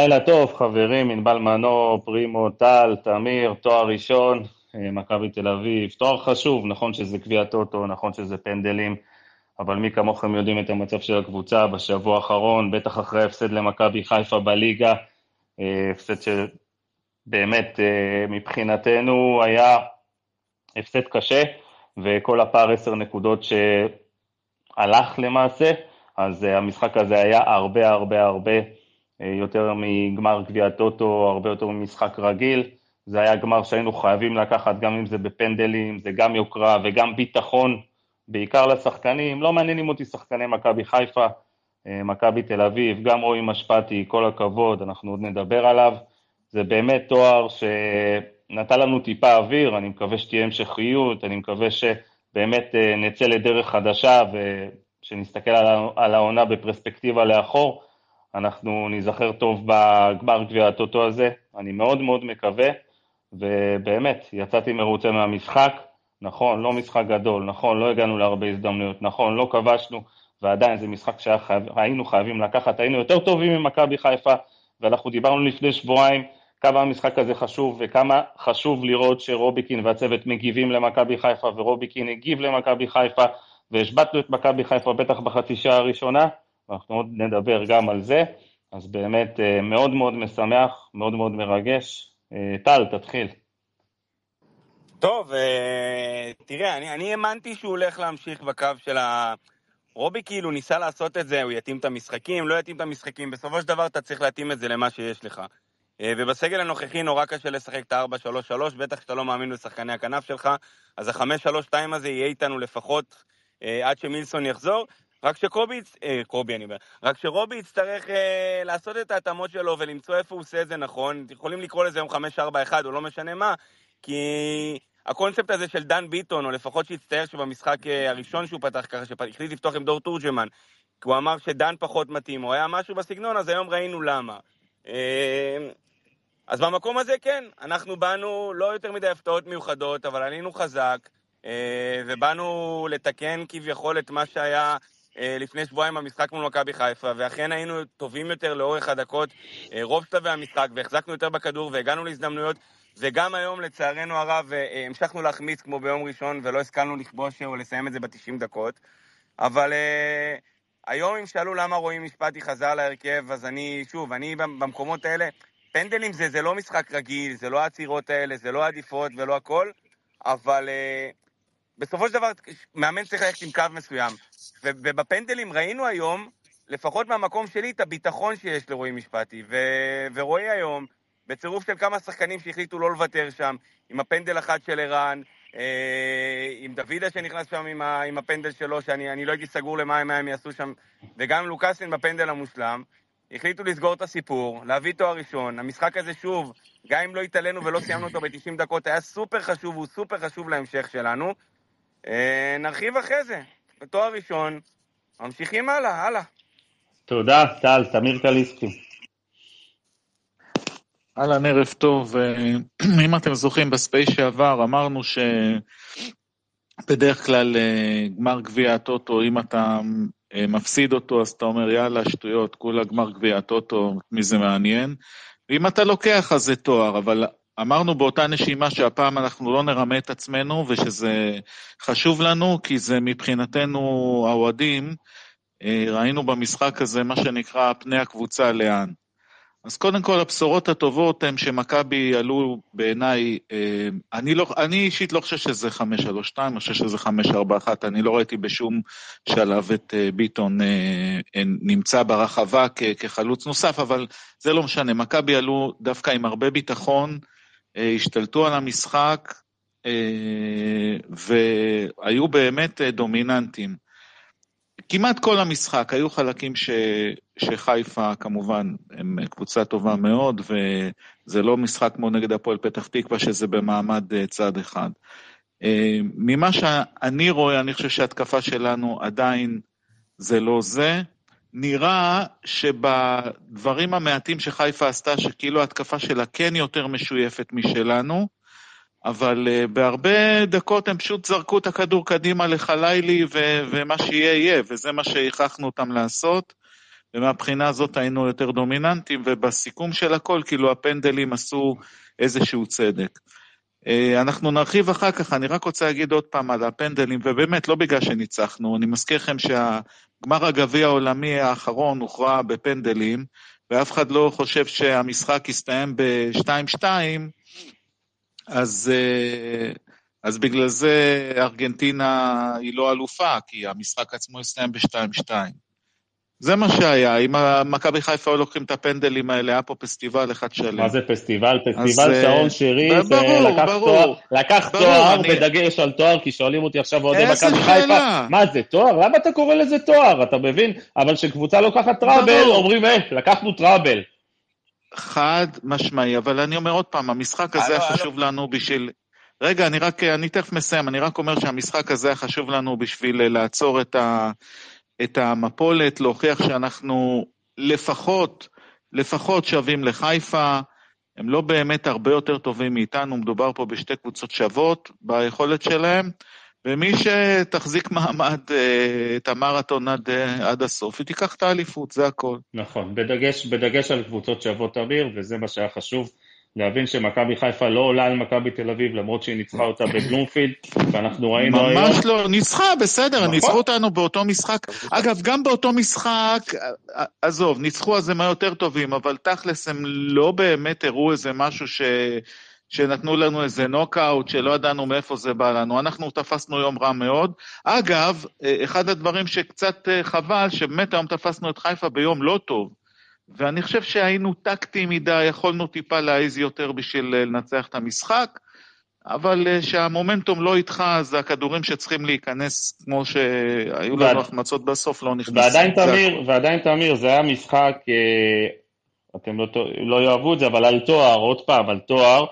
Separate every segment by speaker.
Speaker 1: לילה טוב, חברים, ענבל מנור, פרימו, טל, תמיר, תואר ראשון, אה, מכבי תל אביב. תואר חשוב, נכון שזה גביע טוטו, נכון שזה פנדלים, אבל מי כמוכם יודעים את המצב של הקבוצה בשבוע האחרון, בטח אחרי ההפסד למכבי חיפה בליגה, אה, הפסד שבאמת אה, מבחינתנו היה הפסד קשה, וכל הפער עשר נקודות שהלך למעשה, אז המשחק הזה היה הרבה הרבה הרבה יותר מגמר גביע טוטו, הרבה יותר ממשחק רגיל. זה היה גמר שהיינו חייבים לקחת, גם אם זה בפנדלים, זה גם יוקרה וגם ביטחון, בעיקר לשחקנים. לא מעניינים אותי שחקני מכבי חיפה, אה, מכבי תל אביב, גם רועי משפטי, כל הכבוד, אנחנו עוד נדבר עליו. זה באמת תואר שנתן לנו טיפה אוויר, אני מקווה שתהיה המשכיות, אני מקווה שבאמת אה, נצא לדרך חדשה ושנסתכל על העונה בפרספקטיבה לאחור. אנחנו ניזכר טוב בגמר גביע הטוטו הזה, אני מאוד מאוד מקווה, ובאמת, יצאתי מרוצה מהמשחק, נכון, לא משחק גדול, נכון, לא הגענו להרבה הזדמנויות, נכון, לא כבשנו, ועדיין זה משחק שהיינו חייבים לקחת, היינו יותר טובים ממכבי חיפה, ואנחנו דיברנו לפני שבועיים כמה המשחק הזה חשוב, וכמה חשוב לראות שרוביקין והצוות מגיבים למכבי חיפה, ורוביקין הגיב למכבי חיפה, והשבתנו את מכבי חיפה בטח בחצי שעה הראשונה, ואנחנו עוד נדבר גם על זה, אז באמת אה, מאוד מאוד משמח, מאוד מאוד מרגש. אה, טל, תתחיל.
Speaker 2: טוב, אה, תראה, אני, אני האמנתי שהוא הולך להמשיך בקו של ה... רובי כאילו ניסה לעשות את זה, הוא יתאים את המשחקים, לא יתאים את המשחקים, בסופו של דבר אתה צריך להתאים את זה למה שיש לך. ובסגל הנוכחי נורא קשה לשחק את ה-4-3-3, בטח שאתה לא מאמין בשחקני הכנף שלך, אז ה-5-3-2 הזה יהיה איתנו לפחות עד שמילסון יחזור. רק שקובי, אה, קובי אני אומר, רק שרובי יצטרך אה, לעשות את ההתאמות שלו ולמצוא איפה הוא עושה את זה נכון. יכולים לקרוא לזה יום 5-4-1 או לא משנה מה, כי הקונספט הזה של דן ביטון, או לפחות שהצטער שבמשחק אה, הראשון שהוא פתח ככה, שהחליט לפתוח עם דור תורג'מן, כי הוא אמר שדן פחות מתאים, או היה משהו בסגנון, אז היום ראינו למה. אה, אז במקום הזה כן, אנחנו באנו לא יותר מדי הפתעות מיוחדות, אבל עלינו חזק, אה, ובאנו לתקן כביכול את מה שהיה לפני שבועיים במשחק מול מכבי חיפה, ואכן היינו טובים יותר לאורך הדקות, אה, רוב שלבי המשחק, והחזקנו יותר בכדור והגענו להזדמנויות, וגם היום, לצערנו הרב, אה, המשכנו להחמיץ כמו ביום ראשון, ולא השכלנו לכבוש או לסיים את זה ב-90 דקות. אבל היום, אם שאלו למה רואים משפטי חזר להרכב, אז אני, שוב, אני במקומות האלה, פנדלים זה, זה לא משחק רגיל, זה לא העצירות האלה, זה לא העדיפות ולא הכל, אבל בסופו של דבר, מאמן צריך ללכת עם קו מסוים. ובפנדלים ראינו היום, לפחות מהמקום שלי, את הביטחון שיש לרועי משפטי. ו- ורועי היום, בצירוף של כמה שחקנים שהחליטו לא לוותר שם, עם הפנדל אחד של ערן, אה, עם דוידה שנכנס שם עם, ה- עם הפנדל שלו, שאני לא הייתי סגור למה הם יעשו שם, וגם לוקאסין בפנדל המושלם, החליטו לסגור את הסיפור, להביא תואר ראשון. המשחק הזה, שוב, גם אם לא התעלינו ולא סיימנו אותו ב-90 דקות, היה סופר חשוב, הוא סופר חשוב להמשך שלנו. אה, נרחיב אחרי זה. בתואר ראשון, ממשיכים הלאה, הלאה.
Speaker 1: תודה, טל, תמיר קליסקי.
Speaker 3: אהלן, ערב טוב. אה, אם אתם זוכרים, ב space שעבר אמרנו שבדרך כלל אה, גמר גביע הטוטו, אם אתה מפסיד אותו, אז אתה אומר, יאללה, שטויות, כולה גמר גביע הטוטו, מי זה מעניין. ואם אתה לוקח, אז זה תואר, אבל אמרנו באותה נשימה שהפעם אנחנו לא נרמה את עצמנו ושזה חשוב לנו, כי זה מבחינתנו האוהדים, אה, ראינו במשחק הזה מה שנקרא פני הקבוצה לאן. אז קודם כל הבשורות הטובות הן שמכבי עלו בעיניי, אה, אני, לא, אני אישית לא חושב שזה 5-3-2, אני חושב שזה 5-4-1, אני לא ראיתי בשום שלב את אה, ביטון נמצא ברחבה כחלוץ נוסף, אבל זה לא משנה, מכבי עלו דווקא עם הרבה ביטחון, השתלטו על המשחק אה, והיו באמת אה, דומיננטים. כמעט כל המשחק, היו חלקים ש, שחיפה כמובן הם קבוצה טובה מאוד, וזה לא משחק כמו נגד הפועל פתח תקווה, שזה במעמד צד אחד. ממה שאני רואה, אני חושב שההתקפה שלנו עדיין זה לא זה. נראה שבדברים המעטים שחיפה עשתה, שכאילו ההתקפה שלה כן יותר משויפת משלנו, אבל uh, בהרבה דקות הם פשוט זרקו את הכדור קדימה לחלילי, ו- ומה שיהיה יהיה, וזה מה שהכרחנו אותם לעשות. ומהבחינה הזאת היינו יותר דומיננטים, ובסיכום של הכל, כאילו הפנדלים עשו איזשהו צדק. אה, אנחנו נרחיב אחר כך, אני רק רוצה להגיד עוד פעם על הפנדלים, ובאמת, לא בגלל שניצחנו, אני מזכיר לכם שהגמר הגביע העולמי האחרון הוכרע בפנדלים, ואף אחד לא חושב שהמשחק יסתיים ב-2-2, אז, אה, אז בגלל זה ארגנטינה היא לא אלופה, כי המשחק עצמו יסתיים ב-2-2. זה מה שהיה, אם מכבי חיפה היו לוקחים את הפנדלים האלה, היה פה פסטיבל אחד שלם.
Speaker 1: מה זה פסטיבל? פסטיבל אה, שעון שירי, לקח תואר, לקח תואר בדגש על תואר, כי שואלים אותי עכשיו אוהדי מכבי חיפה, מה זה תואר? למה אתה קורא לזה תואר? אתה מבין? אבל כשקבוצה לוקחת טראבל, אומרים, אה, לקחנו טראבל.
Speaker 3: חד משמעי, אבל אני אומר עוד פעם, המשחק הזה היה חשוב לנו בשביל... רגע, אני רק, אני תכף מסיים, אני רק אומר שהמשחק הזה היה חשוב לנו בשביל לעצור את ה... את המפולת, להוכיח שאנחנו לפחות, לפחות שווים לחיפה. הם לא באמת הרבה יותר טובים מאיתנו, מדובר פה בשתי קבוצות שוות ביכולת שלהם, ומי שתחזיק מעמד אה, את המרתון עד, אה, עד הסוף, היא תיקח את האליפות, זה הכל.
Speaker 1: נכון, בדגש, בדגש על קבוצות שוות אמיר, וזה מה שהיה חשוב. להבין שמכבי חיפה לא עולה על מכבי תל אביב, למרות שהיא ניצחה אותה בבלומפילד, ואנחנו ראינו
Speaker 3: היום... ממש לא, ניצחה, בסדר, נכון. ניצחו אותנו באותו משחק. אגב, גם באותו משחק, עזוב, ניצחו אז הם היו יותר טובים, אבל תכלס הם לא באמת הראו איזה משהו ש... שנתנו לנו איזה נוקאוט, שלא ידענו מאיפה זה בא לנו. אנחנו תפסנו יום רע מאוד. אגב, אחד הדברים שקצת אה, חבל, שבאמת היום תפסנו את חיפה ביום לא טוב. ואני חושב שהיינו טקטיים מדי, יכולנו טיפה להעיז יותר בשביל אה, לנצח את המשחק, אבל אה, שהמומנטום לא איתך, אז הכדורים שצריכים להיכנס, כמו שהיו ועד... לנו החמצות בסוף, לא נכנסו.
Speaker 1: ועדיין תמיר, ועדיין תמיר, זה היה משחק, אה, אתם לא, לא יאהבו את זה, אבל על תואר, עוד פעם, על תואר,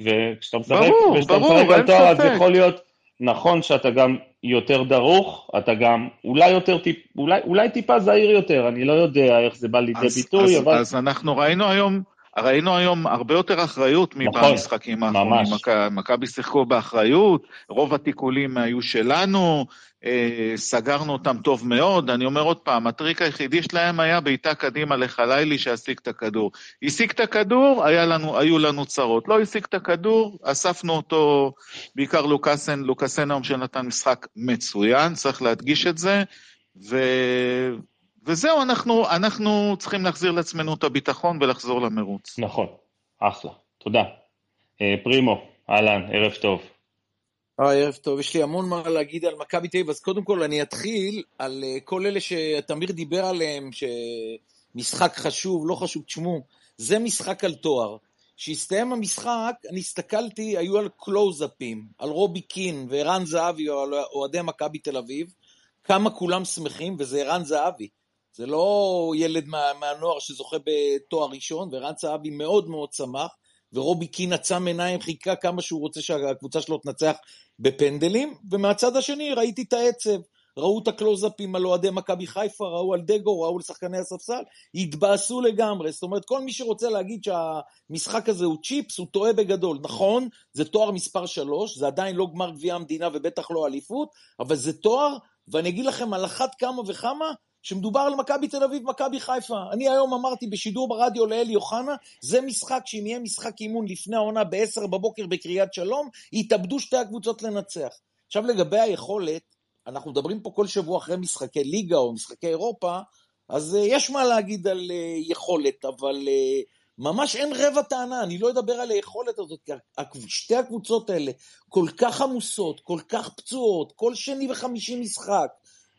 Speaker 1: וכשאתה משחק, ברור, ברור, על תואר, אז יכול להיות נכון שאתה גם יותר דרוך, אתה גם אולי יותר טיפ, אולי, אולי טיפה זהיר יותר, אני לא יודע איך זה בא לידי אז, ביטוי,
Speaker 3: אז,
Speaker 1: אבל...
Speaker 3: אז אנחנו ראינו היום, ראינו היום הרבה יותר אחריות נכון, מבמשחקים האחרונים. מכבי שיחקו באחריות, רוב התיקולים היו שלנו, אה, סגרנו אותם טוב מאוד. אני אומר עוד פעם, הטריק היחידי שלהם היה בעיטה קדימה לחלילי שהשיג את הכדור. השיג את הכדור, לנו, היו לנו צרות. לא השיג את הכדור, אספנו אותו, בעיקר לוקאסן, לוקאסן היום שנתן משחק מצוין, צריך להדגיש את זה. ו... וזהו, אנחנו, אנחנו צריכים להחזיר לעצמנו את הביטחון ולחזור למרוץ.
Speaker 1: נכון, אחלה, תודה. אה, פרימו, אהלן, ערב טוב.
Speaker 4: היי, ערב טוב. יש לי המון מה להגיד על מכבי תל אביב, אז קודם כל אני אתחיל על uh, כל אלה שתמיר דיבר עליהם, שמשחק חשוב, לא חשוב, תשמעו, זה משחק על תואר. כשהסתיים המשחק, אני הסתכלתי, היו על קלוזאפים, על רובי קין וערן זהבי, או על אוהדי מכבי תל אביב, כמה כולם שמחים, וזה ערן זהבי. זה לא ילד מה, מהנוער שזוכה בתואר ראשון, וערן זהבי מאוד מאוד שמח. ורובי קין עצם עיניים, חיכה כמה שהוא רוצה שהקבוצה שלו תנצח בפנדלים, ומהצד השני ראיתי את העצב. ראו את הקלוזאפים על אוהדי מכבי חיפה, ראו על דגו, ראו על שחקני הספסל, התבאסו לגמרי. זאת אומרת, כל מי שרוצה להגיד שהמשחק הזה הוא צ'יפס, הוא טועה בגדול. נכון, זה תואר מספר 3, זה עדיין לא גמר גביע המדינה ובטח לא אליפות, אבל זה תואר, ואני אגיד לכם על אחת כמה וכמה, שמדובר על מכבי תל אביב, מכבי חיפה. אני היום אמרתי בשידור ברדיו לאלי אוחנה, זה משחק שאם יהיה משחק אימון לפני העונה ב-10 בבוקר בקריית שלום, יתאבדו שתי הקבוצות לנצח. עכשיו לגבי היכולת, אנחנו מדברים פה כל שבוע אחרי משחקי ליגה או משחקי אירופה, אז uh, יש מה להגיד על uh, יכולת, אבל uh, ממש אין רבע טענה, אני לא אדבר על היכולת הזאת, כי שתי הקבוצות האלה כל כך עמוסות, כל כך פצועות, כל שני וחמישי משחק,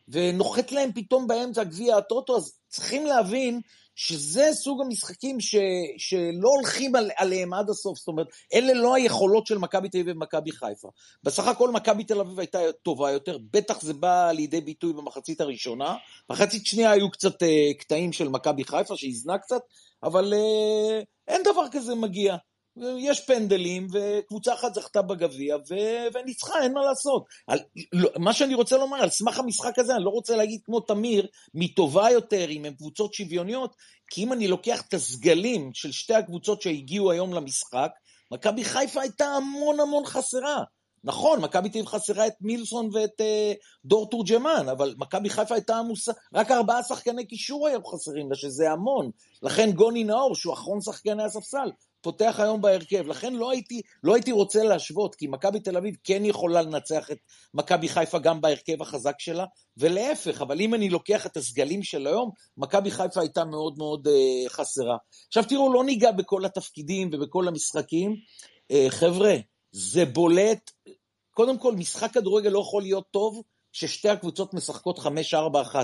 Speaker 4: ונוחת להם פתאום באמצע גביע הטוטו, אז צריכים להבין שזה סוג המשחקים ש, שלא הולכים על, עליהם עד הסוף, זאת אומרת, אלה לא היכולות של מכבי תל אביב ומכבי חיפה. בסך הכל מכבי תל אביב הייתה טובה יותר, בטח זה בא לידי ביטוי במחצית הראשונה, מחצית שנייה היו קצת uh, קטעים של מכבי חיפה שאיזנה קצת, אבל uh, אין דבר כזה מגיע. יש פנדלים, וקבוצה אחת זכתה בגביע, ו- וניצחה, אין מה לעשות. על, לא, מה שאני רוצה לומר, על סמך המשחק הזה, אני לא רוצה להגיד כמו תמיר, מי טובה יותר, אם הן קבוצות שוויוניות, כי אם אני לוקח את הסגלים של שתי הקבוצות שהגיעו היום למשחק, מכבי חיפה הייתה המון המון חסרה. נכון, מכבי תל אביב חסרה את מילסון ואת אה, דור תורג'מן, אבל מכבי חיפה הייתה עמוסה, רק ארבעה שחקני קישור היו חסרים לה, שזה המון. לכן גוני נאור, שהוא אחרון שחקני הספסל, פותח היום בהרכב. לכן לא הייתי, לא הייתי רוצה להשוות, כי מכבי תל אביב כן יכולה לנצח את מכבי חיפה גם בהרכב החזק שלה, ולהפך, אבל אם אני לוקח את הסגלים של היום, מכבי חיפה הייתה מאוד מאוד אה, חסרה. עכשיו תראו, לא ניגע בכל התפקידים ובכל המשחקים. אה, חבר'ה, זה בולט. קודם כל, משחק כדורגל לא יכול להיות טוב ששתי הקבוצות משחקות 5-4-1.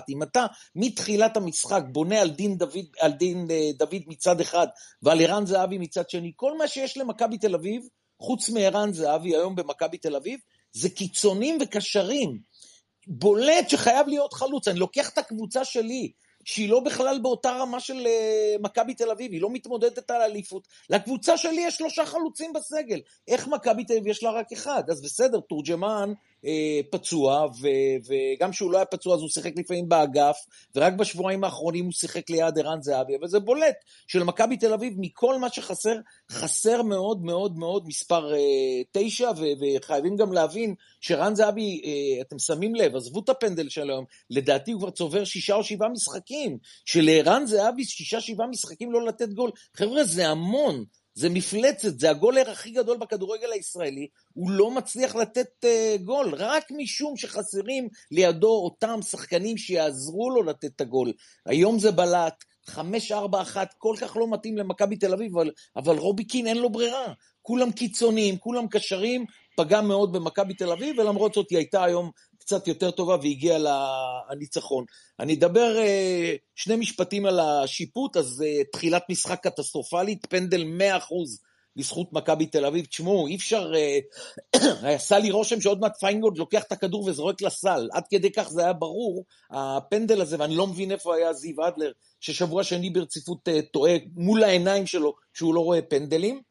Speaker 4: אם אתה מתחילת המשחק בונה על דין דוד, על דין אה, דוד מצד אחד ועל ערן זהבי מצד שני, כל מה שיש למכבי תל אביב, חוץ מערן זהבי היום במכבי תל אביב, זה קיצונים וקשרים. בולט שחייב להיות חלוץ. אני לוקח את הקבוצה שלי, שהיא לא בכלל באותה רמה של uh, מכבי תל אביב, היא לא מתמודדת על אליפות. לקבוצה שלי יש שלושה חלוצים בסגל. איך מכבי תל אביב יש לה רק אחד? אז בסדר, תורג'מן אה, פצוע, ו- וגם כשהוא לא היה פצוע אז הוא שיחק לפעמים באגף, ורק בשבועיים האחרונים הוא שיחק ליד ערן זהבי, אבל זה בולט שלמכבי תל אביב, מכל מה שחסר, חסר מאוד מאוד מאוד מספר אה, תשע, ו- וחייבים גם להבין שערן זהבי, אה, אתם שמים לב, עזבו את הפנדל של היום, לדעתי הוא כבר צובר שישה או שבעה משחקים, שלערן זהבי שישה שבעה משחקים לא לתת גול, חבר'ה זה המון, זה מפלצת, זה הגולר הכי גדול בכדורגל הישראלי, הוא לא מצליח לתת uh, גול, רק משום שחסרים לידו אותם שחקנים שיעזרו לו לתת את הגול. היום זה בלט, 5-4-1, כל כך לא מתאים למכבי תל אביב, אבל, אבל רובי קין אין לו ברירה. כולם קיצוניים, כולם קשרים, פגע מאוד במכבי תל אביב, ולמרות זאת היא הייתה היום קצת יותר טובה והגיעה לניצחון. אני אדבר אה, שני משפטים על השיפוט, אז אה, תחילת משחק קטסטרופלית, פנדל 100% לזכות מכבי תל אביב. תשמעו, אי אפשר... אה, עשה לי רושם שעוד מעט פיינגולד לוקח את הכדור וזורק לסל. עד כדי כך זה היה ברור, הפנדל הזה, ואני לא מבין איפה היה זיו אדלר, ששבוע שני ברציפות טועה מול העיניים שלו, שהוא לא רואה פנדלים.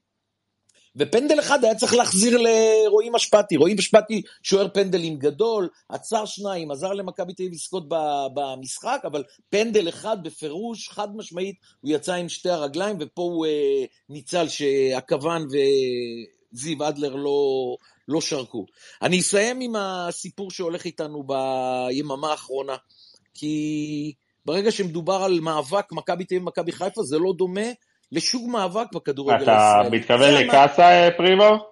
Speaker 4: ופנדל אחד היה צריך להחזיר לרועי משפטי. רועי משפטי שוער פנדלים גדול, עצר שניים, עזר למכבי תל אביב לזכות במשחק, אבל פנדל אחד בפירוש, חד משמעית, הוא יצא עם שתי הרגליים, ופה הוא אה, ניצל שהכוון וזיו אדלר לא, לא שרקו. אני אסיים עם הסיפור שהולך איתנו ביממה האחרונה, כי ברגע שמדובר על מאבק מכבי תל אביב ומכבי חיפה, זה לא דומה לשום מאבק בכדורגל
Speaker 1: הישראלי. אתה מתכוון לקאסה, אה, פרימו?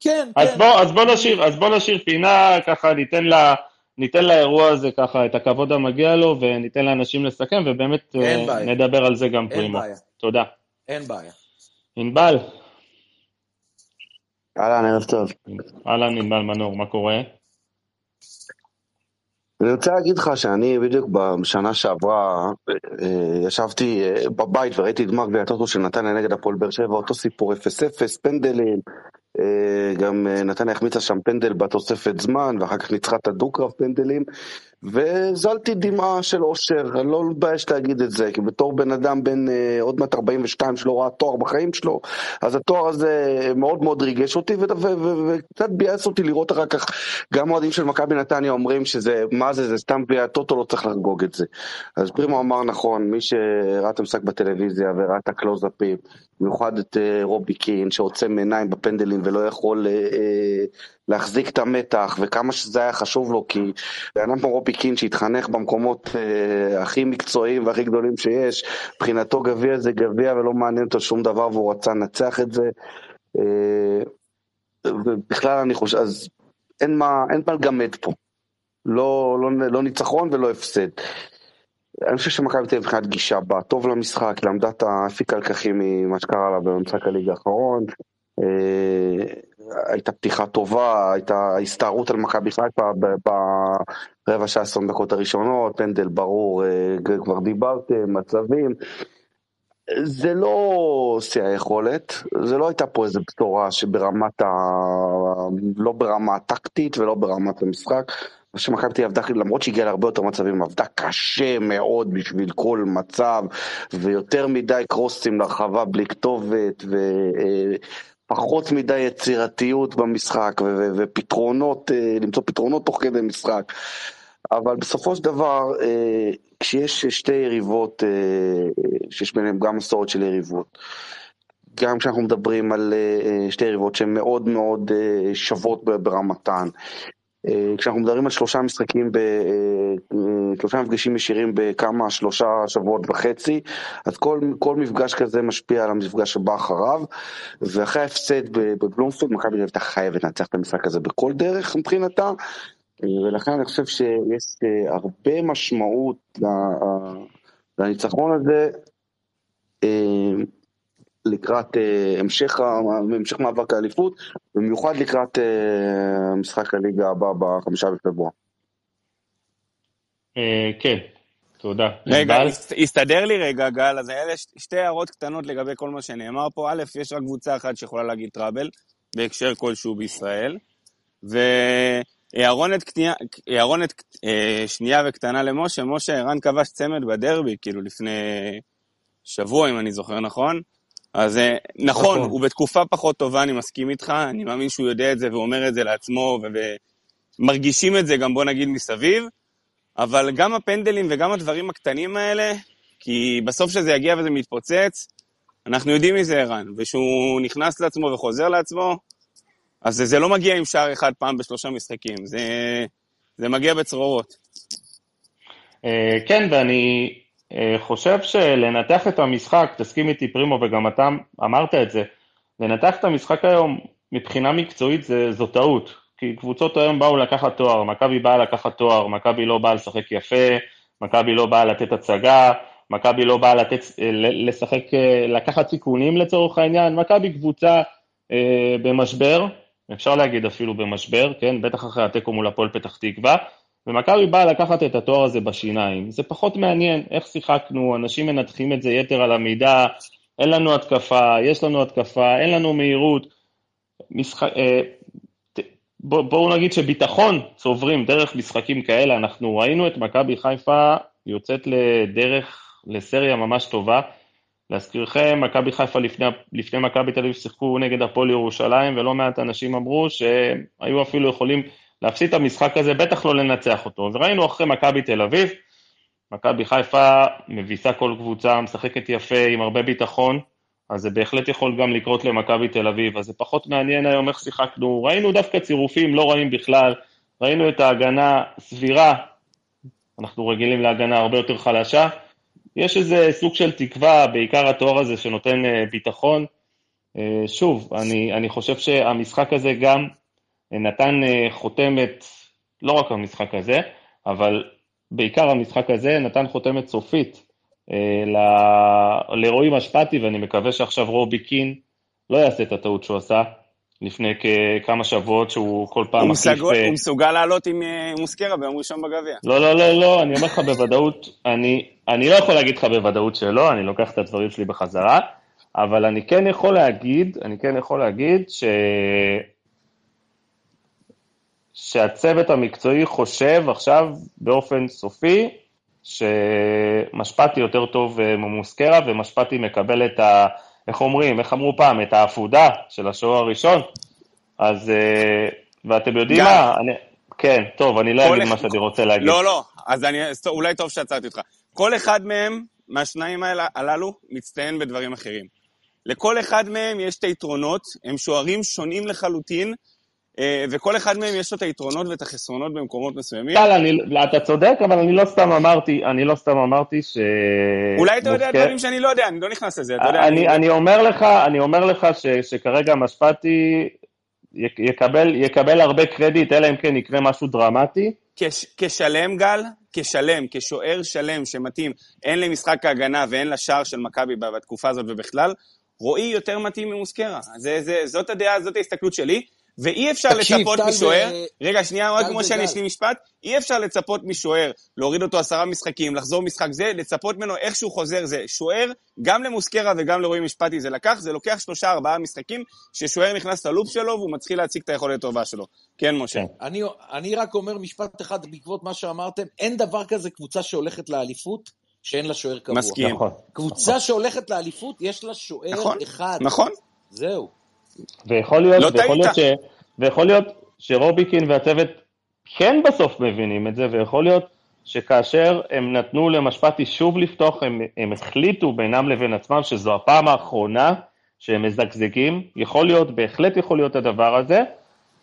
Speaker 4: כן,
Speaker 1: אז
Speaker 4: כן.
Speaker 1: בוא, אז בוא נשאיר, אז בוא נשאיר פינה, ככה ניתן לה... ניתן לאירוע הזה ככה את הכבוד המגיע לו, וניתן לאנשים לסכם, ובאמת אה, נדבר על זה גם
Speaker 4: אין
Speaker 1: פרימו.
Speaker 4: בעיה.
Speaker 1: תודה.
Speaker 4: אין בעיה.
Speaker 1: ענבל,
Speaker 5: אהלן, ערב טוב.
Speaker 1: אהלן ענבל מנור, מה קורה?
Speaker 5: אני רוצה להגיד לך שאני בדיוק בשנה שעברה אה, ישבתי אה, בבית וראיתי את גמר גביע של נתניה נגד הפועל באר שבע, אותו סיפור 0-0, פנדלים, אה, גם נתניה החמיצה שם פנדל בתוספת זמן, ואחר כך ניצחה את הדו-קרב פנדלים, והזלתי דמעה של אושר, אני לא מתבייש להגיד את זה, כי בתור בן אדם בן אה, עוד מעט 42 שלא ראה תואר בחיים שלו, אז התואר הזה מאוד מאוד ריגש אותי, וקצת ביאס אותי לראות אחר כך, גם אוהדים של מכבי נתניה אומרים שזה, מה זה, זה סתם גביע הטוטו, לא צריך לחגוג את זה. אז פרימו אמר נכון, מי שראה את המשחק בטלוויזיה וראה את הקלוזאפים, במיוחד את אה, רובי קין שעוצם עיניים בפנדלים ולא יכול אה, אה, להחזיק את המתח וכמה שזה היה חשוב לו כי בן אדם כמו רובי קין שהתחנך במקומות אה, הכי מקצועיים והכי גדולים שיש, מבחינתו גביע זה גביע ולא מעניין אותו שום דבר והוא רצה לנצח את זה. אה, ובכלל אני חושב, אז אין מה, אין מה לגמד פה. לא, לא, לא ניצחון ולא הפסד. אני חושב שמכבי תל אביב מבחינת גישה באה טוב למשחק, למדה את הפיקה לקחים ממה שקרה לה במשחק הליגה האחרון. אה, הייתה פתיחה טובה, הייתה הסתערות על מכבי חיפה ברבע שעה עשרים דקות הראשונות, פנדל ברור, אה, כבר דיברתם, מצבים. זה לא שיא היכולת, זה לא הייתה פה איזה בשורה שברמת ה... לא ברמה הטקטית ולא ברמת המשחק. מה שמכבי תל עבדה, למרות שהגיעה להרבה יותר מצבים, עבדה קשה מאוד בשביל כל מצב, ויותר מדי קרוסים לרחבה בלי כתובת, ופחות מדי יצירתיות במשחק, ו- ופתרונות, אה, למצוא פתרונות תוך כדי משחק. אבל בסופו של דבר, אה, כשיש שתי יריבות, אה, שיש ביניהן גם מסורת של יריבות, גם כשאנחנו מדברים על שתי יריבות שהן מאוד מאוד שוות ברמתן. כשאנחנו מדברים על שלושה משחקים, ב, שלושה מפגשים ישירים בכמה, שלושה שבועות וחצי, אז כל, כל מפגש כזה משפיע על המפגש הבא אחריו, ואחרי ההפסד בבלומפילד, מכבי הייתה חייבת לנצח את המשחק הזה בכל דרך מבחינתה, ולכן אני חושב שיש הרבה משמעות לניצחון הזה. לקראת uh, המשך, המשך מאבק האליפות, במיוחד לקראת uh, משחק הליגה הבא בחמישה בפברואר.
Speaker 1: Uh, כן, תודה.
Speaker 2: רגע, הסתדר לי רגע, גל, אז היה לי שתי הערות קטנות לגבי כל מה שנאמר פה. א', יש רק קבוצה אחת שיכולה להגיד טראבל, בהקשר כלשהו בישראל, והערונת קנייה, הערונת אה, שנייה וקטנה למשה, משה ערן כבש צמד בדרבי, כאילו לפני שבוע, אם אני זוכר נכון. אז אה, נכון, נכון, הוא בתקופה פחות טובה, אני מסכים איתך, אני מאמין שהוא יודע את זה ואומר את זה לעצמו, ומרגישים את זה גם, בוא נגיד, מסביב, אבל גם הפנדלים וגם הדברים הקטנים האלה, כי בסוף שזה יגיע וזה מתפוצץ, אנחנו יודעים מי זה ערן, ושהוא נכנס לעצמו וחוזר לעצמו, אז זה, זה לא מגיע עם שער אחד פעם בשלושה משחקים, זה, זה מגיע בצרורות.
Speaker 1: אה, כן, ואני חושב שלנתח את המשחק, תסכים איתי פרימו וגם אתה אמרת את זה, לנתח את המשחק היום מבחינה מקצועית זה, זו טעות, כי קבוצות היום באו לקחת תואר, מכבי באה לקחת תואר, מכבי לא באה לשחק יפה, מכבי לא באה לתת הצגה, מכבי לא באה לתת, אה, לשחק, אה, לקחת סיכונים לצורך העניין, מכבי קבוצה אה, במשבר, אפשר להגיד אפילו במשבר, כן, בטח אחרי התיקו מול הפועל פתח תקווה, ומכבי באה לקחת את התואר הזה בשיניים. זה פחות מעניין איך שיחקנו, אנשים מנתחים את זה יתר על המידה, אין לנו התקפה, יש לנו התקפה, אין לנו מהירות. משח... אה, בואו בוא נגיד שביטחון צוברים דרך משחקים כאלה, אנחנו ראינו את מכבי חיפה יוצאת לדרך, לסריה ממש טובה. להזכירכם, מכבי חיפה לפני, לפני מכבי תל אביב שיחקו נגד הפועל ירושלים, ולא מעט אנשים אמרו שהיו אפילו יכולים להפסיד את המשחק הזה, בטח לא לנצח אותו. וראינו אחרי מכבי תל אביב, מכבי חיפה מביסה כל קבוצה, משחקת יפה, עם הרבה ביטחון, אז זה בהחלט יכול גם לקרות למכבי תל אביב, אז זה פחות מעניין היום איך שיחקנו. ראינו דווקא צירופים לא רעים בכלל, ראינו את ההגנה סבירה, אנחנו רגילים להגנה הרבה יותר חלשה. יש איזה סוג של תקווה, בעיקר התואר הזה שנותן אה, ביטחון. אה, שוב, אני, אני חושב שהמשחק הזה גם נתן אה, חותמת, לא רק המשחק הזה, אבל בעיקר המשחק הזה נתן חותמת סופית אה, לרועי משפטי, ואני מקווה שעכשיו רובי קין לא יעשה את הטעות שהוא עשה לפני כמה שבועות שהוא כל פעם
Speaker 2: מחליף... הוא אה, מסוגל לעלות עם מוסקרה ביום ראשון בגביע.
Speaker 1: לא, לא, לא, לא, אני אומר לך בוודאות, אני, אני לא יכול להגיד לך בוודאות שלא, אני לוקח את הדברים שלי בחזרה, אבל אני כן יכול להגיד, אני כן יכול להגיד ש... שהצוות המקצועי חושב עכשיו באופן סופי שמשפטי יותר טוב אה, ממוסקרה, ומשפטי מקבל את ה... איך אומרים, איך אמרו פעם, את העפודה של השוער הראשון. אז, אה, ואתם יודעים מה? אני... כן, טוב, אני לא אגיד אחד... מה שאני רוצה להגיד.
Speaker 2: לא, לא, אז אני... אולי טוב שעצרתי אותך. כל אחד מהם, מהשניים הללו, מצטיין בדברים אחרים. לכל אחד מהם יש את היתרונות, הם שוערים שונים לחלוטין, וכל אחד מהם יש לו את היתרונות ואת החסרונות במקומות מסוימים.
Speaker 1: טל, אתה צודק, אבל אני לא סתם אמרתי, אני לא סתם אמרתי ש...
Speaker 2: אולי אתה יודע דברים שאני לא יודע, אני לא נכנס לזה, אתה יודע.
Speaker 1: אני, אני אומר לך, אני אומר לך ש, שכרגע משפטי יקבל, יקבל הרבה קרדיט, אלא אם כן יקרה משהו דרמטי.
Speaker 2: כש, כשלם, גל, כשלם, כשוער שלם שמתאים, הן למשחק ההגנה והן לשער של מכבי בתקופה הזאת ובכלל, רועי יותר מתאים ממוסקרה. זה, זה, זאת הדעה, זאת ההסתכלות שלי. ואי אפשר תקשיב, לצפות משוער, ו... רגע, שנייה, רק כמו שאני אשלים משפט, אי אפשר לצפות משוער, להוריד אותו עשרה משחקים, לחזור משחק זה, לצפות ממנו איך שהוא חוזר זה. שוער, גם למוסקרה וגם לרועי משפטי זה לקח, זה לוקח שלושה, ארבעה משחקים, ששוער נכנס ללופ שלו והוא מתחיל להציג את היכולת הטובה שלו. כן, משה.
Speaker 4: כן. אני, אני רק אומר משפט אחד בעקבות מה שאמרתם, אין דבר כזה קבוצה שהולכת לאליפות, שאין לה שוער קבוע.
Speaker 2: מסכים. נכון.
Speaker 4: קבוצה נכון. שהולכת לאליפות, יש לה שוער
Speaker 2: נכון,
Speaker 4: אחד.
Speaker 2: נכון.
Speaker 4: זהו.
Speaker 1: ויכול להיות, לא ויכול להיות, ש, ויכול להיות שרוביקין והצוות כן בסוף מבינים את זה, ויכול להיות שכאשר הם נתנו למשפטי שוב לפתוח, הם, הם החליטו בינם לבין עצמם שזו הפעם האחרונה שהם מזגזגים, יכול להיות, בהחלט יכול להיות הדבר הזה.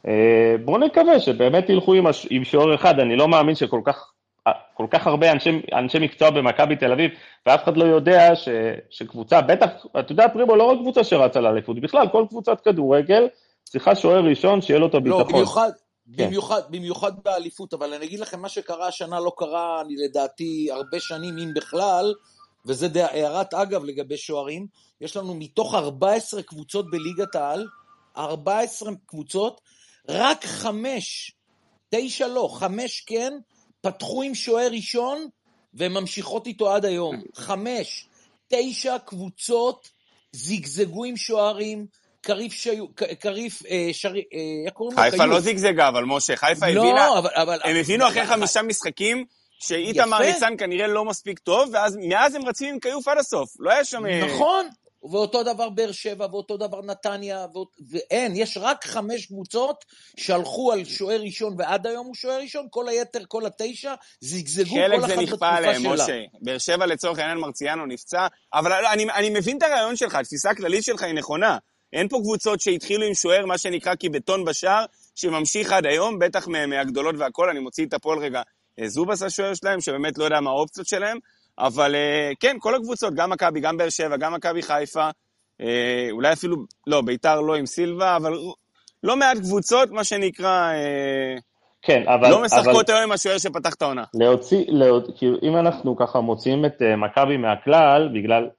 Speaker 1: אה, בואו נקווה שבאמת ילכו עם, הש... עם שוער אחד, אני לא מאמין שכל כך, כל כך הרבה אנשי, אנשי מקצוע במכבי תל אביב, ואף אחד לא יודע ש... שקבוצה, בטח, אתה יודע, פרימו, לא רק קבוצה שרצה לאליפות, בכלל, כל קבוצת כדורגל צריכה שוער ראשון שיהיה לו את הביטחון.
Speaker 4: לא, במיוחד, כן. במיוחד, במיוחד באליפות, אבל אני אגיד לכם, מה שקרה השנה לא קרה, אני לדעתי, הרבה שנים, אם בכלל, וזה הערת אגב לגבי שוערים, יש לנו מתוך 14 קבוצות בליגת העל, 14 קבוצות, רק חמש, תשע לא, חמש כן, פתחו עם שוער ראשון, והן ממשיכות איתו עד היום. חמש, תשע קבוצות זיגזגו עם שוערים, קריף, שיו, קריף, אה, שרי, אה, איך קוראים
Speaker 2: לו? חיפה לא זיגזגה, אבל משה, חיפה
Speaker 4: לא,
Speaker 2: הבינה,
Speaker 4: אבל, אבל,
Speaker 2: הם הבינו אחרי חמישה משחקים שאיתמר ניצן כנראה לא מספיק טוב, ומאז הם רצים עם כיוף עד הסוף. לא היה שם...
Speaker 4: אה, נכון, ואותו דבר באר שבע, ואותו דבר נתניה, ואות... ואין, יש רק חמש קבוצות שהלכו על שוער ראשון, ועד היום הוא שוער ראשון, כל היתר, כל התשע, זגזגו כל אחת בתקופה שלה. חלק זה נכפה עליהם, משה.
Speaker 2: באר שבע לצורך העניין מרציאנו נפצע, אבל אני, אני מבין את הרעיון שלך, התפיסה הכללית שלך היא נכונה. אין פה קבוצות שהתחילו עם שוער, מה שנקרא כבטון בשער, שממשיך עד היום, בטח מהגדולות והכול, אני מוציא את הפועל רגע. אה, זובס השוער שלהם, שבאמת לא יודע מה האופציות שלהם, אבל אה, כן, כל הקבוצות, גם מכבי, גם באר שבע, גם מכבי חיפה, אה, אולי אפילו, לא, ביתר לא עם סילבה, אבל לא מעט קבוצות, מה שנקרא,
Speaker 1: כן, אבל...
Speaker 2: לא משחקות היום עם השוער שפתח את העונה.
Speaker 1: להוציא, להוציא, כאילו, אם אנחנו ככה מוציאים את מכבי מהכלל, בגלל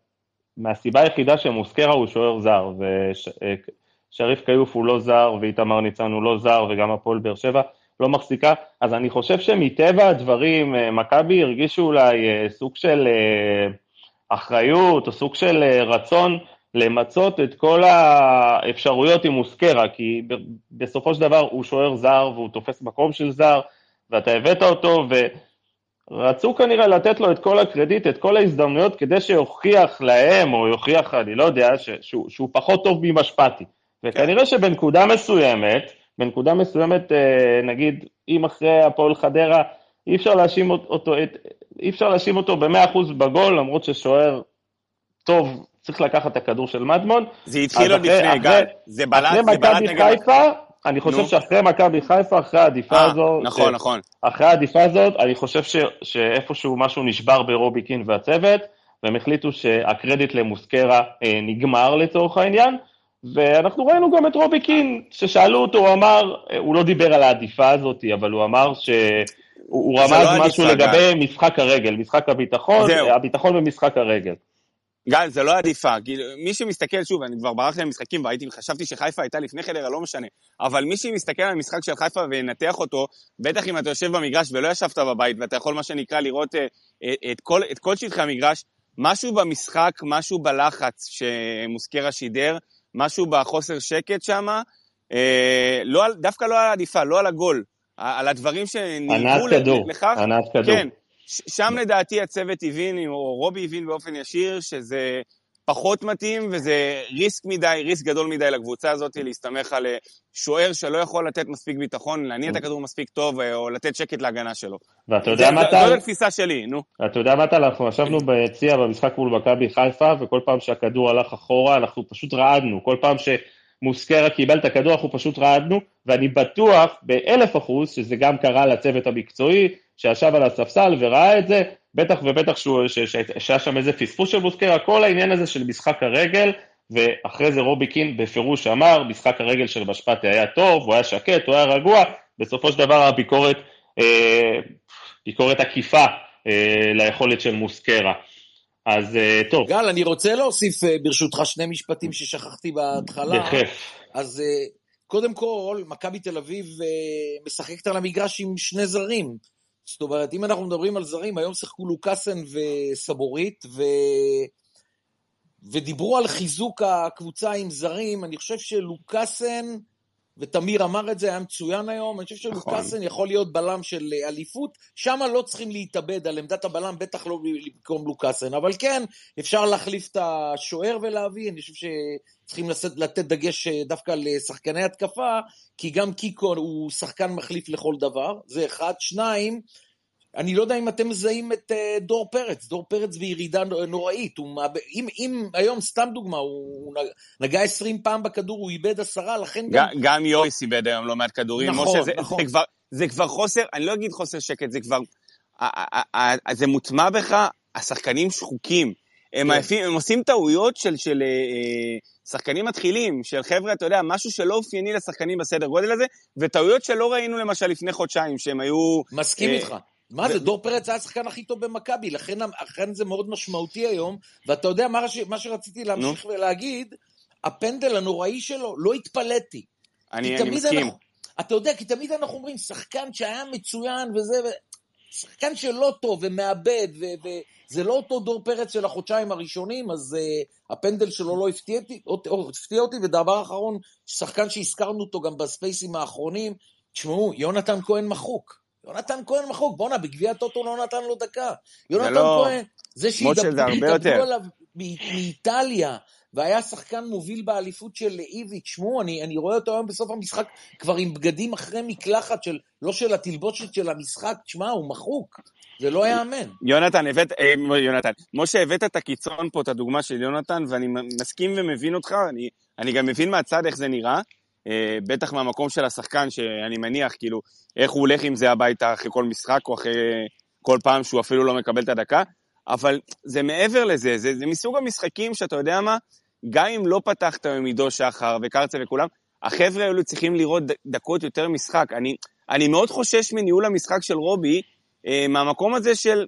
Speaker 1: מהסיבה היחידה שמוסקרה הוא שוער זר, ושריף כיוף הוא לא זר, ואיתמר ניצן הוא לא זר, וגם הפועל באר שבע לא מחזיקה, אז אני חושב שמטבע הדברים, אה, מכבי הרגישו אולי אה, סוג של אה, אחריות, או סוג של רצון למצות את כל האפשרויות עם מוסקרה, כי בסופו של דבר הוא שוער זר, והוא תופס מקום של זר, ואתה הבאת אותו, ו... רצו כנראה לתת לו את כל הקרדיט, את כל ההזדמנויות, כדי שיוכיח להם, או יוכיח, אני לא יודע, ש, שהוא, שהוא פחות טוב ממשפטי. וכנראה שבנקודה מסוימת, בנקודה מסוימת, אה, נגיד, אם אחרי הפועל חדרה, אי אפשר להאשים אותו, אי אפשר להאשים אותו ב-100% בגול, למרות ששוער טוב, צריך לקחת את הכדור של מדמון.
Speaker 2: זה התחיל עוד לפני, גל, זה בלט,
Speaker 1: זה בלט נגד... חיפה, אני חושב נו. שאחרי מכבי חיפה, אחרי העדיפה
Speaker 2: 아,
Speaker 1: אה, הזאת,
Speaker 2: נכון, ש... נכון.
Speaker 1: אחרי העדיפה הזאת, אני חושב ש... שאיפשהו משהו נשבר ברובי קין והצוות, והם החליטו שהקרדיט למוסקרה אה, נגמר לצורך העניין, ואנחנו ראינו גם את רובי קין, ששאלו אותו, הוא אמר, הוא לא דיבר על העדיפה הזאת, אבל הוא אמר ש... הוא רמז לא משהו לגבי גם. משחק הרגל, משחק הביטחון, זהו. הביטחון במשחק הרגל.
Speaker 2: גל, זה לא עדיפה. מי שמסתכל, שוב, אני כבר ברחתי למשחקים והייתי, חשבתי שחיפה הייתה לפני חדרה, לא משנה. אבל מי שמסתכל על המשחק של חיפה וינתח אותו, בטח אם אתה יושב במגרש ולא ישבת בבית, ואתה יכול, מה שנקרא, לראות אה, אה, את כל, את כל שטחי המגרש, משהו במשחק, משהו בלחץ שמוסקרה שידר, משהו בחוסר שקט שם, אה, לא, דווקא לא על העדיפה, לא על הגול, על הדברים שנראו
Speaker 1: לכך. ענת כדור.
Speaker 2: כן, שם לדעתי הצוות הבין, או רובי הבין באופן ישיר, שזה פחות מתאים, וזה ריסק מדי, ריסק גדול מדי לקבוצה הזאת, להסתמך על אה, שוער שלא יכול לתת מספיק ביטחון, להניע את הכדור מספיק טוב, אה, או לתת שקט להגנה שלו.
Speaker 1: ואתה יודע מה אתה...
Speaker 2: זו התפיסה שלי, נו.
Speaker 1: אתה יודע מה אתה, אנחנו ישבנו ביציע במשחק מול מכבי חיפה, וכל פעם שהכדור הלך אחורה, אנחנו פשוט רעדנו. כל פעם ש... מוסקרה קיבל את הכדור, אנחנו פשוט רעדנו, ואני בטוח באלף אחוז שזה גם קרה לצוות המקצועי, שישב על הספסל וראה את זה, בטח ובטח שהוא, ש, ש, שהיה שם איזה פספוס של מוסקרה, כל העניין הזה של משחק הרגל, ואחרי זה רובי קין בפירוש אמר, משחק הרגל של משפטי היה טוב, הוא היה שקט, הוא היה רגוע, בסופו של דבר הביקורת, אה, ביקורת עקיפה אה, ליכולת של מוסקרה. אז אה, טוב.
Speaker 4: גל, אני רוצה להוסיף אה, ברשותך שני משפטים ששכחתי בהתחלה.
Speaker 1: בכיף.
Speaker 4: אז אה, קודם כל, מכבי תל אביב משחקת על המגרש עם שני זרים. זאת אומרת, אם אנחנו מדברים על זרים, היום שיחקו לוקאסן וסבורית, ו... ודיברו על חיזוק הקבוצה עם זרים, אני חושב שלוקאסן, ותמיר אמר את זה, היה מצוין היום, אני חושב נכון. שלוקאסן יכול להיות בלם של אליפות, שם לא צריכים להתאבד על עמדת הבלם, בטח לא במקום לוקאסן, אבל כן, אפשר להחליף את השוער ולהביא, אני חושב שצריכים לתת דגש דווקא לשחקני התקפה, כי גם קיקו הוא שחקן מחליף לכל דבר, זה אחד. שניים, אני לא יודע אם אתם מזהים את uh, דור פרץ, דור פרץ בירידה נוראית. הוא, אם, אם היום, סתם דוגמה, הוא נגע 20 פעם בכדור, הוא איבד עשרה, לכן גם...
Speaker 2: גם יויס איבד היום לא מעט כדורים.
Speaker 4: נכון,
Speaker 2: משה, זה,
Speaker 4: נכון.
Speaker 2: זה, כבר, זה כבר חוסר, אני לא אגיד חוסר שקט, זה כבר... זה מוטמע בך, השחקנים שחוקים. הם,
Speaker 4: כן.
Speaker 2: עפים, הם עושים טעויות של, של אה, שחקנים מתחילים, של חבר'ה, אתה יודע, משהו שלא אופייני לשחקנים בסדר גודל הזה, וטעויות שלא ראינו למשל לפני חודשיים, שהם היו...
Speaker 4: מסכים
Speaker 2: אה,
Speaker 4: איתך. מה זה, דור פרץ היה השחקן הכי טוב במכבי, לכן, לכן זה מאוד משמעותי היום, ואתה יודע מה, ש- מה שרציתי להמשיך ולהגיד, הפנדל הנוראי שלו, לא התפלאתי.
Speaker 2: אני, אני מסכים.
Speaker 4: אנחנו, אתה יודע, כי תמיד אנחנו אומרים, שחקן שהיה מצוין וזה, ו... שחקן שלא טוב ומאבד, וזה לא אותו דור פרץ של החודשיים הראשונים, אז uh, הפנדל שלו לא הפתיע אותי, או- או- הפתיע אותי, ודבר אחרון, שחקן שהזכרנו אותו גם בספייסים האחרונים, תשמעו, יונתן כהן מחוק. יונתן כהן מחוק, בואנה, בגביע הטוטו לא נתן לו דקה. יונתן
Speaker 2: לא-
Speaker 4: כהן, זה שידברו
Speaker 2: יותר.
Speaker 4: עליו מאיטליה, והיה שחקן מוביל באליפות של איביץ', שמעו, אני, אני רואה אותו היום בסוף המשחק כבר עם בגדים אחרי מקלחת של, לא של התלבושת של המשחק, תשמע, הוא מחוק, זה לא ייאמן.
Speaker 2: יונתן, הבאת, אה, יונתן, משה, הבאת את הקיצון פה, את הדוגמה של יונתן, ואני מסכים ומבין אותך, אני, אני גם מבין מהצד איך זה נראה, אה, בטח מהמקום של השחקן, שאני מניח, כאילו, איך הוא הולך עם זה הביתה אחרי כל משחק, או אחרי כל פעם שהוא אפילו לא מקבל את הדקה, אבל זה מעבר לזה, זה, זה מסוג המשחקים שאתה יודע מה, גם אם לא פתחת עם עידו שחר וקרצה וכולם, החבר'ה האלו צריכים לראות דקות יותר משחק. אני, אני מאוד חושש מניהול המשחק של רובי, אה, מהמקום הזה של,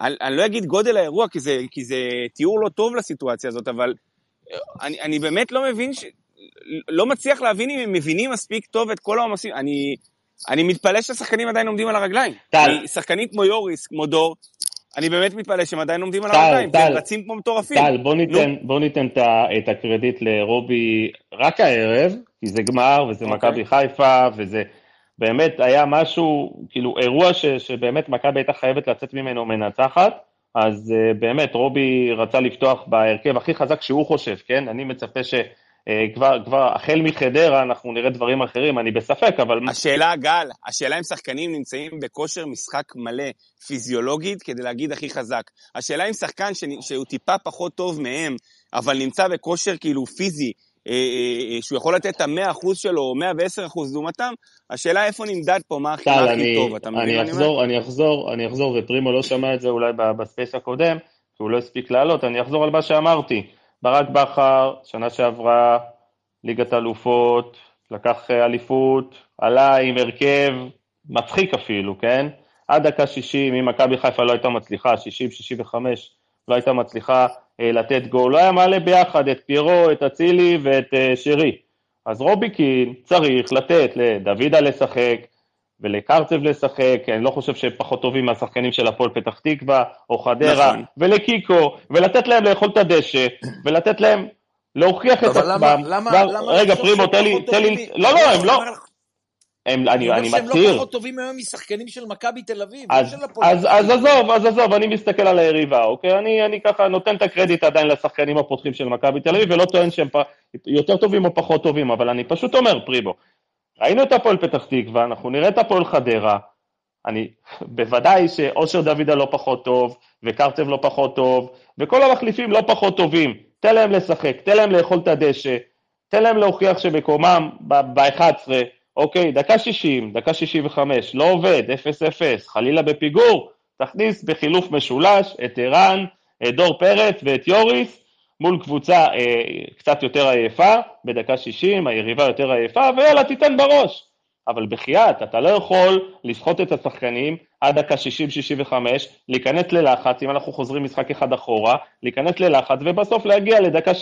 Speaker 2: אני, אני לא אגיד גודל האירוע, כי זה, כי זה תיאור לא טוב לסיטואציה הזאת, אבל אה, אני, אני באמת לא מבין, ש, לא מצליח להבין אם הם מבינים מספיק טוב את כל העומסים. אני, אני מתפלא שהשחקנים עדיין עומדים על הרגליים.
Speaker 1: טל.
Speaker 2: שחקנים כמו יוריס, כמו דור, אני באמת מתפלא שהם עדיין עומדים על הרגליים, והם
Speaker 1: טל.
Speaker 2: רצים כמו מטורפים.
Speaker 1: טל, בוא ניתן, בוא ניתן את ה- את הקרדיט לרובי רק הערב, כי זה גמר וזה
Speaker 2: אוקיי.
Speaker 1: מכבי חיפה, וזה באמת היה משהו, כאילו אירוע ש, שבאמת מכבי הייתה חייבת לצאת ממנו מנצחת, אז uh, באמת רובי רצה לפתוח בהרכב הכי חזק שהוא חושב, כן? אני מצפה שכבר כבר החל מחדרה אנחנו נראה דברים אחרים, אני בספק, אבל
Speaker 2: השאלה, גל, השאלה אם שחקנים נמצאים בכושר משחק מלא פיזיולוגית כדי להגיד הכי חזק. השאלה אם שחקן ש... שהוא טיפה פחות טוב מהם, אבל נמצא בכושר כאילו פיזי, אה, אה, אה, שהוא יכול לתת את המאה אחוז שלו, או מאה ועשר אחוז לעומתם, השאלה איפה נמדד פה, מה הכי,
Speaker 1: אני,
Speaker 2: טוב, אתה מבין
Speaker 1: אני
Speaker 2: מה אני אומר?
Speaker 1: אחזור, אני אחזור, אני אחזור, ופרימו לא שמע את זה אולי ב space הקודם, כי הוא לא הספיק לעלות, אני אחזור על מה שאמרתי. ברק בכר, שנה שעברה, ליגת אלופות, לקח אה, אליפות, עלה עם הרכב מצחיק אפילו, כן? עד דקה 60, אם מכבי חיפה לא הייתה מצליחה, 60-65, לא הייתה מצליחה אה, לתת גול, לא היה מעלה ביחד את פירו, את אצילי ואת אה, שרי. אז רובי קין צריך לתת לדוידה לשחק ולקרצב לשחק, אני לא חושב שהם פחות טובים מהשחקנים של הפועל פתח תקווה או חדרה,
Speaker 2: נכון.
Speaker 1: ולקיקו, ולתת להם לאכול את הדשא, ולתת להם להוכיח את
Speaker 4: למה,
Speaker 1: עצמם.
Speaker 4: למה,
Speaker 1: כבר-
Speaker 4: למה
Speaker 1: רגע, פרימו, תן לי, תן לי, לא, לא, הם לא, הם,
Speaker 4: אני
Speaker 1: אני,
Speaker 4: אומר
Speaker 1: אני
Speaker 4: שהם לא
Speaker 1: מצהיר.
Speaker 4: פחות טובים היום משחקנים של מכבי תל אביב, לא
Speaker 1: אז, אז, אז. עזוב, אז עזוב, אני מסתכל על היריבה, אוקיי? אני, אני ככה נותן את הקרדיט עדיין לשחקנים הפותחים של מכבי תל אביב, ולא טוען שהם פ... יותר טובים או פחות טובים, אבל אני פשוט אומר, פריבו, ראינו את הפועל פתח תקווה, אנחנו נראה את הפועל חדרה, אני, בוודאי שאושר דוידה לא פחות טוב, וקרצב לא פחות טוב, וכל המחליפים לא פחות טובים. תן להם לשחק, תן להם לאכול את הדשא, תן להם להוכיח שמקומם ב-11, אוקיי, דקה 60, דקה 65, לא עובד, 0-0, חלילה בפיגור, תכניס בחילוף משולש את ערן, את דור פרץ ואת יוריס, מול קבוצה אה, קצת יותר עייפה, בדקה 60, היריבה יותר עייפה, ויאללה, תיתן בראש. אבל בחייאת, אתה לא יכול לסחוט את השחקנים עד דקה 60-65, להיכנס ללחץ, אם אנחנו חוזרים משחק אחד אחורה, להיכנס ללחץ, ובסוף להגיע לדקה 70-80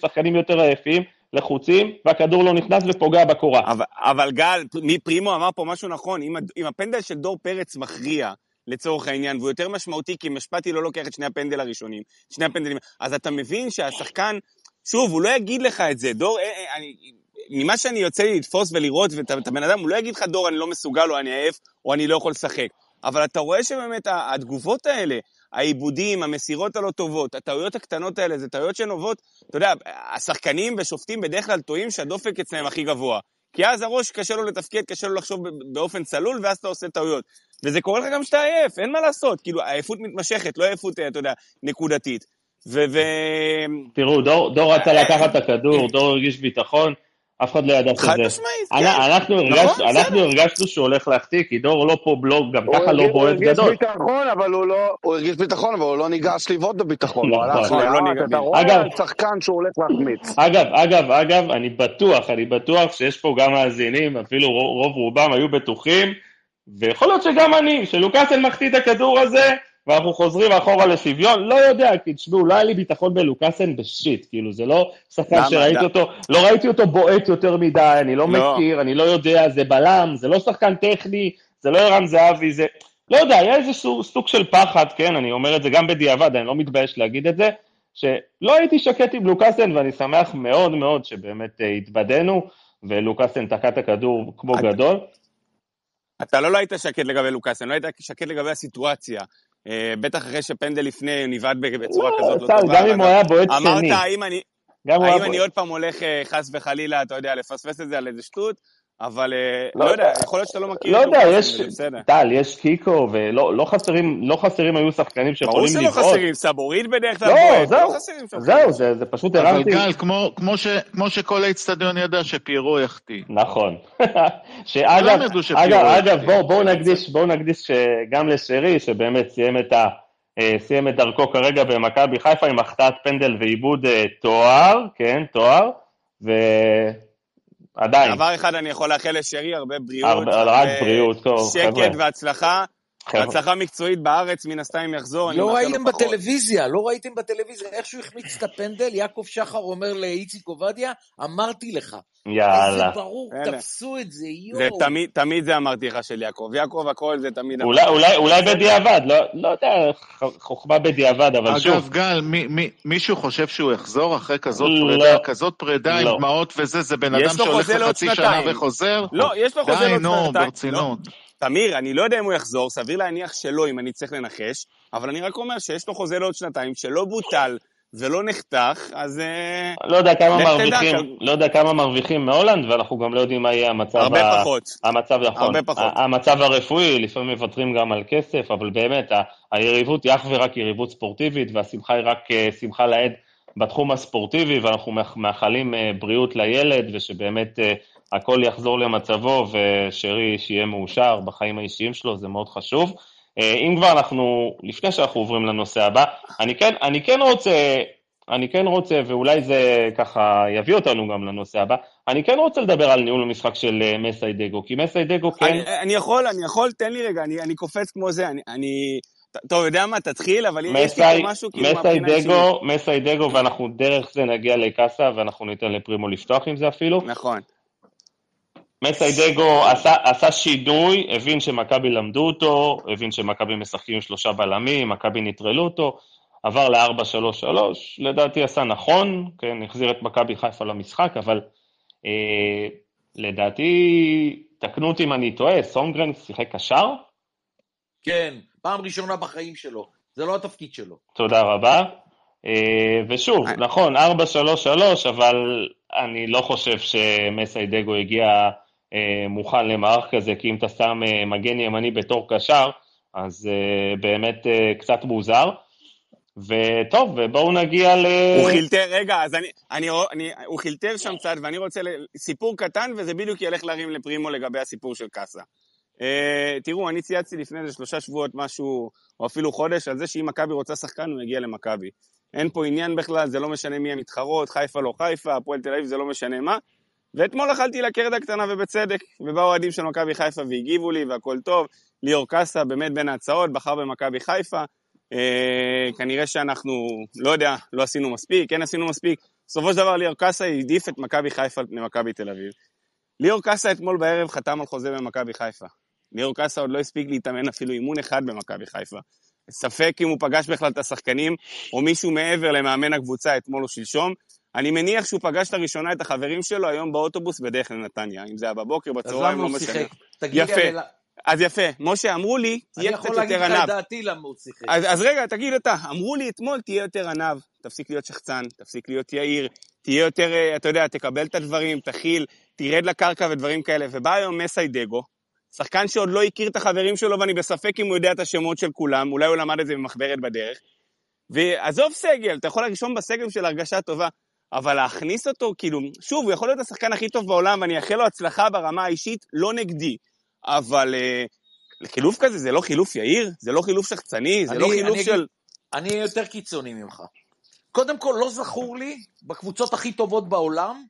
Speaker 1: שחקנים יותר עייפים, לחוצים, והכדור לא נכנס ופוגע בקורה.
Speaker 2: אבל, אבל גל, מי פרימו אמר פה משהו נכון, אם, אם הפנדל של דור פרץ מכריע, לצורך העניין, והוא יותר משמעותי, כי משפטי לא לוקח את שני הפנדל הראשונים, שני הפנדלים, אז אתה מבין שהשחקן, שוב, הוא לא יגיד לך את זה, דור, אה, אה, אני, ממה שאני יוצא לי לתפוס ולראות את הבן אדם, הוא לא יגיד לך, דור, אני לא מסוגל, או אני עייף, או אני לא יכול לשחק. אבל אתה רואה שבאמת התגובות האלה, העיבודים, המסירות הלא טובות, הטעויות הקטנות האלה, זה טעויות שנובעות, אתה יודע, השחקנים ושופטים בדרך כלל טועים שהדופק אצלם הכי גבוה. כי אז הראש קשה לו לתפקד, קשה לו לחשוב באופן צלול, ואז אתה עושה טעויות. וזה קורה לך גם כשאתה עייף, אין מה לעשות, כאילו, עייפות מתמשכת, לא עייפות, אתה יודע, נקודתית. ו... ו...
Speaker 1: תראו, דור, דור רצה לקחת את הכדור, דור הרגיש ביטחון, אף אחד לא ידע שזה...
Speaker 2: חד משמעית, כן.
Speaker 1: אנחנו, הרגש,
Speaker 2: נכון,
Speaker 1: אנחנו הרגשנו שהוא הולך להחטיא, כי דור לא פה בלוג, גם ככה לא
Speaker 5: הוא
Speaker 1: בועט
Speaker 5: הרגיש
Speaker 1: גדול.
Speaker 5: ביטחון, אבל הוא לא... הוא הרגיש ביטחון, אבל הוא לא ניגש לבעוט בביטחון. הוא
Speaker 1: נכון,
Speaker 5: הלך
Speaker 2: לא
Speaker 5: לאט,
Speaker 2: ניגש.
Speaker 5: אתה רואה שחקן שהוא הולך להחמיץ.
Speaker 1: אגב, אגב, אגב, אני בטוח, אני בטוח שיש פה גם מאזינים, אפילו רוב, רוב רובם היו בטוחים, ויכול להיות שגם אני, שלוקאסן מחטיא את הכדור הזה, ואנחנו חוזרים אחורה לשוויון, לא יודע, כי תשמעו, לא היה לי ביטחון בלוקאסן בשיט, כאילו, זה לא שחקן
Speaker 2: למה?
Speaker 1: שראיתי
Speaker 2: ד-
Speaker 1: אותו, לא ראיתי אותו בועט יותר מדי, אני לא
Speaker 2: לא.
Speaker 1: מכיר, אני לא יודע, זה בלם, זה לא שחקן טכני, זה לא ערן זהבי, זה... לא יודע, היה איזה סוג, סוג של פחד, כן, אני אומר את זה גם בדיעבד, אני לא מתבייש להגיד את זה, שלא הייתי שקט עם לוקאסן, ואני שמח מאוד מאוד שבאמת אה, התבדינו, ולוקאסן תקע את הכדור כמו
Speaker 2: אתה-
Speaker 1: גדול.
Speaker 2: אתה לא, לא היית שקט לגבי לוקאסן, לא היית שקט לגבי הסיטואציה. אה, בטח אחרי שפנדל לפני נבעט בצורה
Speaker 1: לא,
Speaker 2: כזאת לא טובה.
Speaker 1: גם אם הוא היה בועט
Speaker 2: אמרת,
Speaker 1: שני,
Speaker 2: האם אני, האם אני. עוד פעם הולך אה, חס וחלילה, אתה יודע, לפספס את זה על איזה שטות, אבל אה,
Speaker 1: לא
Speaker 2: לא יודע. יכול להיות שאתה לא מכיר
Speaker 1: לא
Speaker 2: את
Speaker 1: יודע, יש. טל, יש קיקו, ולא לא חסרים, לא חסרים היו שחקנים
Speaker 2: ברור
Speaker 1: שיכולים
Speaker 2: שלא
Speaker 1: לבעוט.
Speaker 2: חסרים, סבורית בדרך כלל
Speaker 1: לא, זהו,
Speaker 2: לא חסרים.
Speaker 1: זהו, זה, זה פשוט
Speaker 3: אבל
Speaker 1: הרמתי.
Speaker 3: גל, כמו, כמו, ש, כמו שכל האצטדיון ידע שפיירו יחטיא.
Speaker 1: נכון. שאגב, אגב. אגב, בואו בוא נקדיש, בואו נקדיש ש- גם לשרי, שבאמת סיים את, ה, אה, סיים את דרכו כרגע במכבי חיפה עם החטאת פנדל ועיבוד אה, תואר, כן, תואר, ועדיין,
Speaker 2: דבר אחד אני יכול לאחל לשרי, הרבה בריאות,
Speaker 1: הרבה- רק בריאות, טוב,
Speaker 2: שקט
Speaker 1: חבר'ה.
Speaker 2: והצלחה,
Speaker 1: חבר'ה.
Speaker 2: הצלחה מקצועית בארץ, מן הסתם אם יחזור,
Speaker 4: לא ראיתם. בטלוויזיה, לא ראיתם בטלוויזיה איך שהוא החמיץ את הפנדל, יעקב שחר אומר לאיציק עובדיה, אמרתי לך. איזה
Speaker 1: יאללה.
Speaker 4: ברור,
Speaker 2: הנה.
Speaker 4: תפסו את זה,
Speaker 2: זה
Speaker 4: יואו.
Speaker 2: תמיד, תמיד זה אמרתי לך של יעקב. יעקב הכל זה תמיד
Speaker 1: אולי, אולי, אולי בדיעבד, לא, לא יודע, חוכמה בדיעבד, אבל
Speaker 3: אגב,
Speaker 1: שוב,
Speaker 3: גל, מי, מי, מישהו חושב שהוא יחזור אחרי כזאת
Speaker 1: לא.
Speaker 3: פרידה, כזאת פרידה
Speaker 1: לא.
Speaker 3: עם דמעות וזה, זה בן אדם שהולך לחצי שנה. וחוזר?
Speaker 2: לא, יש לו חוזה
Speaker 3: די,
Speaker 2: לעוד
Speaker 3: נו,
Speaker 2: שנתיים. לא.
Speaker 3: ברצינות.
Speaker 2: תמיר, אני לא יודע אם הוא יחזור, סביר להניח שלא, אם אני צריך לנחש, אבל אני רק אומר שיש לו חוזה לעוד שנתיים, שלא בוטל ולא נחתך, אז אה,
Speaker 1: לא יודע כמה
Speaker 2: תדע,
Speaker 1: מרוויחים,
Speaker 2: גם-
Speaker 1: לא יודע כמה מרוויחים מהולנד, ואנחנו גם לא יודעים מה יהיה המצב,
Speaker 2: הרבה
Speaker 1: ה-
Speaker 2: פחות.
Speaker 1: המצב, נכון,
Speaker 2: הרבה פחות.
Speaker 1: המצב הרפואי, לפעמים מוותרים גם על כסף, אבל באמת, ה- היריבות היא אך ורק יריבות ספורטיבית, והשמחה היא רק אה, שמחה לאיד בתחום הספורטיבי, ואנחנו מאח- מאחלים אה, בריאות לילד, ושבאמת הכל יחזור למצבו, ושרי שיהיה מאושר בחיים האישיים שלו, זה מאוד חשוב. אה, אם כבר אנחנו, לפני שאנחנו עוברים לנושא הבא, אני כן, אני כן רוצה, אני כן רוצה, ואולי זה ככה יביא אותנו גם לנושא הבא, אני כן רוצה לדבר על ניהול המשחק של אה, מסיידגו, כי מסיידגו כן,
Speaker 2: אני, אני יכול, אני יכול, תן לי רגע, אני, אני קופץ כמו זה, אני, אני... טוב, יודע מה, תתחיל, אבל יש לי
Speaker 1: מסי,
Speaker 2: פה משהו כאילו מהבחינה.
Speaker 1: מסיידגו, מסיידגו, ואנחנו דרך זה נגיע לקאסה, ואנחנו ניתן לפרימו לפתוח עם זה אפילו.
Speaker 2: נכון.
Speaker 1: מסיידגו עשה, עשה שינוי, הבין שמכבי למדו אותו, הבין שמכבי משחקים עם שלושה בלמים, מכבי נטרלו אותו, עבר ל-4-3-3, לדעתי עשה נכון, כן, החזיר את מכבי חיפה למשחק, אבל אה, לדעתי, תקנו אותי אם אני טועה, סונגרן שיחק קשר?
Speaker 4: כן, פעם ראשונה בחיים שלו. זה לא התפקיד שלו.
Speaker 1: תודה רבה. אה, ושוב,
Speaker 2: אה.
Speaker 1: נכון, 4-3-3, אבל אני לא חושב שמסיידגו הגיע מוכן למערך כזה, כי אם אתה שם אה, מגן ימני בתור קשר, אז אה, באמת אה, קצת מוזר. וטוב, ובואו נגיע ל...
Speaker 2: הוא חילטר, רגע, אז אני, אני, אני, הוא חילטר שם קצת, ואני רוצה, סיפור קטן, וזה בדיוק ילך להרים לפרימו לגבי הסיפור של קאסה. Uh, תראו, אני צייצתי לפני איזה שלושה שבועות משהו, או אפילו חודש, על זה שאם מכבי רוצה שחקן, הוא יגיע למכבי. אין פה עניין בכלל, זה לא משנה מי המתחרות, חיפה לא חיפה, הפועל תל אביב זה לא משנה מה. ואתמול אכלתי לקרדה קטנה ובצדק, ובאו אוהדים של מכבי חיפה והגיבו לי והכל טוב. ליאור קאסה באמת בין ההצעות, בחר במכבי חיפה. אה, כנראה שאנחנו, לא יודע, לא עשינו מספיק, כן עשינו מספיק. בסופו של דבר ליאור קאסה העדיף את מכבי חיפה על פני מכבי תל אביב. ליאור קאסה אתמול בערב חתם על חוזה במכבי חיפה. ליאור קאסה עוד לא הספיק להתאמן אפילו אימון אחד במכבי חיפה. ספק אם הוא פגש בכלל את השחקנים, או מישהו מעבר למאמן הקבוצה אתמול או שלשום. אני מניח שהוא פגש לראשונה את החברים שלו היום באוטובוס בדרך לנתניה. אם זה היה בבוקר, בצהריים, לא משנה. יפה. אז יפה. משה, אמרו לי,
Speaker 4: אני
Speaker 2: תהיה קצת
Speaker 4: יכול להגיד
Speaker 2: יותר
Speaker 4: לך את
Speaker 2: ענב.
Speaker 4: דעתי למה הוא שיחק.
Speaker 2: אז, אז רגע, תגיד אתה, אמרו לי אתמול, תהיה יותר ענב, תפסיק להיות שחצן, תפסיק להיות יהיר, תהיה יותר, אה, אתה יודע, תקבל את הדברים, תכיל, תרד לקרקע ודברים כאלה. ובא היום מסיידגו, שחקן שעוד לא הכיר את החברים שלו, ואני בספק אם הוא יודע את השמות של כולם, אולי הוא למד את זה במחברת בדרך. ועזוב סגל, אתה יכול לרשום בסגל של הרגשה טובה, אבל להכניס אותו, כאילו, שוב, הוא יכול להיות השחקן הכי טוב בעולם, ואני אאחל לו הצלחה ברמה האישית, לא נגדי. אבל אה, חילוף כזה זה לא חילוף יאיר? זה לא חילוף שחצני? זה
Speaker 4: אני-
Speaker 2: לא חילוף
Speaker 4: אני
Speaker 2: של...
Speaker 4: אני יותר קיצוני ממך. קודם כל, לא זכור לי, בקבוצות הכי טובות בעולם,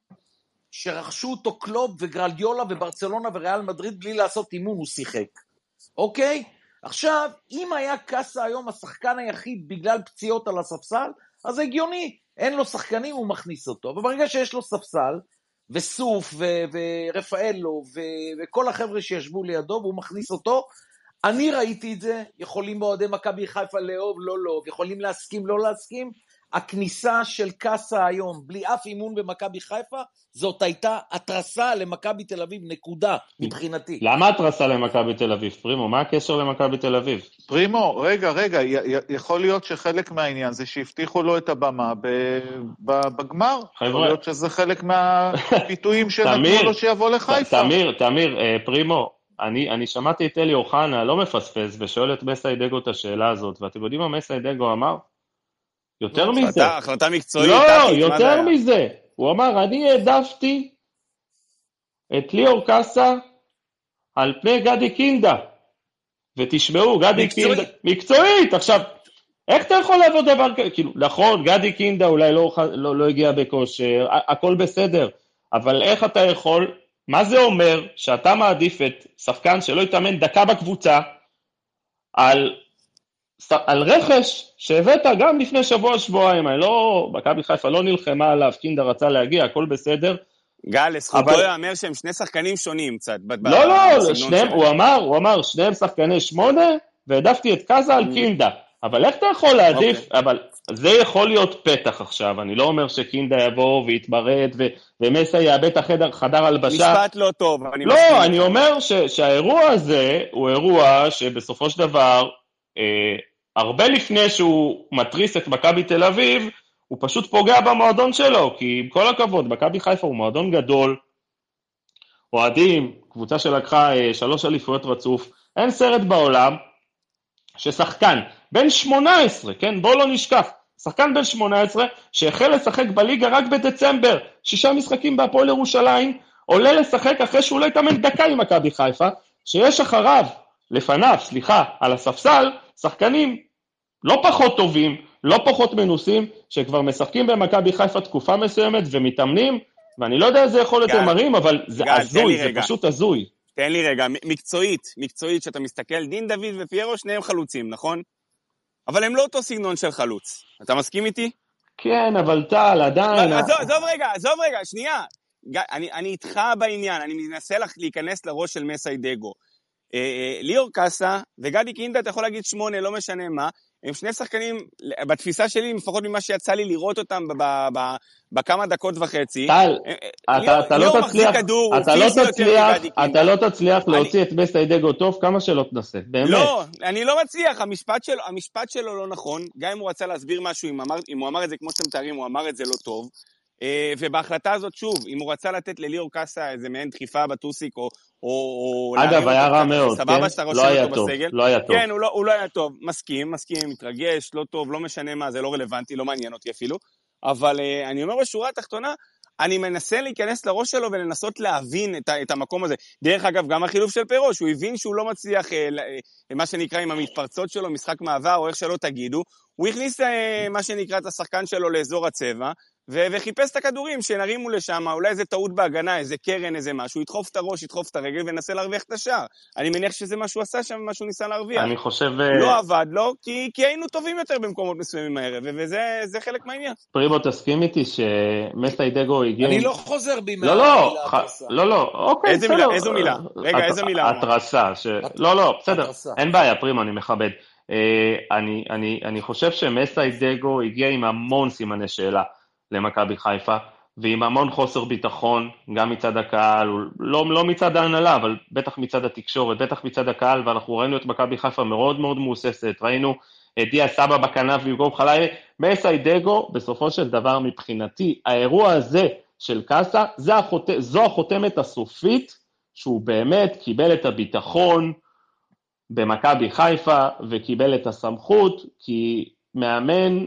Speaker 4: שרכשו אותו קלופ וגרלדיולה וברצלונה וריאל מדריד בלי לעשות אימון, הוא שיחק. אוקיי? עכשיו, אם היה קאסה היום השחקן היחיד בגלל פציעות על הספסל, אז הגיוני. אין לו שחקנים, הוא מכניס אותו. אבל ברגע שיש לו ספסל, וסוף, ו- ורפאלו, ו- וכל החבר'ה שישבו לידו, והוא מכניס אותו, אני ראיתי את זה, יכולים אוהדי מכבי חיפה לאהוב, לא לאהוב, יכולים להסכים, לא להסכים. הכניסה של קאסה היום, בלי אף אימון במכבי חיפה, זאת הייתה התרסה למכבי תל אביב, נקודה, מבחינתי.
Speaker 1: למה התרסה למכבי תל אביב, פרימו? מה הקשר למכבי תל אביב?
Speaker 3: פרימו, רגע, רגע, יכול להיות שחלק מהעניין זה שהבטיחו לו את הבמה בגמר.
Speaker 1: חבר'ה.
Speaker 3: יכול להיות שזה חלק מהפיתויים שנתנו לו שיבוא לחיפה.
Speaker 1: תמיר, תמיר, אה, פרימו, אני, אני שמעתי את אלי אוחנה, לא מפספס, ושואל את מסיידגו את השאלה הזאת, ואתם יודעים מה מסיידגו אמר? יותר מזה.
Speaker 2: החלטה- מקצועית,
Speaker 1: לא,
Speaker 2: זה
Speaker 1: יותר
Speaker 2: היה?
Speaker 1: מזה. הוא אמר, אני העדפתי את ליאור קאסה על פני גדי קינדה. ותשמעו, גדי
Speaker 4: מקצועית.
Speaker 1: קינדה... מקצועית. עכשיו, איך אתה יכול לעבוד דבר כזה? כאילו, נכון, גדי קינדה אולי לא, לא, לא הגיע בכושר, הכל בסדר, אבל איך אתה יכול... מה זה אומר שאתה מעדיף את שחקן שלא יתאמן דקה בקבוצה על על רכש שהבאת גם לפני שבוע-שבועיים, אני לא, מכבי חיפה לא נלחמה עליו, קינדה רצה להגיע, הכל בסדר.
Speaker 2: גל, לזכותו
Speaker 1: אבל-
Speaker 2: ייאמר שהם שני שחקנים שונים קצת.
Speaker 1: לא, לא, שניהם. הוא אמר, הוא אמר, שניהם שחקני שמונה, והעדפתי את קאזה על קינדה. אבל איך אתה יכול להעדיף,
Speaker 2: אוקיי.
Speaker 1: אבל זה יכול להיות פתח עכשיו, אני לא אומר שקינדה יבוא ויתמרד, ו- ומסה יאבד את החדר, חדר הלבשה.
Speaker 2: משפט לא טוב, אני מסכים.
Speaker 1: לא, אני אומר ש, שהאירוע הזה הוא אירוע שבסופו של דבר, אה, הרבה לפני שהוא מתריס את מכבי תל אביב, הוא פשוט פוגע במועדון שלו, כי עם כל הכבוד, מכבי חיפה הוא מועדון גדול, אוהדים, קבוצה שלקחה אה, שלוש אליפויות רצוף, אין סרט בעולם ששחקן בן 18, כן, בואו לא נשכח, שחקן בן 18 שהחל לשחק בליגה רק בדצמבר, שישה משחקים בהפועל ירושלים, עולה לשחק אחרי שהוא לא התאמן דקה עם מכבי חיפה, שיש אחריו, לפניו, סליחה, על הספסל, שחקנים לא פחות טובים, לא פחות מנוסים, שכבר משחקים במכבי חיפה תקופה מסוימת ומתאמנים, ואני לא יודע איזה יכולת הם מראים, אבל זה
Speaker 2: גל,
Speaker 1: הזוי, זה
Speaker 2: רגע.
Speaker 1: פשוט הזוי.
Speaker 2: תן לי רגע, מקצועית, מקצועית, שאתה מסתכל, דין דוד ופיירו, שניהם חלוצים, נכון? אבל הם לא אותו סגנון של חלוץ. אתה מסכים איתי?
Speaker 1: כן, אבל טל, עדיין...
Speaker 2: עזוב, עזוב רגע, עזוב רגע, שנייה. אני, אני איתך בעניין, אני מנסה לך להיכנס לראש של מסיידגו. אה, אה, ליאור קאסה וגדי קינדה, אתה יכול להגיד שמונה, לא משנה מה, הם שני שחקנים, בתפיסה שלי, לפחות ממה שיצא לי לראות אותם בכמה דקות וחצי.
Speaker 1: טל, אתה, לא תצליח, אתה לא תצליח. אתה לא תצליח להוציא את מסיידגו טוב כמה שלא תנסה, באמת.
Speaker 2: לא, אני לא מצליח, המשפט שלו, לא נכון, גם אם הוא רצה להסביר משהו, אם הוא אמר את זה כמו שאתם מתארים, הוא אמר את זה לא טוב. אה, ובהחלטה הזאת, שוב, אם הוא רצה לתת לליאור קאסה איזה מעין דחיפה בטוסיק, או... או,
Speaker 1: אגב, היה רע מאוד,
Speaker 2: סבבה
Speaker 1: כן?
Speaker 2: שאתה
Speaker 1: לא
Speaker 2: רושם
Speaker 1: היה
Speaker 2: אותו
Speaker 1: טוב,
Speaker 2: בסגל.
Speaker 1: לא היה טוב.
Speaker 2: כן, הוא לא, הוא לא היה טוב. מסכים, מסכים, מתרגש, לא טוב, לא משנה מה, זה לא רלוונטי, לא מעניין אותי אפילו. אבל אה, אני אומר בשורה התחתונה, אני מנסה להיכנס לראש שלו ולנסות להבין את, ה- את המקום הזה. דרך אגב, גם החילוף של פירוש, הוא הבין שהוא לא מצליח, אה, אה, מה שנקרא עם המתפרצות שלו, משחק מעבר, או איך שלא תגידו, הוא הכניס אה, מה שנקרא את השחקן שלו לאזור הצבע, ו- וחיפש את הכדורים שנרימו לשם, אולי איזה טעות בהגנה, איזה קרן, איזה משהו, ידחוף את הראש, ידחוף את הרגל וינסה להרוויח את השער. אני מניח שזה מה שהוא עשה שם, מה שהוא ניסה להרוויח.
Speaker 1: אני חושב, אה,
Speaker 2: לא עבד לו, כי, כי היינו טובים יותר במקומות מסוימים הערב, וזה זה חלק מהעניין.
Speaker 1: פרימו, תסכים איתי שמסיידגו הגיע...
Speaker 4: אני לא חוזר בי
Speaker 1: לא, לא,
Speaker 4: מהמילה
Speaker 1: ח-
Speaker 4: התרסה.
Speaker 1: לא, לא, אוקיי,
Speaker 2: איזה
Speaker 1: בסדר.
Speaker 2: מילה? איזו מילה? רגע,
Speaker 1: הת-
Speaker 2: איזה מילה?
Speaker 1: התרסה, ש... לא, לא, בסדר,
Speaker 4: התרסה.
Speaker 1: אין בעיה, פרימו, אני מכבד. אה, אני, אני, אני חושב שמסיידגו הגיע עם המון סימני שאלה למכבי חיפה, ועם המון חוסר ביטחון, גם מצד הקהל, לא, לא מצד ההנהלה, אבל בטח מצד התקשורת, בטח מצד הקהל, ואנחנו ראינו את מכבי חיפה מאוד מאוד מהוססת, ראינו את דיה סבא בכנף במקום חלילה, מסיידגו, בסופו של דבר מבחינתי, האירוע הזה של קאסה, זה החוט... זו החותמת הסופית שהוא באמת קיבל את הביטחון במכבי חיפה וקיבל את הסמכות, כי מאמן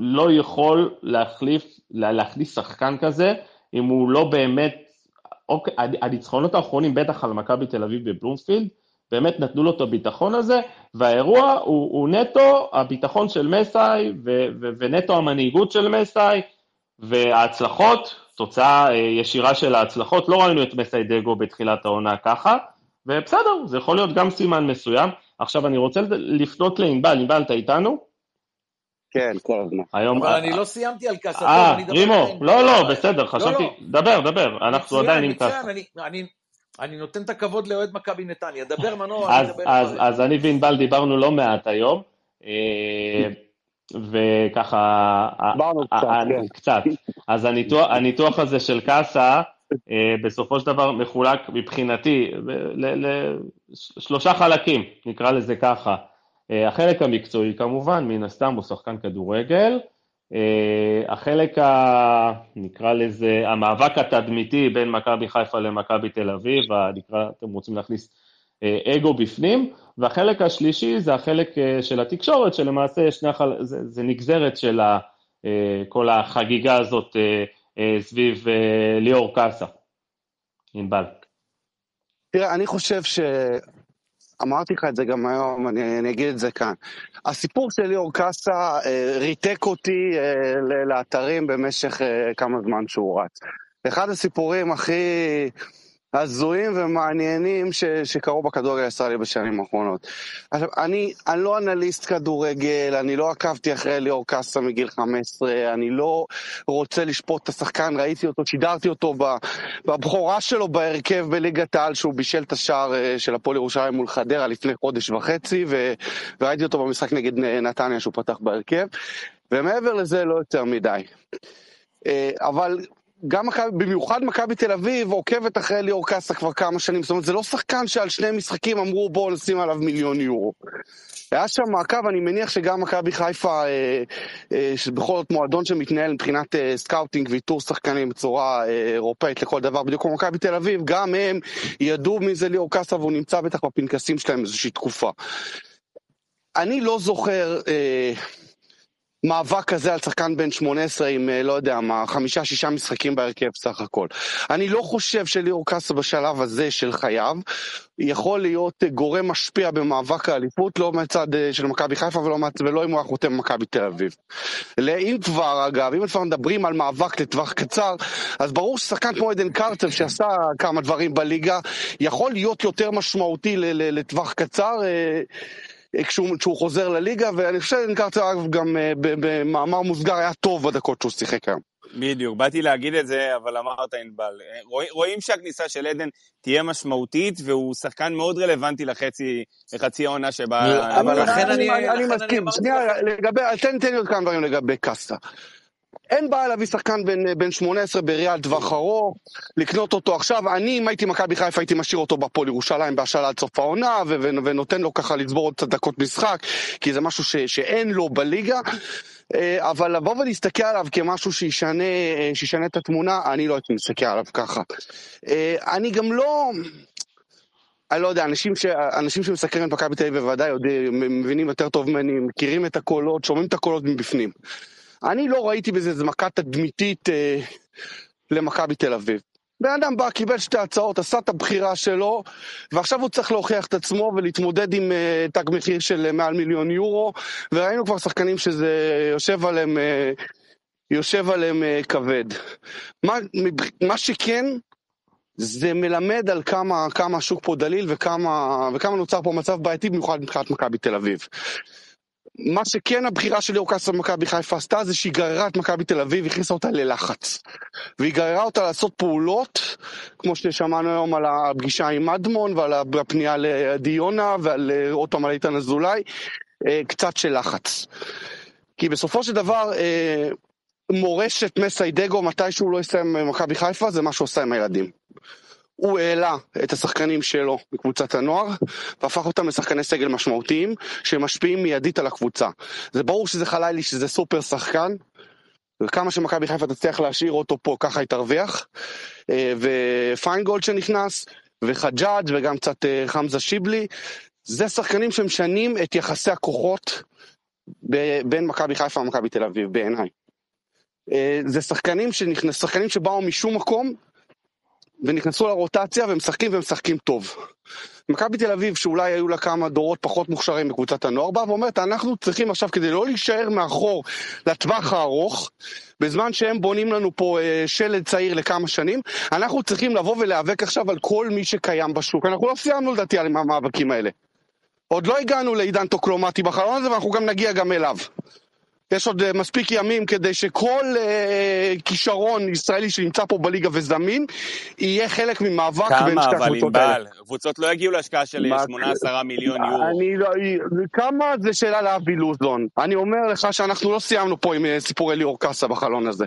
Speaker 1: לא יכול להחליף, להכניס שחקן כזה, אם הוא לא באמת, אוקיי, הניצחונות האחרונים, בטח על מכבי תל אביב בבלומפילד, באמת נתנו לו את הביטחון הזה, והאירוע הוא, הוא נטו הביטחון של מסאי ו, ו, ונטו המנהיגות של מסאי, וההצלחות, תוצאה אה, ישירה של ההצלחות, לא ראינו את מסאי דגו בתחילת העונה ככה, ובסדר, זה יכול להיות גם סימן מסוים. עכשיו אני רוצה לפנות לענבל, ענבל, אתה איתנו?
Speaker 5: כן, כל הזמן.
Speaker 4: היום... אבל אני לא סיימתי על קאסה.
Speaker 1: אה, רימו, לא, לא, בסדר, חשבתי, דבר, דבר, אנחנו עדיין עם קאסה.
Speaker 4: אני נותן את הכבוד לאוהד מכבי נתניה. דבר מנור,
Speaker 1: אני אדבר אז, אז אני וענבל דיברנו לא מעט היום, אה, וככה...
Speaker 5: דיברנו קצת, כן.
Speaker 1: קצת. אז הניתוח, הניתוח הזה של קאסה, אה, בסופו של דבר מחולק מבחינתי לשלושה חלקים, נקרא לזה ככה. אה, החלק המקצועי כמובן, מן הסתם הוא שחקן כדורגל. אה, החלק, ה... נקרא לזה, המאבק התדמיתי בין מכבי חיפה למכבי תל אביב, נקרא, אתם רוצים להכניס אגו בפנים, והחלק השלישי זה החלק של התקשורת, שלמעשה שני החל... זה, זה נגזרת של כל החגיגה הזאת סביב ליאור קאסה. ענבל.
Speaker 5: תראה, אני חושב ש... אמרתי לך את זה גם היום, אני, אני אגיד את זה כאן. הסיפור של ליאור קאסה אה, ריתק אותי אה, לאתרים במשך אה, כמה זמן שהוא רץ. אחד הסיפורים הכי הזויים ומעניינים ש, שקרו בכדורגל הישראלי בשנים האחרונות. עכשיו, אני, אני לא אנליסט כדורגל, אני לא עקבתי אחרי ליאור קאסה מגיל 15, אני לא רוצה לשפוט את השחקן, ראיתי אותו, שידרתי אותו בבכורה שלו בהרכב בליגת העל, שהוא בישל את השער אה, של הפועל ירושלים מול חדרה לפני חודש וחצי, ו, וראיתי אותו במשחק נגד נתניה שהוא פתח בהרכב, ומעבר לזה לא יותר מדי. אה, אבל גם במיוחד מכבי תל אביב עוקבת אחרי ליאור קאסה כבר כמה שנים, זאת אומרת זה לא שחקן שעל שני משחקים אמרו בואו נשים עליו מיליון יורו. היה שם מעקב, אני מניח שגם מכבי חיפה, אה, אה, שבכל זאת מועדון שמתנהל מבחינת אה, scouting ואיתור שחקנים בצורה אה, אירופאית לכל דבר, בדיוק כמו מכבי תל אביב, גם הם ידעו מי זה ליאור קאסה והוא נמצא בטח בפנקסים שלהם איזושהי תקופה. אני לא זוכר... אה, מאבק כזה על שחקן בן 18 עם, אה, לא יודע מה, חמישה-שישה משחקים בהרכב סך הכל. אני לא חושב שליאור קאסו בשלב הזה של חייו יכול להיות אה, גורם משפיע במאבק האליפות, לא מהצד אה, של מכבי חיפה ולא, ולא אם הוא היה חותם במכבי תל אביב. אם כבר, אגב, אם כבר מדברים על מאבק לטווח קצר, אז ברור ששחקן כמו עדן קרצב, שעשה כמה דברים בליגה, יכול להיות יותר משמעותי לטווח קצר. כשהוא, כשהוא חוזר לליגה, ואני חושב שנקרצר אגב גם אה, במאמר מוסגר היה טוב בדקות שהוא שיחק היום.
Speaker 2: בדיוק, באתי להגיד את זה, אבל אמרת ענבל. רואים, רואים שהכניסה של עדן תהיה משמעותית, והוא שחקן מאוד רלוונטי לחצי, לחצי העונה שבה...
Speaker 5: אבל לכן אני... אני מסכים, שנייה, לגבי, תן לי עוד כמה דברים לגבי קאסטה. אין בעיה להביא שחקן בן, בן 18 בראייה לטווח ארוך, לקנות אותו עכשיו. אני, אם הייתי מכבי חיפה, הייתי משאיר אותו בפועל ירושלים בהשאלה עד סוף העונה, ו- ו- ונותן לו ככה לצבור עוד קצת דקות משחק, כי זה משהו ש- שאין לו בליגה. אה, אבל לבוא ולהסתכל עליו כמשהו שישנה, אה, שישנה את התמונה, אני לא הייתי מסתכל עליו ככה. אה, אני גם לא... אני לא יודע, אנשים, ש... אנשים שמסקרים את מכבי תל אביב בוודאי מבינים יותר טוב ממני, מכירים את הקולות, שומעים את הקולות מבפנים. אני לא ראיתי בזה איזה מכה תדמיתית אה, למכבי תל אביב. בן אדם בא, קיבל שתי הצעות, עשה את הבחירה שלו, ועכשיו הוא צריך להוכיח את עצמו ולהתמודד עם אה, תג מחיר של אה, מעל מיליון יורו, וראינו כבר שחקנים שזה יושב עליהם, אה, יושב עליהם אה, כבד. מה, מה שכן, זה מלמד על כמה, כמה השוק פה דליל וכמה, וכמה נוצר פה מצב בעייתי, במיוחד מבחינת מכבי תל אביב. מה שכן הבחירה של ליאור קאסה במכבי חיפה עשתה זה שהיא גררה את מכבי תל אביב, הכניסה אותה ללחץ. והיא גררה אותה לעשות פעולות, כמו ששמענו היום על הפגישה עם אדמון ועל הפנייה לעדי יונה ועל עוד פעם על איתן אזולאי, אה, קצת של לחץ. כי בסופו של דבר, אה, מורשת מסיידגו, מתי שהוא לא יסיים במכבי חיפה, זה מה שהוא עושה עם הילדים. הוא העלה את השחקנים שלו מקבוצת הנוער והפך אותם לשחקני סגל משמעותיים שמשפיעים מיידית על הקבוצה. זה ברור שזה חלילי שזה סופר שחקן וכמה שמכבי חיפה תצליח להשאיר אותו פה ככה היא תרוויח אה, ופיינגולד שנכנס וחג'אג' וגם קצת אה, חמזה שיבלי, זה שחקנים שמשנים את יחסי הכוחות בין מכבי חיפה למכבי תל אביב, בעיניי. אה, זה שחקנים שנכנס, שחקנים שבאו משום מקום ונכנסו לרוטציה ומשחקים ומשחקים טוב. מכבי תל אביב, שאולי היו לה כמה דורות פחות מוכשרים בקבוצת הנוער, באה ואומרת, אנחנו צריכים עכשיו, כדי לא להישאר מאחור לטווח הארוך, בזמן שהם בונים לנו פה אה, שלד צעיר לכמה שנים, אנחנו צריכים לבוא ולהיאבק עכשיו על כל מי שקיים בשוק. אנחנו לא סיימנו לדעתי על המאבקים האלה. עוד לא הגענו לעידן טוקלומטי בחלון הזה, ואנחנו גם נגיע גם אליו. יש עוד אה, מספיק ימים כדי שכל אה, כישרון ישראלי שנמצא פה בליגה וזמין, יהיה חלק ממאבק בין
Speaker 2: כמה
Speaker 5: שתי
Speaker 2: אבל
Speaker 5: הקבוצות האלה.
Speaker 2: ענבל, קבוצות לא יגיעו להשקעה של
Speaker 5: מה-
Speaker 2: 8-10 מיליון יורו.
Speaker 5: אני לא... כמה זה שאלה לאבי לוזון? אני אומר לך שאנחנו לא סיימנו פה עם אה, סיפורי ליאור קאסה בחלון הזה.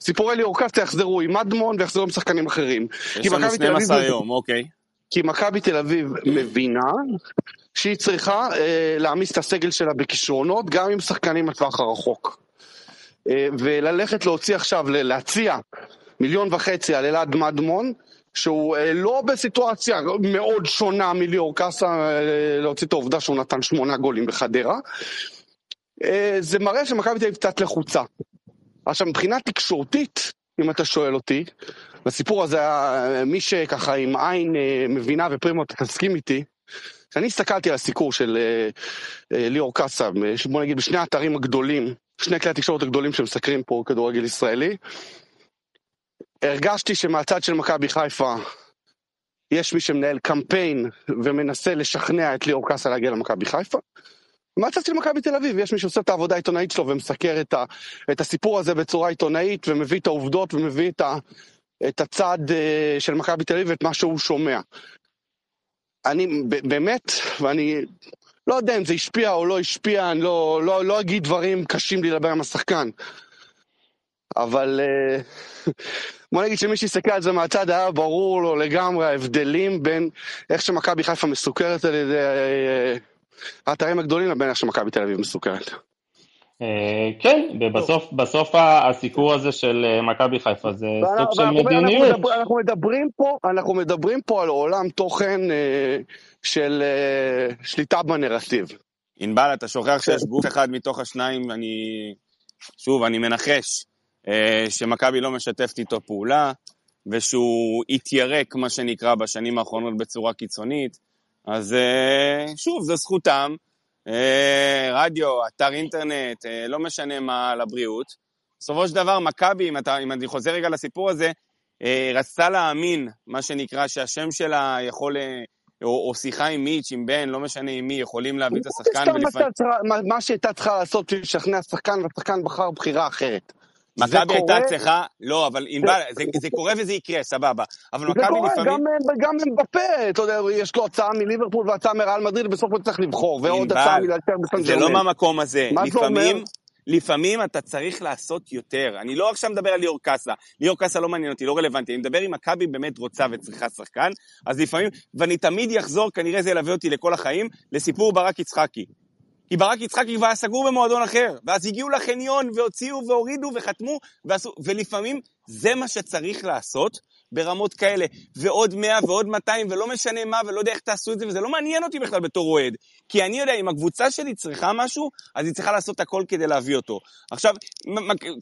Speaker 5: סיפורי ליאור קאסה יחזרו עם מדמון ויחזרו עם שחקנים אחרים.
Speaker 2: יש לנו
Speaker 5: מכבי תל אביב-
Speaker 2: 12 יום, אוקיי.
Speaker 5: כי מכבי תל אביב מבינה שהיא צריכה אה, להעמיס את הסגל שלה בכישרונות, גם עם שחקנים לטווח הרחוק. אה, וללכת להוציא עכשיו, להציע מיליון וחצי על אלעד מדמון, שהוא אה, לא בסיטואציה מאוד שונה מליאור קאסה, אה, להוציא את העובדה שהוא נתן שמונה גולים בחדרה. אה, זה מראה שמכבי תל אביב קצת לחוצה. עכשיו, מבחינה תקשורתית, אם אתה שואל אותי, בסיפור הזה, היה מי שככה עם עין אה, מבינה ופרימו, תסכים איתי, כשאני הסתכלתי על הסיקור של אה, אה, ליאור ב- בוא נגיד בשני האתרים הגדולים, שני כלי התקשורת הגדולים שמסקרים פה כדורגל ישראלי, הרגשתי שמהצד של מכבי חיפה יש מי שמנהל קמפיין ומנסה לשכנע את ליאור קאסה להגיע למכבי חיפה. מהצד של מכבי תל אביב יש מי שעושה את העבודה העיתונאית שלו ומסקר את, ה, את הסיפור הזה בצורה עיתונאית ומביא את העובדות ומביא את, ה, את הצד אה, של מכבי תל אביב ואת מה שהוא שומע. אני באמת, ואני לא יודע אם זה השפיע או לא השפיע, אני לא, לא, לא אגיד דברים קשים לי לדבר עם השחקן. אבל אה, בוא נגיד שמי שהסתכל על זה מהצד היה ברור לו לגמרי ההבדלים בין איך שמכבי חיפה מסוכרת על ידי אה, האתרים הגדולים לבין איך שמכבי תל אביב מסוכרת.
Speaker 1: אה, כן, ובסוף בסוף הסיקור הזה של אה, מכבי חיפה זה סוג של מדיניות.
Speaker 5: מדבר- אנחנו מדברים פה, אנחנו מדברים פה על עולם תוכן אה, של שליטה בנרטיב.
Speaker 2: ענבל, אתה שוכח שיש גוף אחד מתוך השניים, אני... שוב, אני מנחש שמכבי לא משתפת איתו פעולה, ושהוא התיירק, מה שנקרא, בשנים האחרונות בצורה קיצונית. אז שוב, זו זכותם. אה, רדיו, אתר אינטרנט, אה, לא משנה מה על הבריאות. בסופו של דבר, מכבי, אם, אתה- אם אני חוזר רגע לסיפור הזה, אה, רצתה להאמין, מה שנקרא, שהשם שלה יכול, או, או שיחה עם מיץ', עם בן, לא משנה עם מי, יכולים להביא את השחקן ולפעמים...
Speaker 5: מה- מה שהייתה צריכה לעשות בשביל לשכנע שחקן, והשחקן בחר בחירה אחרת. זה
Speaker 2: מכבי הייתה
Speaker 5: קורה-
Speaker 2: צריכה, לא, אבל ענבל, זה, זה קורה וזה יקרה, סבבה. אבל
Speaker 5: זה
Speaker 2: מכבי
Speaker 5: קורה,
Speaker 2: לפעמים...
Speaker 5: גם, גם בפה, אתה יודע, יש לו הצעה מליברפול והצעה מריאל מדריד, בסוף הוא צריך לבחור, ועוד הצעה מלהצר בסן
Speaker 2: זה לא מהמקום הזה.
Speaker 5: מה זה אומר?
Speaker 2: לפעמים, לפעמים אתה צריך לעשות יותר. אני לא עכשיו מדבר על ליאור קאסה. ליאור קאסה לא מעניין אותי, לא רלוונטי. אני מדבר אם מכבי באמת רוצה וצריכה שחקן, אז לפעמים, ואני תמיד אחזור, כנראה זה ילווה אותי לכל החיים, לסיפור ברק יצחקי. כי ברק יצחקי כבר היה סגור במועדון אחר, ואז הגיעו לחניון והוציאו והורידו וחתמו, ועשו, ולפעמים זה מה שצריך לעשות ברמות כאלה, ועוד 100 ועוד 200 ולא משנה מה, ולא יודע איך תעשו את זה, וזה לא מעניין אותי בכלל בתור אוהד. כי אני יודע, אם הקבוצה שלי צריכה משהו, אז היא צריכה לעשות הכל כדי להביא אותו. עכשיו,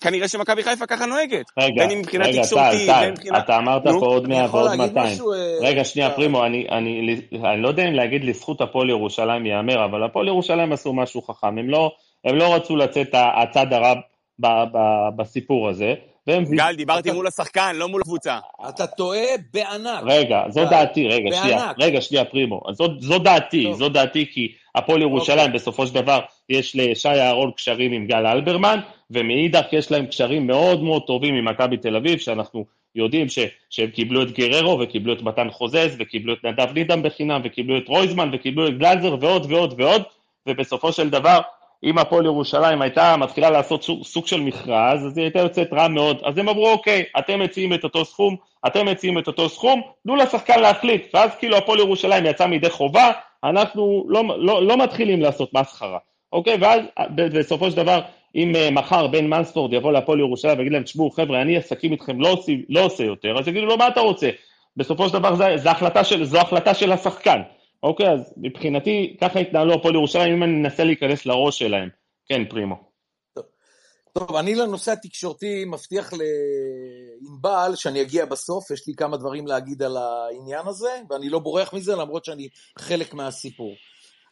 Speaker 2: כנראה שמכבי חיפה ככה נוהגת.
Speaker 1: רגע, רגע, טל, טל. אתה אמרת
Speaker 2: נו,
Speaker 1: פה עוד
Speaker 4: אני
Speaker 1: 100
Speaker 4: יכול
Speaker 1: ועוד
Speaker 4: להגיד
Speaker 1: 200.
Speaker 4: משהו, אה,
Speaker 1: רגע, שנייה,
Speaker 4: טל?
Speaker 1: פרימו, אני, אני, אני לא יודע אם להגיד לזכות הפועל ירושלים ייאמר, אבל הפועל ירושלים עשו משהו חכם. הם לא, הם לא רצו לצאת הצד הרע ב, ב, בסיפור הזה.
Speaker 2: גל, דיברתי מול השחקן, לא מול הקבוצה.
Speaker 4: אתה טועה בענק.
Speaker 1: רגע, זו דעתי, רגע, שנייה. רגע, שנייה, פרימו. זו, דעתי. זו דעתי, כי הפועל ירושלים,
Speaker 4: אוקיי.
Speaker 1: בסופו של דבר, יש לשי אהרון קשרים עם גל אלברמן, ומאידך יש להם קשרים מאוד מאוד טובים עם מכבי תל אביב, שאנחנו יודעים ש, שהם קיבלו את גררו, וקיבלו את מתן חוזז, וקיבלו את נדב נידם בחינם, וקיבלו את רויזמן, וקיבלו את גלזר, ועוד ועוד ועוד, ובסופו של דבר, אם הפועל ירושלים הייתה מתחילה לעשות סוג, של מכרז, אז היא הייתה יוצאת רע מאוד. אז הם אמרו, אוקיי, אתם מציעים את אותו סכום, אתם מציעים את אותו סכום, תנו לשחקן להחליט. ואז כאילו הפועל ירושלים יצא מידי חובה, אנחנו לא, לא, לא מתחילים לעשות מסחרה. אוקיי? ואז בסופו של דבר, אם uh, מחר בן מנספורד יבוא להפועל ירושלים ויגיד להם, תשמעו חבר'ה, אני עסקים איתכם לא, עושים, לא עושה יותר, אז יגידו לו, מה אתה רוצה? בסופו של דבר זה החלטה של, זו החלטה של השחקן. אוקיי, אז מבחינתי, ככה התנהלו הפועל ירושלים, אם אני אנסה להיכנס לראש שלהם. כן, פרימו.
Speaker 4: טוב, אני לנושא התקשורתי מבטיח לענבל שאני אגיע בסוף, יש לי כמה דברים להגיד על העניין הזה, ואני לא בורח מזה, למרות שאני חלק מהסיפור.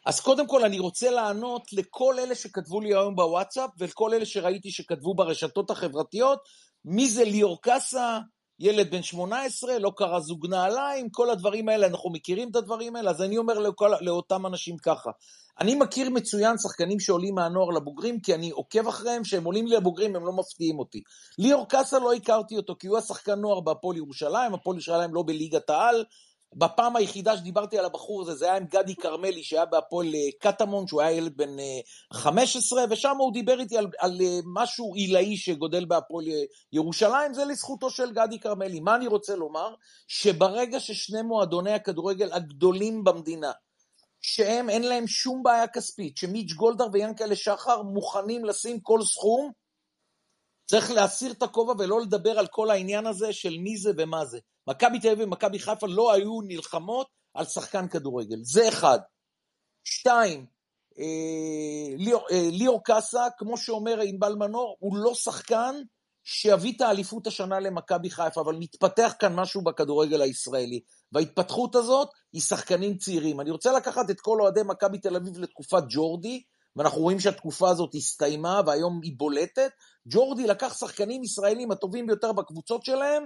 Speaker 4: אז קודם כל אני רוצה לענות לכל אלה שכתבו לי היום בוואטסאפ, ולכל אלה שראיתי שכתבו ברשתות החברתיות, מי זה ליאור קאסה, ילד בן 18, לא קרא זוג נעליים, כל הדברים האלה, אנחנו מכירים את הדברים האלה, אז אני אומר לכל, לאותם אנשים ככה. אני מכיר מצוין שחקנים שעולים מהנוער לבוגרים, כי אני עוקב אחריהם, כשהם עולים לי לבוגרים הם לא מפתיעים אותי. ליאור קאסה לא הכרתי אותו, כי הוא השחקן נוער בהפועל ירושלים, הפועל ירושלים לא בליגת העל, בפעם היחידה שדיברתי על הבחור הזה, זה היה עם גדי כרמלי, שהיה בהפועל אה, קטמון, שהוא היה ילד בן 15, אה, ושם הוא דיבר איתי על, על אה, משהו עילאי שגודל בהפועל ירושלים, זה לזכותו של גדי כרמלי. מה אני רוצה לומר? שברגע ששני מועדוני הכדורגל הגדולים במדינה, שהם, אין להם שום בעיה כספית, שמיץ' גולדהר ויאנקלה שחר מוכנים לשים כל סכום, צריך להסיר את הכובע ולא לדבר על כל העניין הזה של מי זה ומה זה. מכבי תל אביב ומכבי חיפה לא היו נלחמות על שחקן כדורגל. זה אחד. שתיים, אה, ליאור, אה, ליאור קאסה, כמו שאומר ענבל מנור, הוא לא שחקן שיביא את האליפות השנה למכבי חיפה, אבל מתפתח כאן משהו בכדורגל הישראלי. וההתפתחות הזאת היא שחקנים צעירים. אני רוצה לקחת את כל אוהדי מכבי תל אביב לתקופת ג'ורדי, ואנחנו רואים שהתקופה הזאת הסתיימה והיום היא בולטת. ג'ורדי לקח שחקנים ישראלים הטובים ביותר בקבוצות שלהם,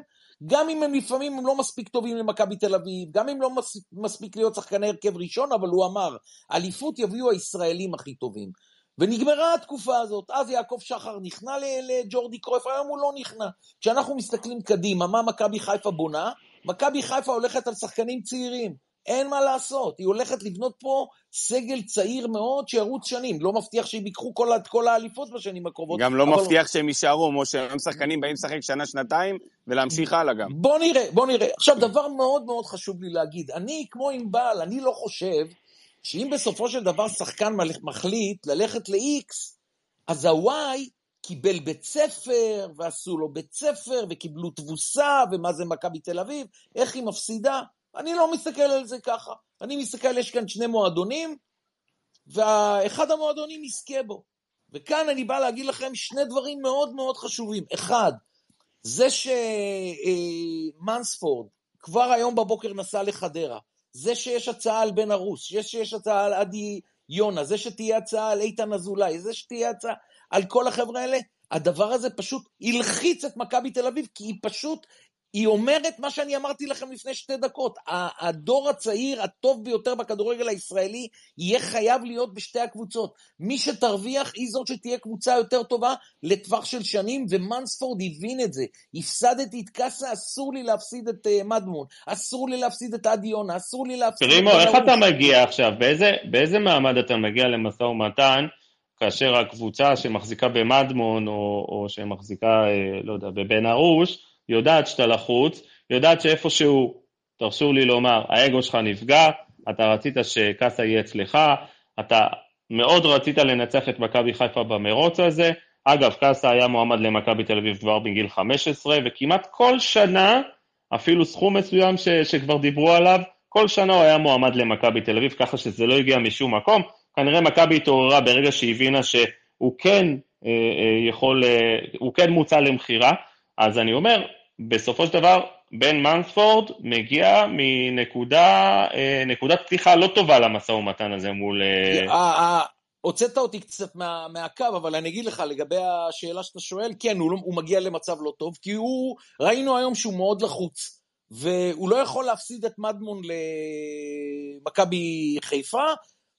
Speaker 4: גם אם הם לפעמים הם לא מספיק טובים למכבי תל אביב, גם אם לא מספיק להיות שחקני הרכב ראשון, אבל הוא אמר, אליפות יביאו הישראלים הכי טובים. ונגמרה התקופה הזאת, אז יעקב שחר נכנע לג'ורדי קרויף, היום הוא לא נכנע. כשאנחנו מסתכלים קדימה, מה מכבי חיפה בונה? מכבי חיפה הולכת על שחקנים צעירים. אין מה לעשות, היא הולכת לבנות פה סגל צעיר מאוד שירוץ שנים. לא מבטיח שהם ייקחו כל, כל האליפות בשנים הקרובות.
Speaker 2: גם לא מבטיח שהם יישארו, כמו שהם שחקנים באים לשחק שנה-שנתיים ולהמשיך הלאה גם.
Speaker 4: בוא נראה, בוא נראה. עכשיו, דבר מאוד מאוד חשוב לי להגיד. אני, כמו ענבל, אני לא חושב שאם בסופו של דבר שחקן מחליט ללכת ל-X, אז ה-Y קיבל בית ספר, ועשו לו בית ספר, וקיבלו תבוסה, ומה זה מכבי תל אביב, איך היא מפסידה. אני לא מסתכל על זה ככה. אני מסתכל, יש כאן שני מועדונים, ואחד המועדונים יזכה בו. וכאן אני בא להגיד לכם שני דברים מאוד מאוד חשובים. אחד, זה שמנספורד כבר היום בבוקר נסע לחדרה, זה שיש הצעה על בן ארוס, זה שיש הצעה על עדי יונה, זה שתהיה הצעה על איתן אזולאי, זה שתהיה הצעה על כל החבר'ה האלה, הדבר הזה פשוט הלחיץ את מכבי תל אביב, כי היא פשוט היא אומרת מה שאני אמרתי לכם לפני שתי דקות, הדור הצעיר הטוב ביותר בכדורגל הישראלי יהיה חייב להיות בשתי הקבוצות. מי שתרוויח היא זאת שתהיה קבוצה יותר טובה לטווח של שנים, ומנספורד הבין את זה. הפסדתי את קאסה, אסור לי להפסיד את uh, מדמון, אסור לי להפסיד את עדי יונה, אסור לי להפסיד
Speaker 1: את... פרימו, איך אתה מגיע עכשיו? באיזה, באיזה מעמד אתה מגיע למשא ומתן? כאשר הקבוצה שמחזיקה במדמון, או, או שמחזיקה, אה, לא יודע, בבן ארוש, יודעת שאתה לחוץ, יודעת שאיפשהו, תרשו לי לומר, האגו שלך נפגע, אתה רצית שקאסה יהיה אצלך, אתה מאוד רצית לנצח את מכבי חיפה במרוץ הזה. אגב, קאסה היה מועמד למכבי תל אביב כבר בגיל 15, וכמעט כל שנה, אפילו סכום מסוים ש, שכבר דיברו עליו, כל שנה הוא היה מועמד למכבי תל אביב, ככה שזה לא הגיע משום מקום. כנראה מכבי התעוררה ברגע שהיא הבינה שהוא כן אה, אה, יכול, אה, הוא כן מוצע למכירה, אז אני אומר, בסופו של דבר, בן מנספורד מגיע מנקודה, אה, פתיחה לא טובה למשא ומתן הזה מול...
Speaker 4: אה, הוצאת אותי קצת מה, מהקו, אבל אני אגיד לך, לגבי השאלה שאתה שואל, כן, הוא, לא, הוא מגיע למצב לא טוב, כי הוא, ראינו היום שהוא מאוד לחוץ, והוא לא יכול להפסיד את מדמון למכבי חיפה,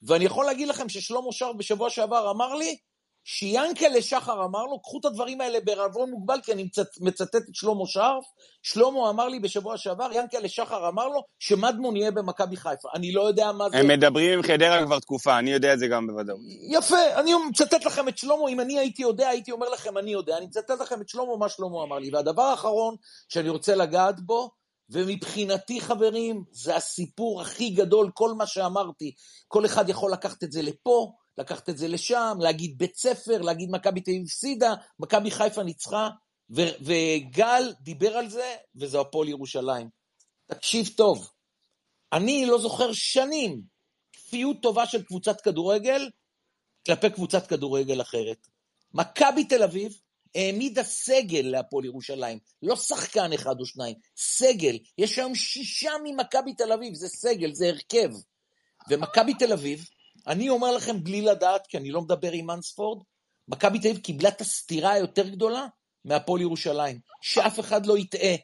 Speaker 4: ואני יכול להגיד לכם ששלמה שרף בשבוע שעבר אמר לי, שיאנקלה שחר אמר לו, קחו את הדברים האלה בערבון מוגבל, כי אני מצטט את שלמה שרף, שלמה אמר לי בשבוע שעבר, יאנקלה שחר אמר לו, שמדמון יהיה במכבי חיפה. אני לא יודע מה זה...
Speaker 2: הם מדברים עם חדרה כבר תקופה, אני יודע את זה גם בוודאות.
Speaker 4: יפה, אני מצטט לכם את שלמה, אם אני הייתי יודע, הייתי אומר לכם, אני יודע, אני מצטט לכם את שלמה, מה שלמה אמר לי. והדבר האחרון שאני רוצה לגעת בו, ומבחינתי, חברים, זה הסיפור הכי גדול, כל מה שאמרתי. כל אחד יכול לקחת את זה לפה, לקחת את זה לשם, להגיד בית ספר, להגיד מכבי תל אביב הפסידה, מכבי חיפה ניצחה, ו- וגל דיבר על זה, וזה הפועל ירושלים. תקשיב טוב, אני לא זוכר שנים כפיות טובה של קבוצת כדורגל כלפי קבוצת כדורגל אחרת. מכבי תל אביב העמידה סגל להפועל ירושלים, לא שחקן אחד או שניים, סגל. יש היום שישה ממכבי תל אביב, זה סגל, זה הרכב. ומכבי תל אביב, אני אומר לכם בלי לדעת, כי אני לא מדבר עם אנספורד, מכבי תל אביב קיבלה את הסתירה היותר גדולה מהפועל ירושלים. שאף אחד לא יטעה.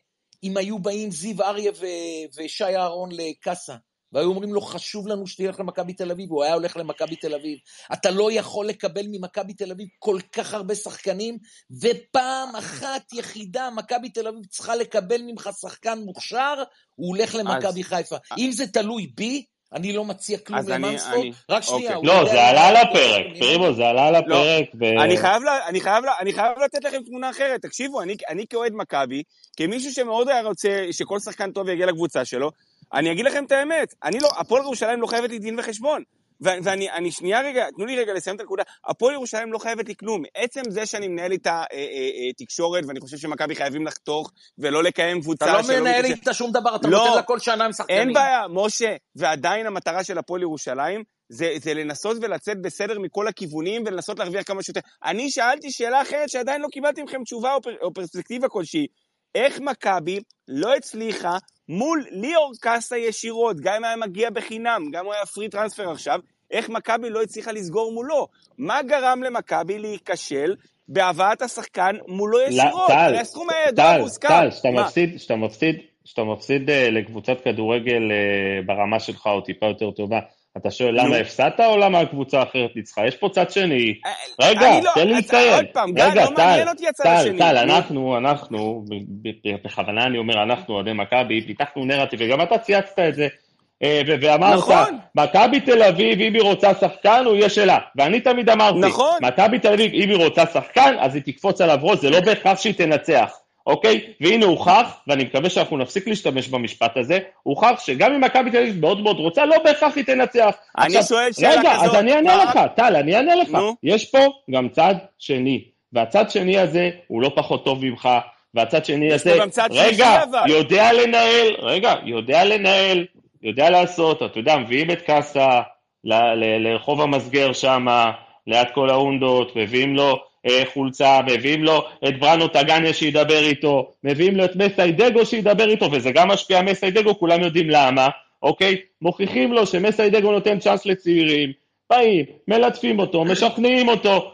Speaker 4: אם היו באים זיו אריה ו- ושי אהרון לקאסה, והיו אומרים לו, חשוב לנו שתלך למכבי תל אביב, הוא היה הולך למכבי תל אביב. אתה לא יכול לקבל ממכבי תל אביב כל כך הרבה שחקנים, ופעם אחת יחידה מכבי תל אביב צריכה לקבל ממך שחקן מוכשר, הוא הולך למכבי חיפה. אם זה תלוי בי, אני לא מציע כלום
Speaker 2: אז אני-
Speaker 4: למנספורד. רק שנייה.
Speaker 2: אוקיי.
Speaker 1: לא, זה עלה על הפרק, פרימו, זה עלה על הפרק. ו-
Speaker 2: אני חייב, לה, אני, חייב, לה, אני חייב לתת לכם תמונה אחרת. תקשיבו, אני, אני כאוהד מכבי, כמישהו שמאוד היה רוצה שכל שחקן טוב יגיע לקבוצה שלו, אני אגיד לכם את האמת, אני לא, הפועל ירושלים לא חייבת לי דין וחשבון. ואני אני שנייה רגע, תנו לי רגע לסיים את הנקודה. הפועל ירושלים לא חייבת לי כלום. עצם זה שאני מנהל איתה אה, אה, אה, תקשורת, ואני חושב שמכבי חייבים לחתוך ולא לקיים קבוצה
Speaker 4: אתה לא
Speaker 2: שלא
Speaker 4: מנהל
Speaker 2: מתקשרת-
Speaker 4: איתה שום דבר, אתה
Speaker 2: לא.
Speaker 4: נותן לה כל שנה עם שחקנים.
Speaker 2: אין בעיה, משה, ועדיין המטרה של הפועל ירושלים זה, זה לנסות ולצאת בסדר מכל הכיוונים ולנסות להרוויח כמה שיותר. אני שאלתי שאלה אחרת שעדיין לא קיבלתי מכם תשובה או, פר, או פרספקטיבה כלשהי. איך מכבי לא הצליחה מול ליאור קאסה ישירות, גם אם היה מגיע בחינם, גם אם הוא היה פרי טרנספר עכשיו, איך מכבי לא הצליחה לסגור מולו? מה גרם למכבי להיכשל בהבאת השחקן מולו ישירות?
Speaker 1: טל,
Speaker 2: הרי הסכום היה ידוע
Speaker 1: טל. טל, שאתה? מפסיד, שאתה מפסיד, שאתה מפסיד אה, לקבוצת כדורגל אה, ברמה שלך או טיפה יותר טובה, אתה שואל. למה הפסדת או למה הקבוצה האחרת ניצחה? יש פה צד שני.
Speaker 2: אה,
Speaker 1: רגע,
Speaker 2: לא-
Speaker 1: תן לי
Speaker 2: אז
Speaker 1: לציין.
Speaker 2: עוד פעם, גל,
Speaker 1: רגע,
Speaker 2: לא מעניין אותי הצד
Speaker 1: טל,
Speaker 2: השני.
Speaker 1: טל,
Speaker 2: נו.
Speaker 1: אנחנו, אנחנו, בכוונה אני אומר אנחנו, אוהדי מכבי, פיתחנו נרטיב, וגם אתה צייצת את זה, אה, ואמרת,
Speaker 2: נכון.
Speaker 1: מכבי תל אביב, אם היא רוצה שחקן, הוא יהיה שלה. ואני תמיד אמרתי,
Speaker 2: נכון.
Speaker 1: מכבי תל אביב, אם היא רוצה שחקן, אז היא תקפוץ עליו ראש, זה לא בהכרח שהיא תנצח. אוקיי? והנה הוכח, ואני מקווה שאנחנו נפסיק להשתמש במשפט הזה, הוכח שגם אם מכבי תל אביב מאוד מאוד רוצה, לא בהכרח היא תנצח.
Speaker 2: אני
Speaker 1: עכשיו,
Speaker 2: שואל שאלה
Speaker 1: רגע,
Speaker 2: כזאת,
Speaker 1: אז אני אענה
Speaker 2: מה-
Speaker 1: לך, טל, אני אענה לך.
Speaker 2: נו.
Speaker 1: יש פה גם צד שני, והצד שני הזה הוא לא פחות טוב ממך, והצד שני הזה, רגע. יודע לנהל, רגע, יודע לנהל, יודע לעשות, אתה יודע, מביאים את קאסה לרחוב המסגר שם, ליד כל האונדות, מביאים לו חולצה, מביאים לו את בראנו טגניה שידבר איתו, מביאים לו את מסיידגו שידבר איתו, וזה גם משפיע על מסיידגו, כולם יודעים למה, אוקיי? מוכיחים לו שמסיידגו נותן צ'אנס לצעירים, באים, מלטפים אותו, משכנעים אותו,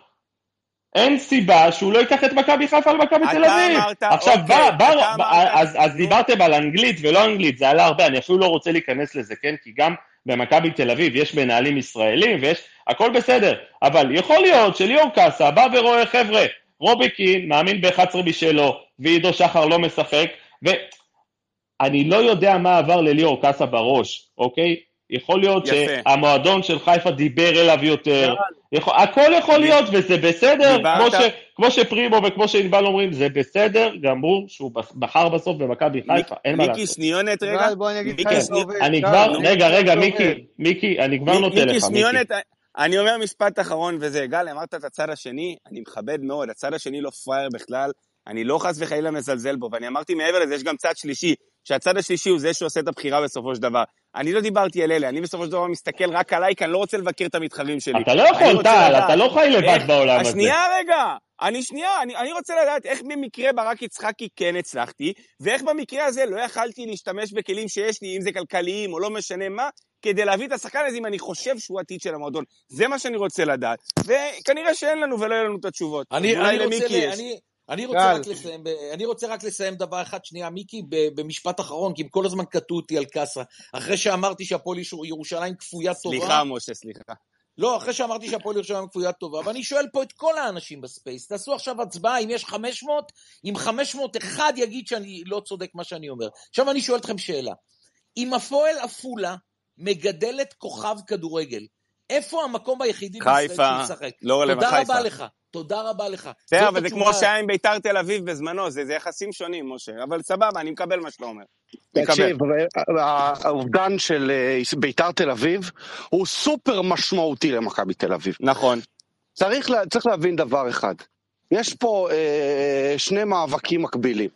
Speaker 1: אין סיבה שהוא לא ייקח את מכבי חיפה על מכבי תל אביב.
Speaker 2: אמרת,
Speaker 1: עכשיו,
Speaker 2: אוקיי,
Speaker 1: בא, בא,
Speaker 2: אתה
Speaker 1: בא,
Speaker 2: אמרת,
Speaker 1: אז, אז. דיברתם על אנגלית ולא אנגלית, זה עלה הרבה, אני אפילו לא רוצה להיכנס לזה, כן? כי גם במכבי תל אביב יש מנהלים ישראלים ויש, הכל בסדר, אבל יכול להיות שליאור קאסה בא ורואה, חבר'ה, רובי קין מאמין ב-11 משלו, ועידו שחר לא משחק, ואני לא יודע מה עבר לליאור קאסה בראש, אוקיי? יכול להיות
Speaker 2: יפה.
Speaker 1: שהמועדון של חיפה דיבר אליו יותר, יכול, הכל יכול להיות וזה בסדר, כמו, ש, כמו שפרימו וכמו שענבל אומרים, זה בסדר גמור שהוא בחר בסוף במכבי חיפה, אין מה
Speaker 2: מיקי
Speaker 1: לעשות.
Speaker 2: שניונת רגע.
Speaker 6: גל, בוא אני אגיד לך
Speaker 2: מיקי,
Speaker 6: איך זה
Speaker 2: שנייה-
Speaker 6: עובד.
Speaker 1: אני כבר, רגע, רגע, מיקי. מיקי, אני כבר נותן לך, מיקי.
Speaker 2: אני אומר משפט אחרון וזה, גל, אמרת את הצד השני, אני מכבד מאוד, הצד השני לא פראייר בכלל, אני לא חס וחלילה מזלזל בו, ואני אמרתי מעבר לזה, יש גם צד שלישי, שהצד השלישי הוא זה שעושה את הבחירה בסופו של דבר. אני לא דיברתי על אלה, אני בסופו של דבר מסתכל רק עליי, כי אני לא רוצה לבקר את המתחרים שלי.
Speaker 1: אתה לא יכול, טל,
Speaker 2: לדעת
Speaker 1: אתה לא חי לבד
Speaker 2: איך-
Speaker 1: בעולם הזה.
Speaker 2: השנייה רגע, אני שנייה, אני, אני רוצה לדעת איך במקרה ברק יצחקי כן הצלחתי, ואיך במקרה הזה לא יכלתי להשתמש בכלים שיש לי, אם זה כלכליים או לא משנה מה, כדי להביא את השחקן הזה אם אני חושב שהוא עתיד של המועדון. זה מה שאני רוצה לדעת, וכנראה שאין לנו ולא יהיו לנו את התשובות.
Speaker 4: אני,
Speaker 2: אולי
Speaker 4: אני, רוצה,
Speaker 2: למיקי
Speaker 4: ל-
Speaker 2: יש.
Speaker 4: אני, אני, רוצה. רק לסיים, אני רוצה רק לסיים דבר אחד, שנייה, מיקי, במשפט אחרון, כי הם כל הזמן קטעו אותי על קאסה. אחרי שאמרתי שהפועל ירושלים כפויה טובה,
Speaker 2: סליחה, משה, סליחה.
Speaker 4: לא, אחרי שאמרתי שהפועל ירושלים כפויה טובה, ואני שואל פה את כל האנשים ב Space, תעשו עכשיו הצבעה, אם יש 500, אם 500 אחד יגיד שאני לא צודק מה שאני אומר. עכשיו אני שואל אתכם שאלה, אם הפועל עפולה מגדלת כוכב כדורגל, איפה המקום היחידי בישראל שהוא משחק?
Speaker 2: לא רלוונט,
Speaker 4: תודה
Speaker 2: חיפה.
Speaker 4: רבה לך, תודה רבה לך.
Speaker 2: בסדר, אבל זה. כמו שהיה עם ביתר תל אביב בזמנו, זה זה יחסים שונים, משה. אבל סבבה, אני מקבל מה שאתה אומר. מקבל.
Speaker 5: תקשיב, אה, האובדן של אה, ביתר תל אביב הוא סופר משמעותי למכבי תל אביב.
Speaker 2: נכון.
Speaker 5: צריך, צריך להבין דבר אחד, יש פה אה, שני מאבקים מקבילים.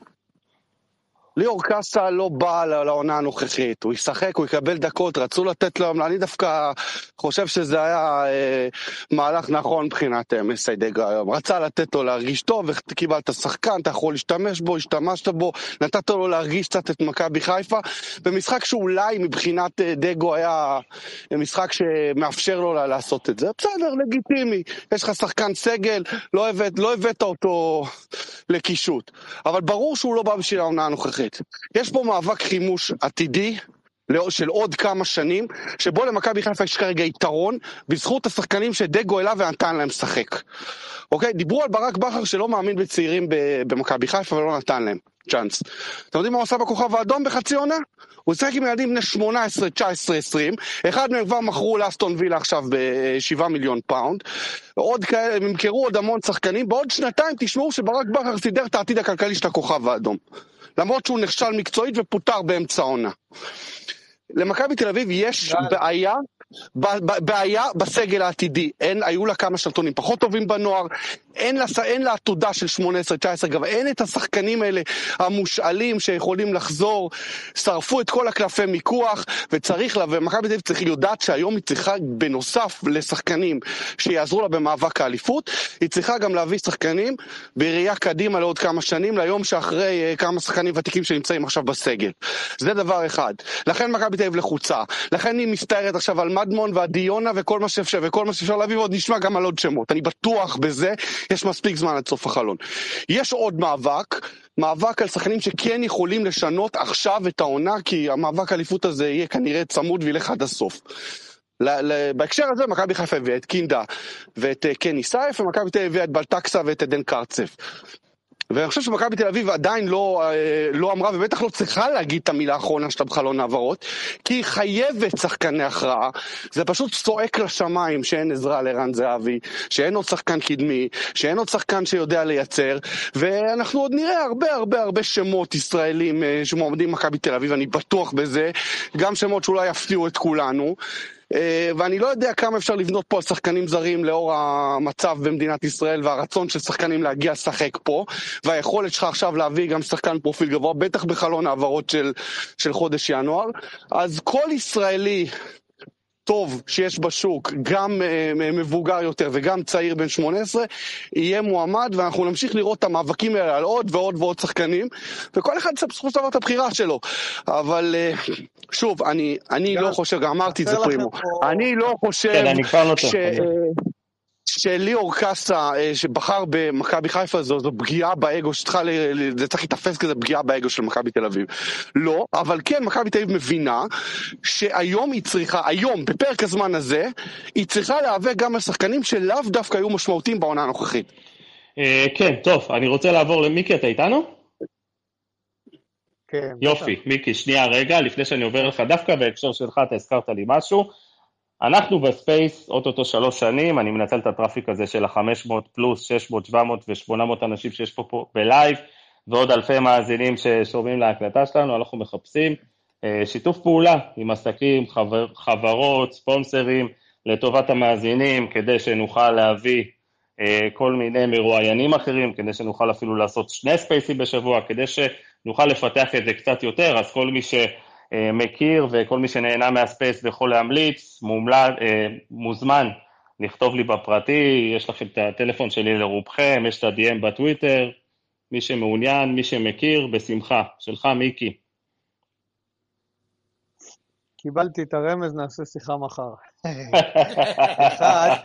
Speaker 5: ליאור קאסה לא בא לעונה הנוכחית, הוא ישחק, הוא יקבל דקות, רצו לתת לו, אני דווקא חושב שזה היה אה, מהלך נכון מבחינת מסיידגו היום. רצה לתת לו להרגיש טוב, וקיבלת שחקן, אתה יכול להשתמש בו, השתמשת בו, נתת לו להרגיש קצת את מכבי חיפה, במשחק שאולי מבחינת אה, דגו היה משחק שמאפשר לו לעשות את זה. בסדר, לגיטימי, יש לך שחקן סגל, לא הבאת, לא הבאת אותו לקישוט, אבל ברור שהוא לא בא בשביל העונה הנוכחית. אחרת. יש פה מאבק חימוש עתידי של עוד כמה שנים, שבו למכבי חיפה יש כרגע יתרון בזכות השחקנים שדגו אליו ונתן להם לשחק. אוקיי? דיברו על ברק בכר שלא מאמין בצעירים במכבי חיפה ולא נתן להם צ'אנס. אתם יודעים מה הוא עשה בכוכב האדום בחצי עונה? הוא שיחק עם ילדים בני 18, 19, 20, אחד מהם כבר מכרו לאסטון וילה עכשיו ב-7 מיליון פאונד, עוד כאלה, הם ימכרו עוד המון שחקנים, בעוד שנתיים תשמעו שברק בכר סידר את העתיד הכלכלי של הכוכב האדום. למרות שהוא נכשל מקצועית ופוטר באמצע העונה. למכבי תל אביב יש בעיה בעיה בסגל העתידי, אין, היו לה כמה שנתונים פחות טובים בנוער, אין לה, אין לה עתודה של 18-19, גם אין את השחקנים האלה המושאלים שיכולים לחזור, שרפו את כל הקלפי מיקוח, וצריך לה, ומכבי תל אביב צריך לדעת שהיום היא צריכה, בנוסף לשחקנים שיעזרו לה במאבק האליפות, היא צריכה גם להביא שחקנים בראייה קדימה לעוד כמה שנים, ליום שאחרי uh, כמה שחקנים ותיקים שנמצאים עכשיו בסגל. זה דבר אחד. לכן מכבי תל אביב לחוצה, לכן היא מסתערת עכשיו על מדמון והדיונה וכל מה שאפשר, וכל מה שאפשר להביא, ועוד נשמע גם על עוד שמות. אני בטוח בזה, יש מספיק זמן עד סוף החלון. יש עוד מאבק, מאבק על שחקנים שכן יכולים לשנות עכשיו את העונה, כי המאבק האליפות הזה יהיה כנראה צמוד וילך עד הסוף. בהקשר הזה מכבי חיפה הביאה את קינדה ואת אה, קני סייף, ומכבי תל אביב הביאה את בלטקסה ואת עדן קרצף. ואני חושב שמכבי תל אביב עדיין לא, אה, לא אמרה, ובטח לא צריכה להגיד את המילה האחרונה שלה בחלון העברות, כי היא חייבת שחקני הכרעה. זה פשוט צועק לשמיים שאין עזרה לרן זהבי, שאין עוד שחקן קדמי, שאין עוד שחקן שיודע לייצר, ואנחנו עוד נראה הרבה הרבה הרבה שמות ישראלים אה, שמועמדים במכבי תל אביב, אני בטוח בזה, גם שמות שאולי יפתיעו את כולנו. אה, ואני לא יודע כמה אפשר לבנות פה על שחקנים זרים לאור המצב במדינת ישראל והרצון של שחקנים להגיע לשחק פה, והיכולת שלך עכשיו להביא גם שחקן פרופיל גבוה, בטח בחלון העברות של, של חודש ינואר. אז כל ישראלי טוב שיש בשוק, גם uh, מבוגר יותר וגם צעיר בן 18, יהיה מועמד, ואנחנו נמשיך לראות את המאבקים האלה על עוד ועוד ועוד שחקנים, וכל אחד יעשה בסופו של דבר את הבחירה שלו. אבל uh, שוב, אני, אני לא חושב, גם אמרתי את זה פרימו, אני לא חושב כן, אני לא ש... שליאור קאסה אה, שבחר במכבי חיפה זו, זו פגיעה באגו שצריכה, זה צריך להתאפס כזה פגיעה באגו של מכבי תל אביב. לא, אבל כן מכבי תל אביב מבינה שהיום היא צריכה, היום, בפרק הזמן הזה, היא צריכה להיאבק גם על שחקנים שלאו דווקא היו משמעותיים בעונה הנוכחית.
Speaker 1: אה, כן, טוב, אני רוצה לעבור למיקי, אתה איתנו?
Speaker 6: כן.
Speaker 1: יופי, מיקי, שנייה רגע, לפני שאני עובר לך, דווקא בהקשר שלך אתה הזכרת לי משהו. אנחנו ב Space, אוטוטו שלוש שנים, אני מנצל את ה traffic הזה של ה-500 פלוס 600, 700 ו-800 אנשים שיש פה, פה ב live, ועוד אלפי מאזינים ששומעים להקלטה שלנו, אנחנו מחפשים אה, שיתוף פעולה עם עסקים, חבר, חברות, ספונסרים, לטובת המאזינים, כדי שנוכל להביא אה, כל מיני מרואיינים אחרים, כדי שנוכל אפילו לעשות שני ספייסים בשבוע, כדי שנוכל לפתח את זה קצת יותר, אז כל מי ש... אה, מכיר וכל מי שנהנה מהספייס ויכול להמליץ, מומלץ, אה, מוזמן לכתוב לי בפרטי, יש לכם את הטלפון שלי לרובכם, יש את ה-DM בטוויטר, מי שמעוניין, מי שמכיר, בשמחה. שלך, מיקי.
Speaker 6: קיבלתי את הרמז, נעשה שיחה מחר. אחד,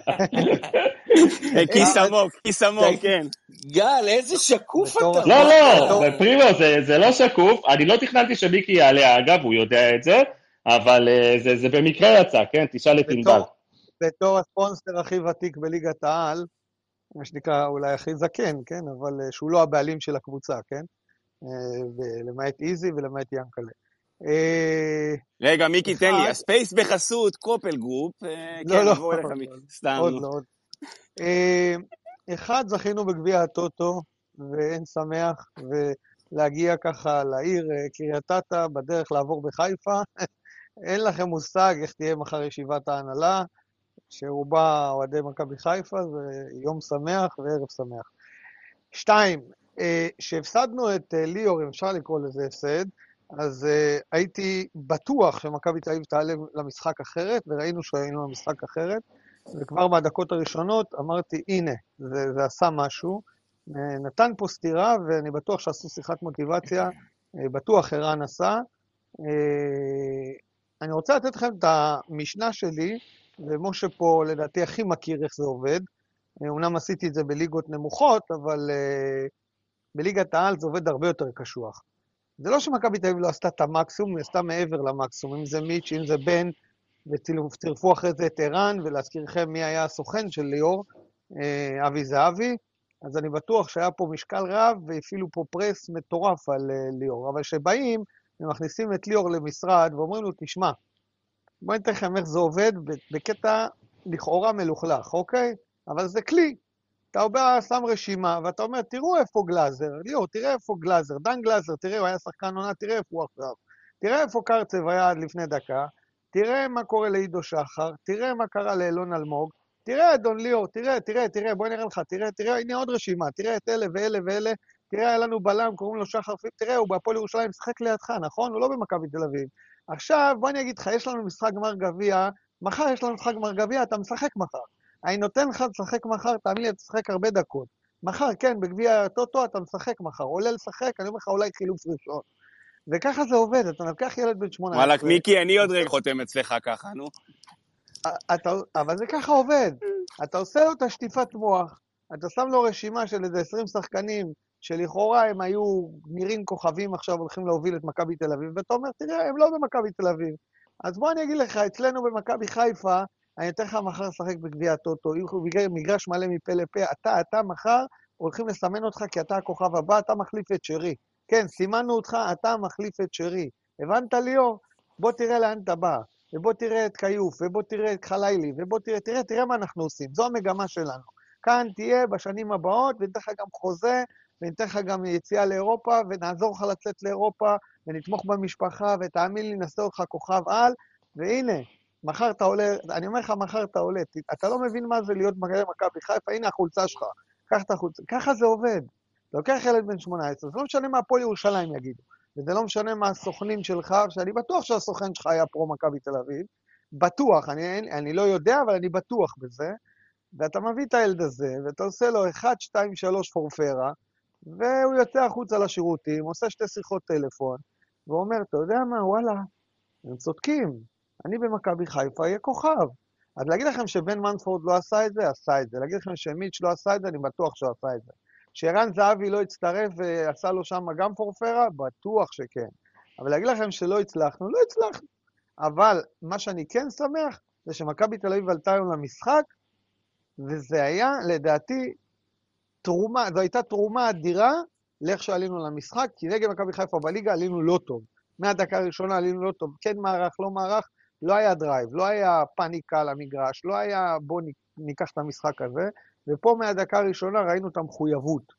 Speaker 2: כיס עמוק, כיס עמוק, כן.
Speaker 4: גל, איזה שקוף אתה.
Speaker 1: לא, לא, פרימו, זה לא שקוף. אני לא תכננתי שמיקי יעלה, אגב, הוא יודע את זה, אבל אה, זה במקרה יצא, כן? תשאל את ענבל.
Speaker 6: בתור הספונסר הכי ותיק בליגת העל, מה שנקרא אולי הכי זקן, כן? אבל אה, שהוא לא הבעלים של הקבוצה, כן? למעט איזי ולמעט ינקלה.
Speaker 2: רגע, מיקי, תן לי, ה Space בחסות קופל Group. לא, כן, לא, סתם. עוד לא, עוד
Speaker 6: אה, אחד, זכינו בגביע הטוטו, ואין שמח, ולהגיע ככה לעיר אה, קריית אתא, בדרך לעבור בחיפה. אין לכם מושג איך תהיה מחר ישיבת ההנהלה, שרובה אוהדי מכבי חיפה, זה יום שמח וערב שמח. שתיים, כשהפסדנו את אה, ליאור, אם אפשר לקרוא לזה הפסד, אז uh, הייתי בטוח שמכבי תל אביב תעלה למשחק אחרת, וראינו שהיינו למשחק אחרת, וכבר מהדקות הראשונות אמרתי, הנה, זה, זה עשה משהו. נתן פה סטירה, ואני בטוח שעשו שיחת מוטיבציה, בטוח ערן עשה. אני רוצה לתת לכם את המשנה שלי, ומשה פה לדעתי הכי מכיר איך זה עובד. אומנם עשיתי את זה בליגות נמוכות, אבל בליגת העל זה עובד הרבה יותר קשוח. זה לא שמכבי תל אביב לא עשתה את המקסימום, היא עשתה מעבר למקסימום, אם זה מיץ', אם זה בן, וצירפו אחרי זה את ערן, ולהזכירכם מי היה הסוכן של ליאור, אה, אבי זהבי, אז אני בטוח שהיה פה משקל רב, והפעילו פה פרס מטורף על אה, ליאור. אבל כשבאים ומכניסים את ליאור למשרד ואומרים לו, תשמע, בוא ניתן לכם איך זה עובד בקטע לכאורה מלוכלך, אוקיי? אבל זה כלי. אתה בא, שם רשימה, ואתה אומר, תראו איפה גלאזר, ליאור, תראה איפה גלאזר, דן גלאזר, תראה, הוא היה שחקן עונה, תראה איפה הוא עכשיו. תראה איפה קרצב היה עד לפני דקה, תראה מה קורה לעידו שחר, תראה מה קרה לאלון אלמוג, תראה, אדון ליאור, תראה, תראה, תראה, בוא נראה לך, תראה, תראה, הנה עוד רשימה, תראה את אלה ואלה ואלה, תראה, היה לנו בלם, קוראים לו שחר, תראה, הוא בהפועל ירושלים, משחק לידך, נכון? הוא לא במכבי תל אביב. עכשיו, בוא אני אגיד לך, יש לנו משחק גמר גביע, מחר יש לנו משחק גמר גביע, אתה משחק מחר. אני נותן לך לשחק מחר, תאמין לי, אתה תשחק הרבה דקות. מחר, כן, בגביע הטוטו אתה משחק מחר. עולה לשחק, אני אומר לך, אולי חילוף ראשון. וככה זה עובד, אתה לוקח ילד בן 18...
Speaker 2: וואלכ, מיקי, אני עוד רגע חותם אצלך ככה, נו.
Speaker 6: אתה, אבל זה ככה עובד. אתה עושה לו את השטיפת מוח, אתה שם לו רשימה של איזה 20 שחקנים, שלכאורה הם היו נראים כוכבים עכשיו, הולכים להוביל את מכבי תל אביב, ואתה אומר, תראה, הם לא במכבי תל אביב. אז בוא אני אגיד לך, אצלנו במכבי חיפה, אני אתן לך מחר לשחק בגביע הטוטו, מגרש מלא מפה לפה, אתה, אתה מחר הולכים לסמן אותך כי אתה הכוכב הבא, אתה מחליף את שרי. כן, סימנו אותך, אתה מחליף את שרי. הבנת, ליאור? בוא תראה לאן אתה בא, ובוא תראה את כיוף, ובוא תראה את חלילי, ובוא תראה, תראה, תראה מה אנחנו עושים. זו המגמה שלנו. כאן תהיה בשנים הבאות, וניתן לך גם חוזה, וניתן לך גם יציאה לאירופה, ונעזור לך לצאת לאירופה, ונתמוך במשפחה, ותאמין לי, נעשה אותך כוכב על, והנה, מחר אתה עולה, אני אומר לך, מחר אתה עולה, אתה לא מבין מה זה להיות מגן מכבי חיפה, הנה החולצה שלך, קח את החולצה, ככה זה עובד. לוקח ילד בן 18, זה לא משנה מה הפועל ירושלים יגידו, וזה לא משנה מה הסוכנים שלך, שאני בטוח שהסוכן שלך היה פרו מכבי תל אביב, בטוח, אני, אני לא יודע, אבל אני בטוח בזה, ואתה מביא את הילד הזה, ואתה עושה לו 1, 2, 3 פורפרה, והוא יוצא החוצה לשירותים, עושה שתי שיחות טלפון, ואומר, אתה יודע מה, וואלה, הם צודקים, אני במכבי חיפה אהיה כוכב. אז להגיד לכם שבן מנספורד לא עשה את זה, עשה את זה. להגיד לכם שמיץ' לא עשה את זה, אני בטוח שהוא עשה את זה. שערן זהבי לא הצטרף ועשה לו שם גם פורפרה, בטוח שכן. אבל להגיד לכם שלא הצלחנו, לא הצלחנו. אבל מה שאני כן שמח, זה שמכבי תל אביב עלתה היום למשחק, וזה היה, לדעתי, תרומה, זו הייתה תרומה אדירה לאיך שעלינו למשחק, כי נגד מכבי חיפה בליגה עלינו לא טוב. מהדקה הראשונה עלינו לא טוב, כן מערך, לא מערך, לא היה drive, לא היה פאניקה על המגרש, לא היה בוא ניקח את המשחק הזה, ופה מהדקה הראשונה ראינו את המחויבות.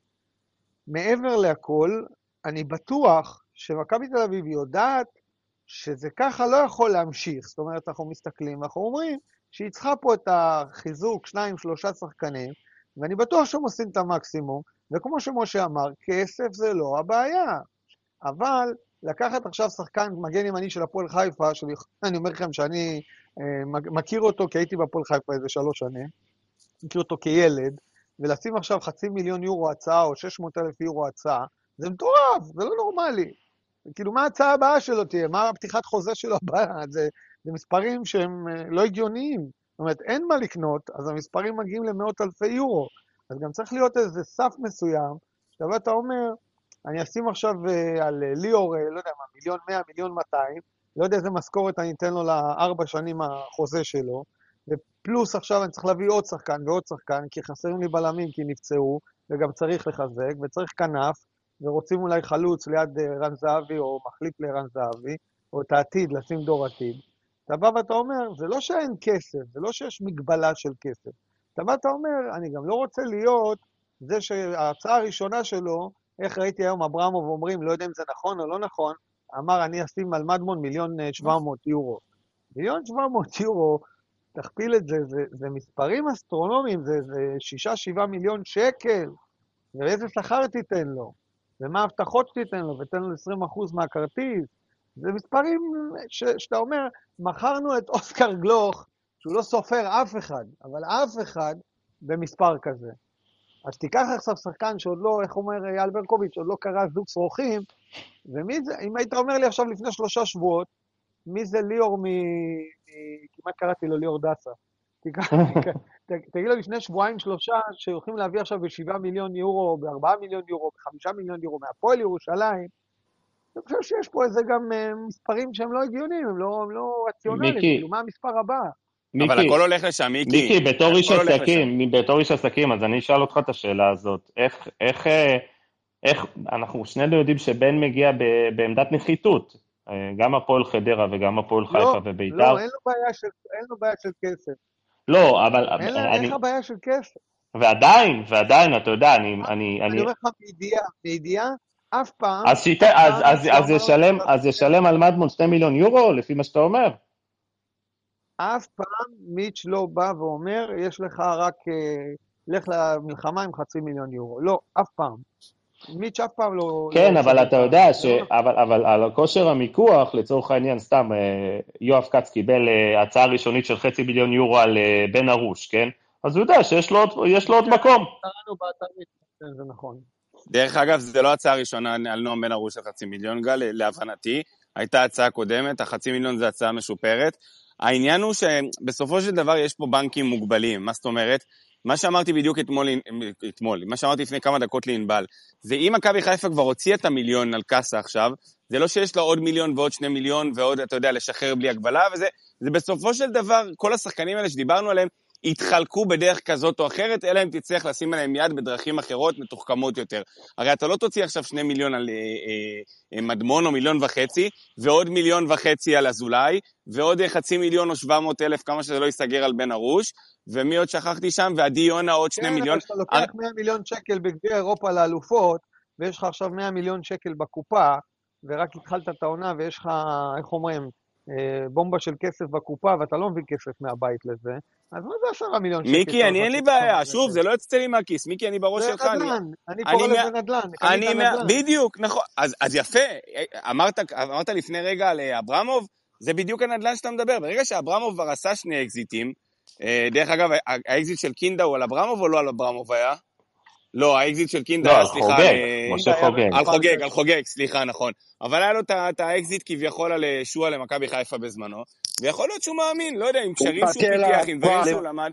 Speaker 6: מעבר לכל, אני בטוח שמכבי תל אביב יודעת שזה ככה לא יכול להמשיך. זאת אומרת, אנחנו מסתכלים ואנחנו אומרים שהיא צריכה פה את החיזוק, שניים, שלושה שחקנים, ואני בטוח שהם עושים את המקסימום, וכמו שמשה אמר, כסף זה לא הבעיה. אבל לקחת עכשיו שחקן מגן ימני של הפועל חיפה, שאני אומר לכם שאני אה, מכיר אותו כי הייתי בהפועל חיפה איזה שלוש שנים, מכיר אותו כילד, ולשים עכשיו חצי מיליון יורו הצעה או 600 אלף יורו הצעה, זה מטורף, זה לא נורמלי. כאילו, מה ההצעה הבאה שלו תהיה? מה הפתיחת חוזה שלו הבאה? זה, זה מספרים שהם אה, לא הגיוניים. זאת אומרת, אין מה לקנות, אז המספרים מגיעים למאות אלפי יורו. אז גם צריך להיות איזה סף מסוים, שאתה אומר, אני אשים עכשיו אה, על אה, ליאור, לא יודע מה, מיליון מאה, מיליון מאתיים, לא יודע איזה משכורת אני אתן לו לארבע שנים החוזה שלו, ופלוס עכשיו אני צריך להביא עוד שחקן ועוד שחקן, כי חסרים לי בלמים כי נפצעו, וגם צריך לחזק, וצריך כנף, ורוצים אולי חלוץ ליד רן זהבי, או מחליף לרן זהבי, או את העתיד, לשים דור עתיד. אתה בא ואתה אומר, זה לא שאין כסף, זה לא שיש מגבלה של כסף. אתה בא ואתה אומר, אני גם לא רוצה להיות זה שההצעה הראשונה שלו איך ראיתי היום אברמוב אומרים, לא יודע אם זה נכון או לא נכון, אמר, אני אשים על מדמון מיליון אה, שבע מאות יורו. מיליון שבע מאות יורו, תכפיל את זה, זה, זה מספרים אסטרונומיים, זה, זה שישה, שבעה מיליון שקל. ואיזה שכר תיתן לו, ומה ההבטחות שתיתן לו, ותן לו 20% מהכרטיס. זה מספרים ש, שאתה אומר, מכרנו את אוסקר גלוך, שהוא לא סופר אף אחד, אבל אף אחד במספר כזה. אז תיקח עכשיו שחקן שעוד לא, איך אומר אייל ברקוביץ', עוד לא קרא זוג שרוכים, ומי זה, אם היית אומר לי עכשיו לפני שלושה שבועות, מי זה ליאור מ... כמעט קראתי לו ליאור דסה. תגיד לו לפני שבועיים, שלושה, שהולכים להביא עכשיו בשבעה מיליון יורו, בארבעה מיליון יורו, בחמישה מיליון יורו, מהפועל ירושלים, אני חושב שיש פה איזה גם אה, מספרים שהם לא הגיוניים, הם לא, הם לא רציונליים, כאילו, מה המספר הבא?
Speaker 2: מיקי, אבל הכל הולך לשם, מיקי.
Speaker 1: מיקי, בתור איש עסקים, בתור איש עסקים, אז אני אשאל אותך את השאלה הזאת. איך, איך, אה, איך, אנחנו שנינו יודעים שבן מגיע ב, בעמדת נחיתות. אה, גם הפועל חדרה וגם הפועל לא, חיפה וביתר.
Speaker 6: לא, אין לו בעיה של, אין לו בעיה של כסף.
Speaker 1: לא, אבל...
Speaker 6: אין אני... לך בעיה של כסף.
Speaker 1: ועדיין, ועדיין, אתה יודע, אני...
Speaker 6: אני, אני אומר לך מידיעה, מידיעה, אף פעם...
Speaker 1: אז, שית, אז, אז, אז, ישלם, אז ישלם על מדמון 2 מיליון יורו, לפי מה שאתה אומר?
Speaker 6: אף פעם מיץ' לא בא ואומר, יש לך רק... אה, לך למלחמה עם חצי מיליון יורו. לא, אף פעם. מיץ' אף פעם לא...
Speaker 1: כן, לא אבל אתה יודע ש... לא... אבל, אבל על כושר המיקוח, לצורך העניין, סתם, אה, יואב כץ קיבל אה, הצעה ראשונית של חצי מיליון יורו על אה, בן ארוש, כן? אז הוא יודע שיש לו, לו עוד מקום.
Speaker 6: כן, זה נכון.
Speaker 2: דרך אגב, זה לא הצעה ראשונה על נועם בן ארוש של חצי מיליון, גל, להבנתי. הייתה הצעה קודמת, החצי מיליון זה הצעה משופרת. העניין הוא שבסופו של דבר יש פה בנקים מוגבלים. מה זאת אומרת? מה שאמרתי בדיוק אתמול, אתמול, מה שאמרתי לפני כמה דקות לענבל, זה אם מכבי חיפה כבר הוציאה את המיליון על קאסה עכשיו, זה לא שיש לה עוד מיליון ועוד שני מיליון ועוד, אתה יודע, לשחרר בלי הגבלה, וזה זה בסופו של דבר, כל השחקנים האלה שדיברנו עליהם, יתחלקו בדרך כזאת או אחרת, אלא אם תצליח לשים עליהם יד בדרכים אחרות, מתוחכמות יותר. הרי אתה לא תוציא עכשיו שני מיליון על אה, אה, אה, מדמון או מיליון וחצי, ועוד מיליון וחצי על אזולאי, ועוד חצי מיליון או שבע מאות אלף, כמה שזה לא ייסגר על בן ארוש, ומי עוד שכחתי שם? ועדי יונה עוד שני
Speaker 6: כן,
Speaker 2: מיליון.
Speaker 6: כן, אבל כשאתה לוקח 100 מיליון שקל בגביע אירופה לאלופות, ויש לך עכשיו 100 מיליון שקל בקופה, ורק התחלת את העונה ויש לך, איך אומרים, אה, בומבה של כסף בקופה, ואתה לא מביא כסף מהבית לזה, אז מה זה עשרה מיליון שקל?
Speaker 2: מיקי, אני אין לי בעיה, שוב, זה לא יוצא לי מהכיס, מיקי, אני בראש שלך.
Speaker 6: זה נדל"ן, אני קורא לזה נדל"ן,
Speaker 2: אני נדל"ן. בדיוק, נכון, אז יפה, אמרת לפני רגע על אה, אברמוב, זה בדיוק הנדל"ן שאתה מדבר. ברגע שאברמוב כבר עשה שני אקזיטים, אה, דרך אגב, האקזיט של קינדה הוא על אברמוב או לא על אברמוב היה? לא, האקזיט של קינדה
Speaker 1: היה, סליחה. לא, על חוגג, משה חוגג.
Speaker 2: על חוגג, על חוגג, סליחה, נכון. אבל היה לו את האקזיט כביכול על אה, שועה למכבי חיפה בזמנו, ויכול להיות שהוא מאמין, לא יודע, עם קשרים שהוא פיתח, עם דברים שהוא למד.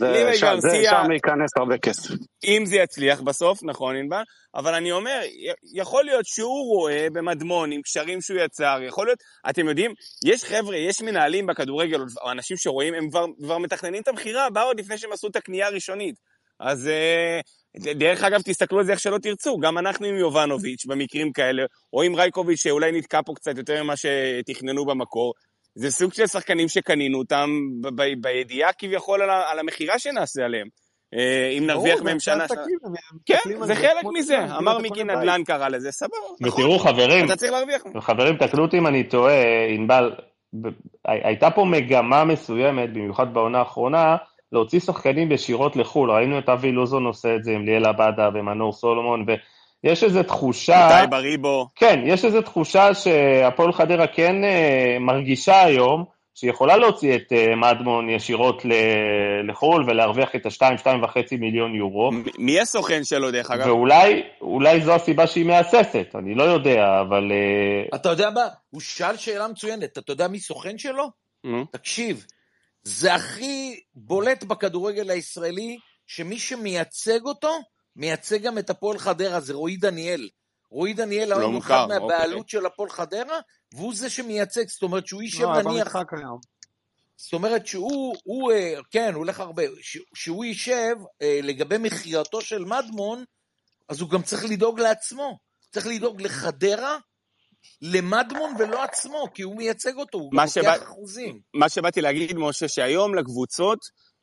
Speaker 5: ליווי גרסיה, שם ייכנס הרבה כסף.
Speaker 2: אם זה יצליח בסוף, נכון ענבל, אבל אני אומר, יכול להיות שהוא רואה במדמון עם קשרים שהוא יצר, יכול להיות, אתם יודעים, יש חבר'ה, יש מנהלים בכדורגל, או אנשים שרואים, הם כבר, כבר מתכננים את המכירה הבאה עוד לפני שהם עשו את הקנייה הראשונית. אז אה, דרך אגב, תסתכלו על זה איך שלא תרצו, גם אנחנו עם יובנוביץ' במקרים כאלה, או עם רייקוביץ' שאולי נתקע פה קצת יותר ממה שתכננו במקור, זה סוג של שחקנים שקנינו אותם בידיעה כביכול על המכירה שנעשה עליהם. אה, אם נרוויח מהם שנה... כן, זה חלק מזה. אמר מיקי נדל"ן קרא לזה, סבבה.
Speaker 1: ותראו חברים,
Speaker 2: אתה צריך להרוויח.
Speaker 1: חברים, תקנו אותי אם אני טועה, ענבל, הייתה פה מגמה מסוימת, במיוחד בעונה האחרונה, להוציא שחקנים ישירות לחו"ל. ראינו את אבי לוזון עושה את זה עם ליאל עבדה ומנור סולומון, יש איזו תחושה...
Speaker 2: איתי בריבו.
Speaker 1: כן, יש איזו תחושה שהפועל חדרה כן אה, מרגישה היום, שהיא יכולה להוציא את אה, מדמון ישירות לחו"ל ולהרוויח את ה-2-2.5 מיליון יורו.
Speaker 2: מי הסוכן שלו, דרך אגב?
Speaker 1: ואולי זו הסיבה שהיא מהססת, אני לא יודע, אבל...
Speaker 4: אה, אתה יודע מה? הוא שאל שאלה מצוינת, אתה יודע מי סוכן שלו? תקשיב, זה הכי בולט בכדורגל הישראלי, שמי שמייצג אותו, מייצג גם את הפועל חדרה, זה רועי דניאל. רועי דניאל לא הוא אחד מהבעלות אוקיי. של הפועל חדרה, והוא זה שמייצג, זאת אומרת שהוא איש
Speaker 6: לא,
Speaker 4: נניח... זאת אומרת שהוא, הוא, אה, כן, הוא הולך הרבה, שהוא יישב אה, לגבי מכירתו של מדמון, אז הוא גם צריך לדאוג לעצמו. צריך לדאוג לחדרה, למדמון ולא עצמו, כי הוא מייצג אותו, הוא לוקח שבא... אחוזים.
Speaker 2: מה שבאתי להגיד, משה, שהיום לקבוצות,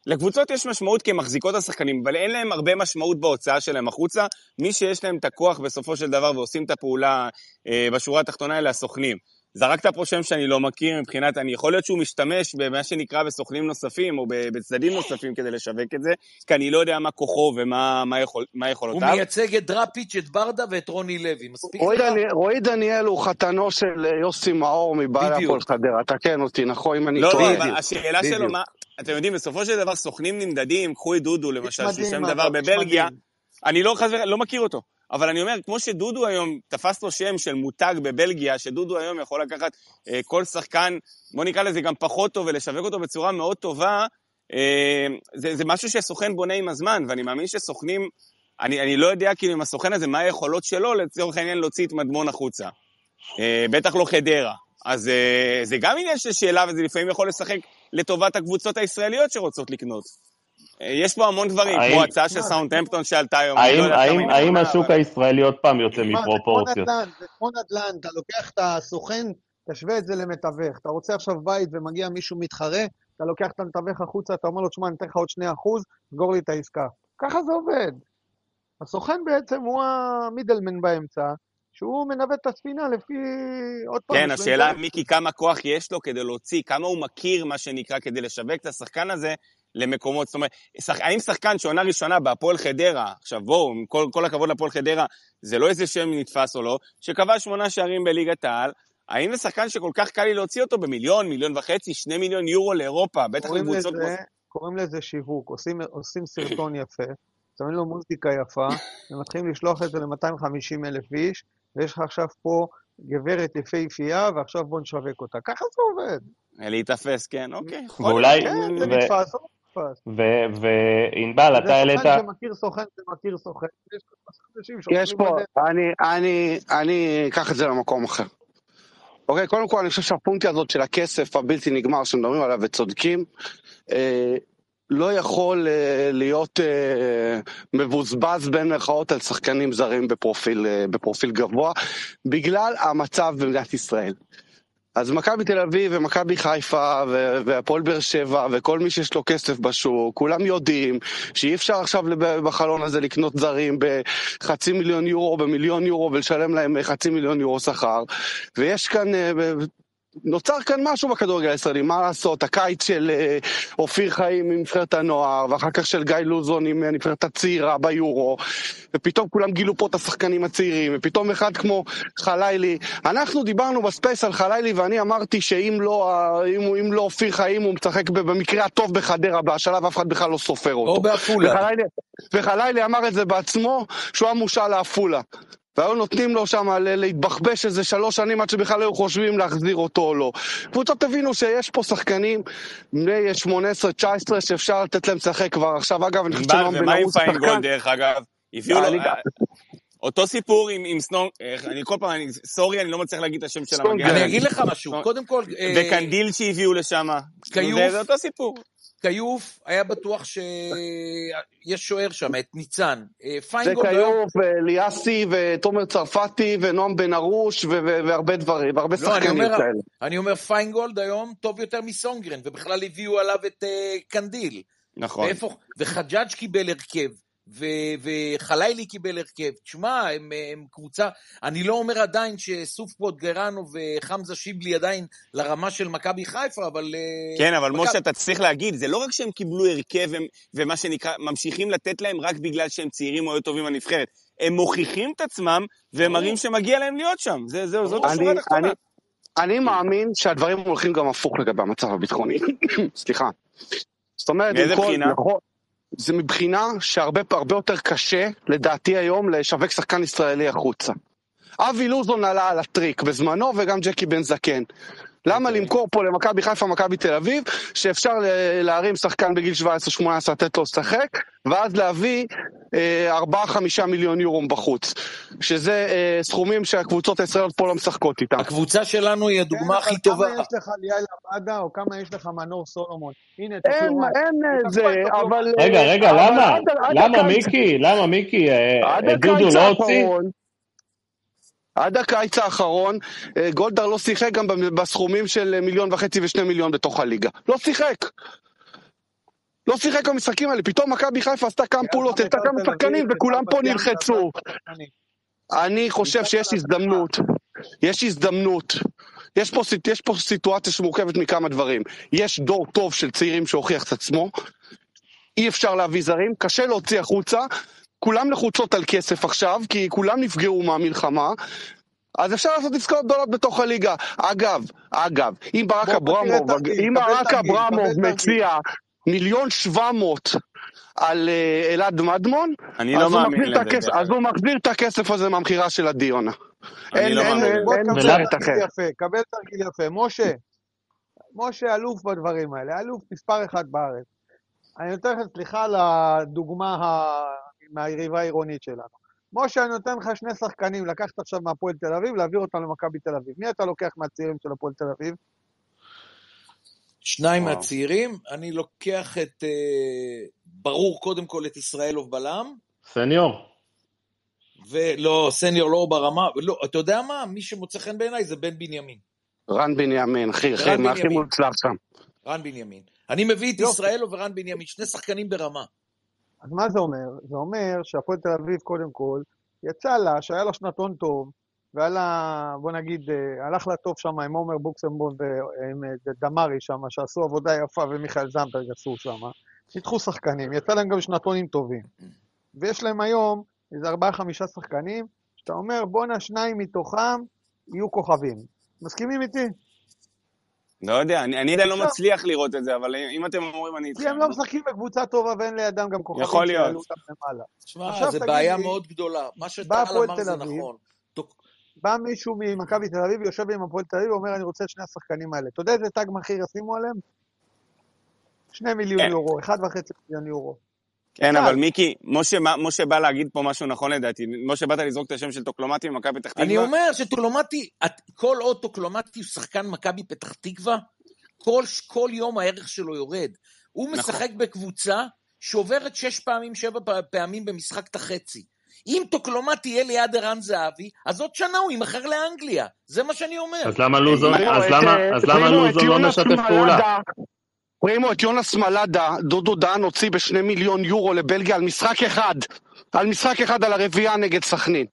Speaker 2: לקבוצות יש משמעות כי הן מחזיקות את השחקנים, אבל אין להם הרבה משמעות בהוצאה שלהם החוצה. מי שיש להם את הכוח בסופו של דבר ועושים את הפעולה אה, בשורה התחתונה אלה הסוכנים. זרקת פה שם שאני לא מכיר מבחינת, אני יכול להיות שהוא משתמש במה שנקרא בסוכנים נוספים או בצדדים נוספים כדי לשווק את זה, כי אני לא יודע מה כוחו ומה מה יכול, מה יכולותיו.
Speaker 4: הוא מייצג את דראפיץ', את ברדה ואת רוני לוי, מספיק
Speaker 5: רועי
Speaker 4: לך?
Speaker 5: דניאל- רועי דניאל הוא חתנו של אה, יוסי מאור
Speaker 4: בדיוק.
Speaker 5: הפועל חדרה, תקן אותי, נכון, אם אני
Speaker 2: לא,
Speaker 5: טועה.
Speaker 2: לא, אבל השאלה שלו. מה, אתם יודעים, בסופו של דבר סוכנים נמדדים, קחו את דודו למשל, ששם
Speaker 6: אגב,
Speaker 2: דבר בבלגיה. אני לא וחלילה, לא מכיר אותו. אבל אני אומר, כמו שדודו היום תפס לו שם של מותג בבלגיה, שדודו היום יכול לקחת אה, כל שחקן, בוא נקרא לזה גם פחות טוב, ולשווק אותו בצורה מאוד טובה, אה, זה, זה משהו שהסוכן בונה עם הזמן, ואני מאמין שסוכנים, אני, אני לא יודע כאילו עם הסוכן הזה מה היכולות שלו, לצורך העניין להוציא את מדמון החוצה. אה, בטח לא חדרה. אז אה, זה גם עניין של שאלה, וזה לפעמים יכול לשחק לטובת הקבוצות הישראליות שרוצות לקנות. אה, יש פה המון דברים,
Speaker 1: האם-
Speaker 2: כמו הצעה של סאונדהמפטון שעלתה היום.
Speaker 1: האם,
Speaker 2: לא
Speaker 1: האם, האם השוק
Speaker 2: אבל-
Speaker 1: הישראלי עוד פעם יוצא מפרופורציות?
Speaker 6: נדל"ן, זה כמו נדל"ן, אתה לוקח את הסוכן, תשווה את זה למתווך. אתה רוצה עכשיו בית ומגיע מישהו מתחרה, אתה לוקח את המתווך החוצה, אתה אומר לו, תשמע, אני אתן לך עוד 2 אחוז, סגור לי את העסקה. ככה זה עובד. הסוכן בעצם הוא המידלמן באמצע, שהוא מנווט את הספינה לפי... עוד פעם,
Speaker 2: כן, השאלה. מיקי, כמה כוח יש לו כדי להוציא, כמה הוא מכיר, מה שנקרא, כדי לשווק את השחקן הזה למקומות. זאת אומרת, שח... האם שחקן שעונה ראשונה בהפועל חדרה, עכשיו בואו, עם כל, כל הכבוד להפועל חדרה, זה לא איזה שם נתפס או לא, שקבע שמונה שערים בליגת העל, האם זה שחקן שכל כך קל לי להוציא אותו במיליון, מיליון וחצי, שני מיליון יורו לאירופה, בטח לקבוצות כמו...
Speaker 6: לזה, קוראים לזה שיווק, עושים, עושים סרטון יפה, שמים לו מוזיקה יפה, ומתחילים לשלוח את זה ל-250 אלף איש, ויש לך עכשיו פה גברת יפהפייה, ועכשיו בוא נשווק אותה. ככה זה עובד.
Speaker 2: להיתפס, כן, אוקיי.
Speaker 1: ואולי.
Speaker 6: כן, זה נתפס
Speaker 1: וענבל, אתה
Speaker 6: זה
Speaker 1: העלית,
Speaker 6: סוכן שמכיר סוכן שמכיר סוכן, יש
Speaker 5: פה. אני, אני, אני אקח את זה למקום אחר. אוקיי, קודם כל אני חושב שהפונקציה הזאת של הכסף הבלתי נגמר שמדברים עליו וצודקים, אה, לא יכול אה, להיות אה, מבוזבז בין מירכאות על שחקנים זרים בפרופיל, בפרופיל גבוה, בגלל המצב במדינת ישראל. אז מכבי תל אביב ומכבי חיפה והפועל באר שבע וכל מי שיש לו כסף בשוק, כולם יודעים שאי אפשר עכשיו בחלון הזה לקנות זרים בחצי מיליון יורו במיליון יורו ולשלם להם חצי מיליון יורו שכר. ויש כאן, אה, נוצר כאן משהו בכדורגל הישראלי, מה לעשות, הקיץ של אה, אופיר חיים עם נבחרת הנוער, ואחר כך של גיא לוזון עם אה, נבחרת הצעירה ביורו, ופתאום כולם גילו פה את השחקנים הצעירים, ופתאום אחד כמו חלילי, אנחנו דיברנו ב Space על חלילי ואני אמרתי שאם לא, ה- אם, אם לא אופיר חיים הוא משחק במקרה הטוב בחדרה, בשלב אף אחד בכלל לא סופר אותו.
Speaker 4: או בעפולה.
Speaker 5: וחלילי, וחלילי אמר את זה בעצמו, שהוא היה מושאל לעפולה. והיו נותנים לו שם להתבחבש איזה שלוש שנים עד שבכלל היו חושבים להחזיר אותו או לא. קבוצות הבינו שיש פה שחקנים בני 18-19 שאפשר לתת להם לשחק כבר עכשיו. אגב, אני חושב שנועם בן
Speaker 2: ומה עם
Speaker 5: ארוש הוא
Speaker 2: פיינגולד,
Speaker 5: שחקן.
Speaker 2: דרך אגב? הביאו לו...
Speaker 5: אני-
Speaker 2: אה, אותו סיפור עם, עם סנונג, אני כל פעם, אני, סורי, אני לא מצליח להגיד את השם של. המגן.
Speaker 4: אני אגיד לך משהו. קודם כל, אה,
Speaker 2: וקנדיל שהביאו לשם.
Speaker 4: כיוף.
Speaker 2: זה אותו סיפור.
Speaker 4: כיוף היה בטוח שיש שוער שם, את ניצן. אה,
Speaker 5: זה
Speaker 4: פיינגולד היום...
Speaker 5: כיוף, ואליאסי, ותומר צרפתי, ונועם בן ארוש, והרבה דברים, והרבה
Speaker 4: לא, אני
Speaker 5: שחקנים
Speaker 4: אומר,
Speaker 5: כאלה.
Speaker 4: אני אומר פיינגולד היום טוב יותר מסונגרן, ובכלל הביאו עליו את אה, קנדיל.
Speaker 2: נכון.
Speaker 4: ואיפה, וחג'אג' קיבל הרכב, ו, וחלילי קיבל הרכב. תשמע, הם, הם קבוצה, אני לא אומר עדיין שסוף פודגוריאנו וחמזה שיבלי עדיין לרמה של מכבי חיפה, אבל... אה,
Speaker 2: כן, אבל
Speaker 4: מכבי-
Speaker 2: משה, אתה צריך להגיד, זה לא רק שהם קיבלו הרכב הם- ומה שנקרא, ממשיכים לתת להם רק בגלל שהם צעירים או טובים בנבחרת. הם מוכיחים את עצמם, והם. מראים שמגיע להם להיות שם. זה, זה, זאת השורה התחתונה.
Speaker 5: אני- אני מאמין שהדברים הולכים גם הפוך לגבי המצב הביטחוני. סליחה. זאת אומרת,
Speaker 2: מאיזה
Speaker 5: עם כל-
Speaker 2: בחינה?
Speaker 5: זה מבחינה שהרבה הרבה יותר קשה, לדעתי היום, לשווק שחקן ישראלי החוצה. אבי לוזון עלה על הטריק בזמנו, וגם ג'קי בן זקן. למה. למכור פה למכבי חיפה, מכבי תל אביב, שאפשר להרים שחקן בגיל 17-18, לתת לו לשחק, ואז להביא 4-5 מיליון יורו בחוץ. שזה אה, סכומים שהקבוצות הישראליות פה לא משחקות איתם.
Speaker 4: הקבוצה שלנו היא הדוגמה
Speaker 6: כן,
Speaker 4: הכי
Speaker 6: אבל
Speaker 4: טובה.
Speaker 6: כמה יש לך ליאל עבדה, או כמה יש לך מנור סולומון? הנה,
Speaker 5: אין. אין אה, זה. אבל...
Speaker 1: רגע,
Speaker 5: אה,
Speaker 1: רגע,
Speaker 5: אבל
Speaker 1: למה?
Speaker 5: עד- עד
Speaker 1: למה מיקי? למה מיקי? אה, אה, דודו לא הוציא?
Speaker 5: עד הקיץ האחרון, אה, גולדהר לא שיחק גם בסכומים של מיליון וחצי ושני מיליון בתוך הליגה. לא שיחק. לא שיחק במשחקים האלה, פתאום מכבי חיפה עשתה כמה פעולות,
Speaker 6: בית"ר
Speaker 5: כמה שחקנים וכולם
Speaker 6: בית"ר
Speaker 5: פה נלחצו. אני חושב שיש הזדמנות. יש הזדמנות. יש פה, יש פה סיטואציה שמורכבת מכמה דברים. יש דור טוב של צעירים שהוכיח את עצמו, אי אפשר להביא זרים, קשה להוציא החוצה, כולם לחוצות על כסף עכשיו, כי כולם נפגעו מהמלחמה, אז אפשר לעשות עסקאות גדולות בתוך הליגה. אגב, אגב, אם ברק אברמוב, אם ברק אברמוב. מציע מיליון שבע מאות על אה, אלעד מדמון,
Speaker 2: אני
Speaker 5: אז
Speaker 2: לא מאמין לזה,
Speaker 5: אז הוא מחזיר את הכסף הזה מהמכירה של עדי יונה.
Speaker 2: אני
Speaker 5: אין-
Speaker 2: לא
Speaker 5: אין-
Speaker 2: מאמין
Speaker 5: אין- אין
Speaker 6: קבל תרגיל יפה. משה, משה אלוף בדברים האלה, אלוף מספר אחד בארץ. אני נותן לך, סליחה על הדוגמה ה... מהיריבה העירונית שלנו. משה, אני נותן לך שני שחקנים, לקחת עכשיו מהפועל תל אביב, להעביר אותם למכבי תל אביב. מי אתה לוקח מהצעירים של הפועל תל אביב?
Speaker 4: שניים
Speaker 2: וואו.
Speaker 4: מהצעירים, אני לוקח את, אה, ברור קודם כל את ישראלוב בלם,
Speaker 1: סניור.
Speaker 4: ולא, סניור לא ברמה, לא, אתה יודע מה? מי שמוצא חן בעיניי זה בן בנימין,
Speaker 5: רן בנימין, אחי, אחי,
Speaker 4: רן
Speaker 5: מה הכי. מוצלח שם.
Speaker 4: רן בנימין. אני מביא את
Speaker 6: יופי.
Speaker 4: ישראלוב ורן בנימין, שני שחקנים ברמה.
Speaker 6: אז מה זה אומר? זה אומר שהפועל תל אביב, קודם כל, יצא לה שהיה לה שנתון טוב, והיה לה, בוא נגיד, אה, הלך לה טוב שם עם עומר בוקסמבון ועם אה, דמארי שם, שעשו עבודה יפה, ומיכאל זמברג עשו שם. ניתחו שחקנים, יצא להם גם שנתונים טובים. ויש להם היום איזה ארבעה-חמישה שחקנים, שאתה אומר, בואנה, שניים מתוכם יהיו כוכבים. מסכימים איתי?
Speaker 2: לא יודע, אני אני עדיין לא מצליח לראות את זה, אבל אם אתם אומרים, אני
Speaker 6: כי
Speaker 2: איתכם.
Speaker 6: הם לא משחקים בקבוצה טובה ואין לידם גם כוכבים
Speaker 2: יכול להיות.
Speaker 4: תשמע, זו
Speaker 6: תגיד
Speaker 4: בעיה מאוד גדולה. מה שטל אמר זה נכון. תוק-
Speaker 6: בא מישהו ממכבי תל אביב, יושב עם הפועל תל אביב, ואומר, אני רוצה את שני השחקנים האלה. אתה יודע איזה תג מחיר ישימו עליהם? שני מיליון
Speaker 2: כן.
Speaker 6: יורו, אחד וחצי מיליון יורו.
Speaker 2: כן. אבל מיקי, משה משה בא להגיד פה משהו נכון לדעתי. משה, באת לזרוק את השם של טוקלומטי ממכבי פתח תקווה?
Speaker 4: אני אומר שטוקלומטי, את- כל עוד טוקלומטי הוא שחקן מכבי פתח תקווה, כל, כל יום הערך שלו יורד. הוא
Speaker 2: נכון.
Speaker 4: משחק בקבוצה שעוברת שש פעמים, שבע פעמים במשחק את החצי. אם טוקלומטי יהיה ליד ערן זהבי, אז עוד שנה הוא יימכר לאנגליה. זה מה שאני אומר.
Speaker 1: אז למה לוזון,
Speaker 5: פרימו,
Speaker 1: אז
Speaker 5: את,
Speaker 1: למה, אז למה
Speaker 5: פרימו, את
Speaker 1: לוזון לא משתף פעולה?
Speaker 5: פרימו, את יונס מלאדה, דודו דהן הוציא בשני מיליון יורו לבלגיה על משחק אחד. על משחק אחד על הרביעייה נגד סכנין.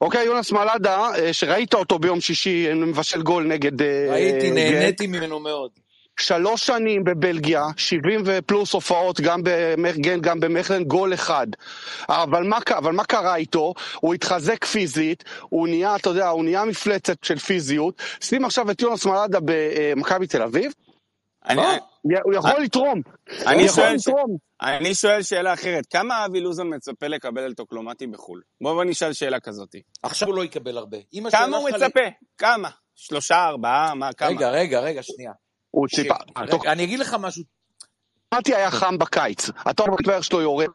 Speaker 5: אוקיי, יונס מלאדה, אה, שראית אותו ביום שישי, אה, מבשל גול נגד... אה,
Speaker 4: ראיתי,
Speaker 5: גנט.
Speaker 4: נהניתי ממנו מאוד.
Speaker 5: שלוש שנים בבלגיה, 70 ופלוס הופעות, גם במכגן, גם במכלן, גול אחד. אבל מה, אבל מה קרה איתו? הוא התחזק פיזית, הוא נהיה, אתה יודע, הוא נהיה מפלצת של פיזיות. שים עכשיו את יונס מלאדה במכבי תל אביב,
Speaker 2: אני-
Speaker 5: הוא יכול לתרום.
Speaker 2: אני שואל ש-. אני שואל שאלה אחרת, כמה אבי לוזון מצפה לקבל על טוקלומטי בחו"ל? בוא בוא נשאל שאלה כזאת.
Speaker 4: עכשיו הוא לא יקבל הרבה.
Speaker 2: כמה הוא מצפה? כמה? שלושה, ארבעה? מה, כמה?
Speaker 4: רגע, רגע, רגע, שנייה.
Speaker 5: הוא
Speaker 4: ש-
Speaker 5: ציפה.
Speaker 4: רגע, אני אגיד לך משהו.
Speaker 5: טוקלומטי היה חם בקיץ, בטבריה שלו יורד.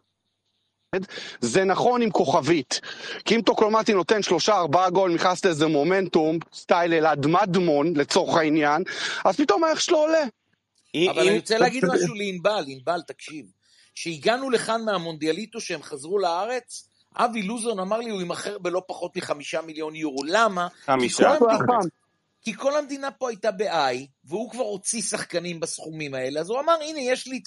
Speaker 5: זה נכון עם כוכבית, כי אם טוקלומטי נותן שלושה ארבעה גול, נכנס לאיזה מומנטום, style אלעד מדמון לצורך העניין, אז פתאום הערך שלו עולה.
Speaker 4: אבל
Speaker 2: אם-
Speaker 4: אני רוצה להגיד משהו לענבל, ענבל, תקשיב. כשהגענו לכאן מהמונדיאליטו שהם חזרו לארץ, אבי לוזון אמר לי הוא יימכר בלא פחות מחמישה מיליון יורו. למה?
Speaker 2: חמישה.
Speaker 4: כי כל המדינה-. כי כל המדינה פה הייתה ב-I, והוא כבר הוציא שחקנים בסכומים האלה, אז הוא אמר, הנה, יש לי...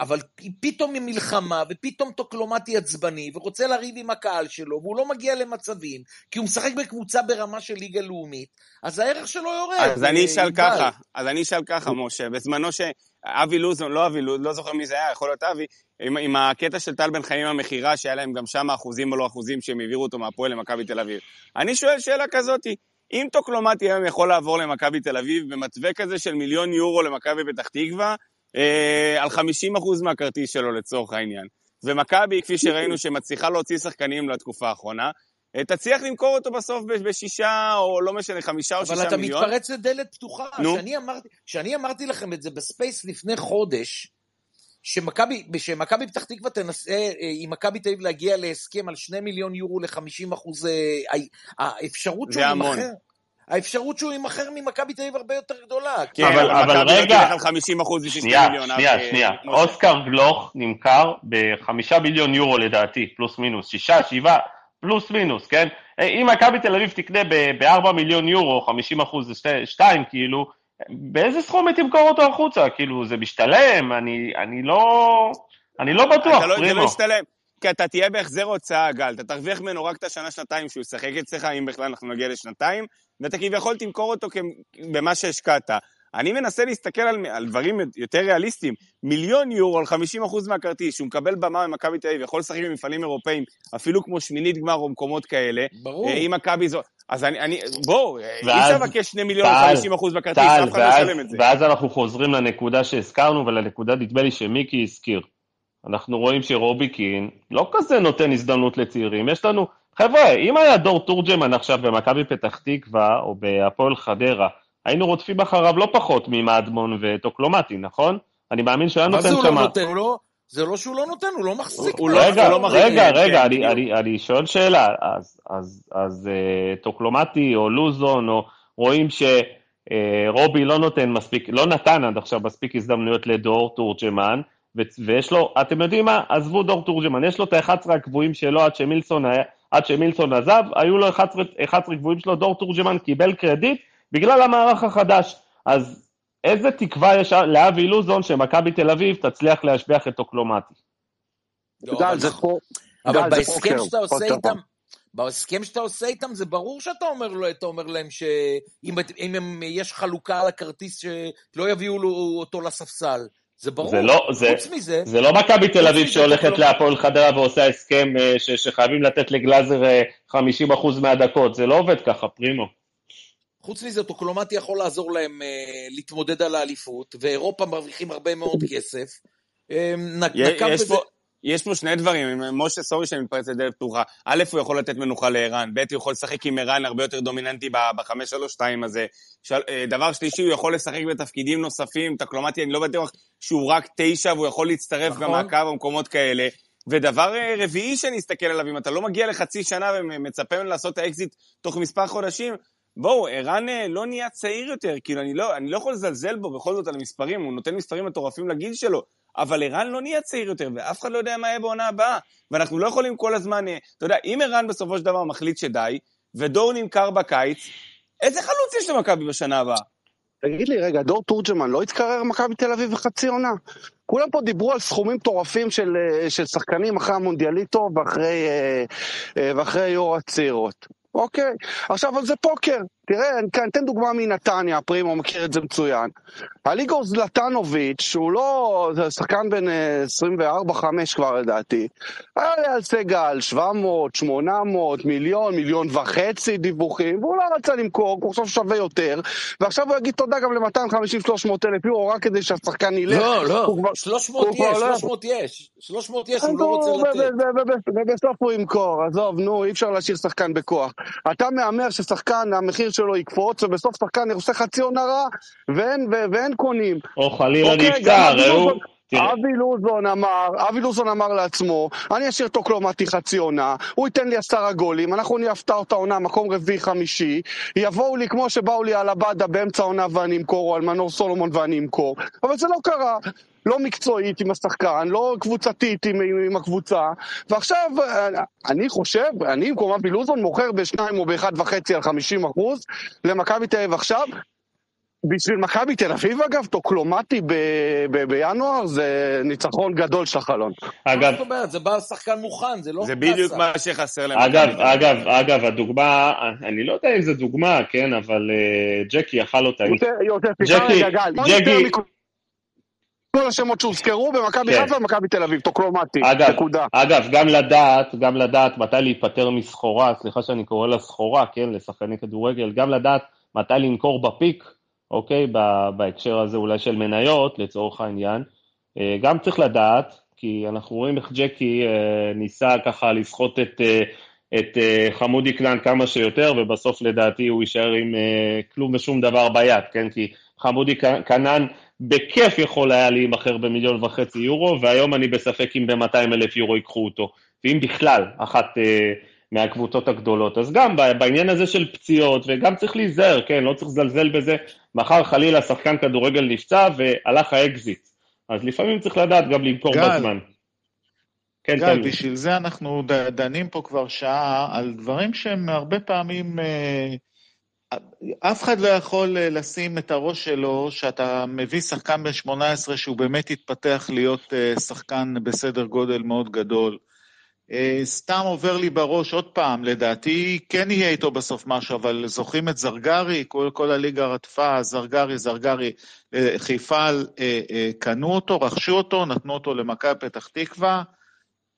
Speaker 4: אבל פתאום מלחמה, ופתאום טוקלומטי עצבני, ורוצה לריב עם הקהל שלו, והוא לא מגיע למצבים, כי הוא משחק בקבוצה ברמה של ליגה לאומית, אז הערך שלו יורד.
Speaker 2: אז אני אשאל
Speaker 4: ענבל.
Speaker 2: ככה, אז אני אשאל ככה, משה, בזמנו שאבי לוזון, לא אבי לוזון, לא זוכר מי זה היה, יכול להיות אבי, עם, עם הקטע של טל בן חיים המכירה, שהיה להם גם שם אחוזים או לא אחוזים שהם העבירו אותו מהפועל למכבי תל אביב. אני שואל שאלה כזאתי, אם טוקלומטי היום יכול לעבור למכבי תל אביב במתווה כזה של מיליון יורו למכבי פתח תקווה, אה, על 50% מהכרטיס שלו לצורך העניין, ומכבי, כפי שראינו, שמצליחה להוציא שחקנים לתקופה האחרונה, אה, תצליח למכור אותו בסוף בשישה, או לא משנה, חמישה או
Speaker 4: אבל
Speaker 2: שישה
Speaker 4: אתה
Speaker 2: מיליון.
Speaker 4: מתפרץ לדלת פתוחה.
Speaker 2: נו.
Speaker 4: כשאני אמרתי, כשאני אמרתי לכם את זה ב Space לפני חודש, שמכבי פתח תקווה תנסה אה, עם מכבי תל אביב להגיע להסכם על שני מיליון יורו ל-50 אחוז, האפשרות
Speaker 2: זה
Speaker 4: שהוא
Speaker 2: המון.
Speaker 4: יימכר, האפשרות שהוא יימכר ממכבי תל אביב הרבה יותר גדולה.
Speaker 2: כן,
Speaker 1: אבל-
Speaker 2: אבל מכבי
Speaker 1: רגע.
Speaker 2: תלך על 50 אחוז בשביל 2
Speaker 1: שנייה,
Speaker 2: מיליון.
Speaker 1: שנייה,
Speaker 2: אבי,
Speaker 1: שנייה. אוסקר גלוך נמכר בחמישה מיליון יורו לדעתי, פלוס מינוס, שישה, שבעה, פלוס מינוס, כן? אה, אם מכבי תל אביב תקנה ב-4 מיליון יורו, 50 אחוז זה שתי- שתיים, כאילו, באיזה סכום היא תמכור אותו החוצה? כאילו, זה משתלם? אני, אני לא... אני לא בטוח,
Speaker 2: אתה לא- זה לא
Speaker 1: פרימו.
Speaker 2: ישתלם. כי אתה תהיה בהחזר הוצאה, גל, אתה תרוויח ממנו רק את השנה-שנתיים שהוא ישחק אצלך, אם בכלל אנחנו נגיע לשנתיים, ואתה כביכול תמכור אותו במה שהשקעת. אני מנסה להסתכל על, על דברים יותר ריאליסטיים. מיליון יורו על 50% מהכרטיס, שהוא מקבל במה ממכבי תל אביב, יכול לשחק במפעלים אירופאים, אפילו כמו שמינית גמר או מקומות כאלה.
Speaker 4: ברור.
Speaker 2: אם אה, מכבי זו... אז אני, אני בואו, אי אפשר לבקש 2 מיליון על 50% בכרטיס, אף אחד לא ישלם את זה.
Speaker 1: ואז אנחנו חוזרים לנקודה שהזכרנו, ולנקודה, נדמה לי שמיקי הזכיר. אנחנו רואים שרובי קין לא כזה נותן הזדמנות לצעירים. יש לנו, חבר'ה, אם היה דור תורג'מן עכשיו במכבי פתח תקווה, או בהפועל חדרה, היינו רודפים אחריו לא פחות ממאדמון וטוקלומטי, נכון? אני מאמין שהיה נותן
Speaker 4: כמה... מה
Speaker 1: זה הוא
Speaker 4: לא נותן? הוא לא... זה לא שהוא לא נותן, הוא לא מחזיק.
Speaker 2: הוא לא, רגע,
Speaker 1: לא מחזיק. רגע, רגע, אני, אני, אני שואל שאלה. אז, אז, אז uh, טוקלומטי או לוזון, או רואים שרובי uh, לא נותן מספיק, לא נתן עד עכשיו מספיק הזדמנויות לדור תורג'מן, ויש לו, אתם יודעים מה? עזבו דור תורג'מן, יש לו את ה-11 הקבועים שלו עד שמילסון, היה, עד שמילסון עזב, היו לו 11, 11 קבועים שלו, דור תורג'מן קיבל קרדיט בגלל המערך החדש. אז איזה תקווה יש לאבי לוזון שמכבי תל אביב תצליח להשביח את אוקלומטי?
Speaker 4: לא, גל, זה פה... אבל בהסכם שאתה עושה איתם... בהסכם שאתה עושה איתם, זה ברור שאתה אומר, לו, אומר להם שאם הם, יש חלוקה על הכרטיס, שלא יביאו לו אותו לספסל. זה ברור. זה לא,
Speaker 1: זה, חוץ מזה... זה לא מכבי תל אביב שהולכת להפועל חדרה ועושה הסכם אה, ש, שחייבים לתת לגלאזר 50% אה, מהדקות, זה לא עובד ככה, פרימו.
Speaker 4: חוץ מזה, טוקלומטי יכול לעזור להם uh, להתמודד על האליפות, ואירופה מרוויחים הרבה מאוד כסף. Um,
Speaker 2: נקם בזה... פה... יש פה שני דברים, משה, סורי שאני מתפרץ לדלת פתוחה. א', הוא יכול לתת מנוחה לערן, ב', הוא יכול לשחק עם ערן הרבה יותר דומיננטי ב-5-3-2 הזה. של... אה, דבר שלישי, הוא יכול לשחק בתפקידים נוספים, טקלומטי, אני לא בטוח שהוא רק תשע, והוא יכול להצטרף נכון. גם מהקו במקומות כאלה. ודבר אה, רביעי שאני אסתכל עליו, אם אתה לא מגיע לחצי שנה ומצפה ממנו לעשות את האקזיט תוך מספר חודשים, בואו, ערן אה, לא נהיה צעיר יותר, כאילו, אני לא, אני לא יכול לזלזל בו בכל זאת על המספרים, הוא נותן מספרים מטורפים לגיל שלו, אבל ערן לא נהיה צעיר יותר, ואף אחד לא יודע מה יהיה בעונה הבאה, ואנחנו לא יכולים כל הזמן, אה, אתה יודע, אם ערן בסופו של דבר מחליט שדי, ודור נמכר בקיץ, איזה חלוץ יש למכבי בשנה הבאה?
Speaker 5: תגיד לי, רגע, דור תורג'מן לא התקרר מכבי תל אביב בחצי עונה? כולם פה דיברו על סכומים מטורפים של, אה, של שחקנים אחרי המונדיאליטו ואחרי, ואחרי יו"ר הצעירות. אוקיי, עכשיו, אבל זה פוקר. תראה, אני אתן דוגמה מנתניה, פרימו מכיר את זה מצוין. הליגור זלטנוביץ', שהוא לא, זה שחקן בין 24-5 אה, כבר לדעתי, היה לי על סגל 700, 800, מיליון, מיליון וחצי דיווחים, והוא לא רצה למכור, הוא עכשיו שווה יותר, ועכשיו הוא יגיד תודה גם ל-250-300 אלף יורו, רק כדי שהשחקן ילך.
Speaker 4: לא, לא, 300 יש, 300 יש, 300 יש, הוא לא רוצה לתת.
Speaker 5: ובסוף הוא ימכור, עזוב, נו, אי אפשר להשאיר שחקן בכוח. אתה מהמר ששחקן, המחיר שלו יקפוץ, ובסוף שחקן עושה חצי עונה רע, ואין, ואין קונים.
Speaker 1: או חלילה אוקיי, נפטר, הוא...
Speaker 5: אבי לוזון אמר, אבי לוזון אמר לעצמו, אני אשאיר אותו קלומטי חצי עונה, הוא ייתן לי עשרה גולים, אנחנו נהיה הפתעה אותה עונה, מקום רביעי חמישי, יבואו לי כמו שבאו לי על הבאדה באמצע העונה ואני אמכור, או על מנור סולומון ואני אמכור, אבל זה לא קרה. לא מקצועית עם השחקן, לא קבוצתית עם, עם, עם הקבוצה, ועכשיו אני חושב, אני במקום אבי לוזון מוכר בשניים או באחד וחצי על חמישים אחוז למכבי תל אביב עכשיו, בשביל מכבי תל אביב אגב, טוקלומטי בינואר זה ניצחון גדול של החלון.
Speaker 4: אגב... זאת אומרת, זה בא שחקן מוכן, זה לא...
Speaker 2: זה בדיוק מה שחסר להם.
Speaker 1: אגב, אגב, אגב, הדוגמה, אני לא יודע אם זו דוגמה, כן, אבל uh, ג'קי אכל אותה.
Speaker 5: ג'קי, ג'קי... כל השמות שהוזכרו במכבי כן. חיפה ומכבי תל אביב, טוקלומטי, נקודה.
Speaker 1: אגב, גם לדעת, גם לדעת מתי להיפטר מסחורה, סליחה שאני קורא לה סחורה, כן, לשחקני כדורגל, גם לדעת מתי למכור בפיק, אוקיי? בהקשר הזה אולי של מניות, לצורך העניין. אה, גם צריך לדעת, כי אנחנו רואים איך ג'קי אה, ניסה ככה לסחוט את, אה, את חמודי כנעאן כמה שיותר, ובסוף לדעתי הוא יישאר עם כלום ושום דבר ביד, כן? כי חמודי כנעאן בכיף יכול היה להימכר במיליון וחצי יורו, והיום אני בספק אם ב-200 אלף יורו ייקחו אותו, ואם בכלל, אחת... מהקבוצות הגדולות. אז גם בעניין הזה של פציעות, וגם צריך להיזהר, כן, לא צריך לזלזל בזה, מחר חלילה שחקן כדורגל נפצע והלך האקזיט. אז לפעמים צריך לדעת גם למכור גל, בזמן.
Speaker 3: כן, גל, תמיד. בשביל זה אנחנו דנים פה כבר שעה על דברים שהם הרבה פעמים... אה, אף אחד לא יכול אה, לשים את הראש שלו שאתה מביא שחקן בן 18 שהוא באמת יתפתח להיות אה, שחקן בסדר גודל מאוד גדול. אה, סתם עובר לי בראש עוד פעם, לדעתי כן יהיה איתו בסוף משהו, אבל זוכרים את זרגרי? כל, כל הליגה רדפה, זרגרי, זרגרי. חיפה קנו אותו, רכשו אותו, נתנו אותו למכבי פתח תקווה.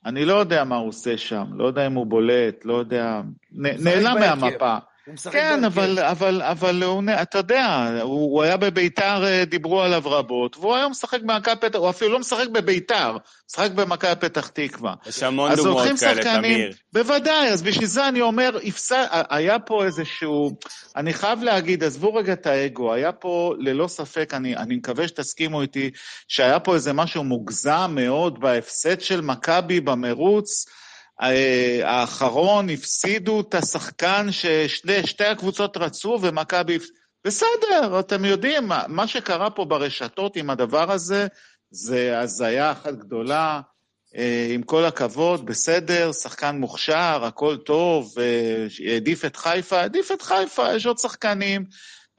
Speaker 3: אני לא יודע מה הוא עושה שם, לא יודע אם הוא בולט, לא יודע, נעלם מהמפה. כן, אבל, אבל, אבל הוא, אתה יודע, הוא, הוא היה בביתר, אה, דיברו עליו רבות, והוא היום משחק במכבי פתח, הוא אפילו לא משחק בביתר, משחק במכבי פתח תקווה.
Speaker 2: יש המון דוגמאות כאלה, שחקנים, תמיר.
Speaker 3: בוודאי, אז בשביל זה אני אומר, הפסד, היה פה איזשהו, אני חייב להגיד, עזבו רגע את האגו, היה פה ללא ספק, אני, אני מקווה שתסכימו איתי, שהיה פה איזה משהו מוגזם מאוד בהפסד של מכבי במרוץ, האחרון הפסידו את השחקן ששתי הקבוצות רצו ומכבי... בסדר, אתם יודעים, מה שקרה פה ברשתות עם הדבר הזה, זה הזיה אחת גדולה. אה, עם כל הכבוד, בסדר, שחקן מוכשר, הכל טוב, אה, העדיף את חיפה, העדיף את חיפה, יש עוד שחקנים.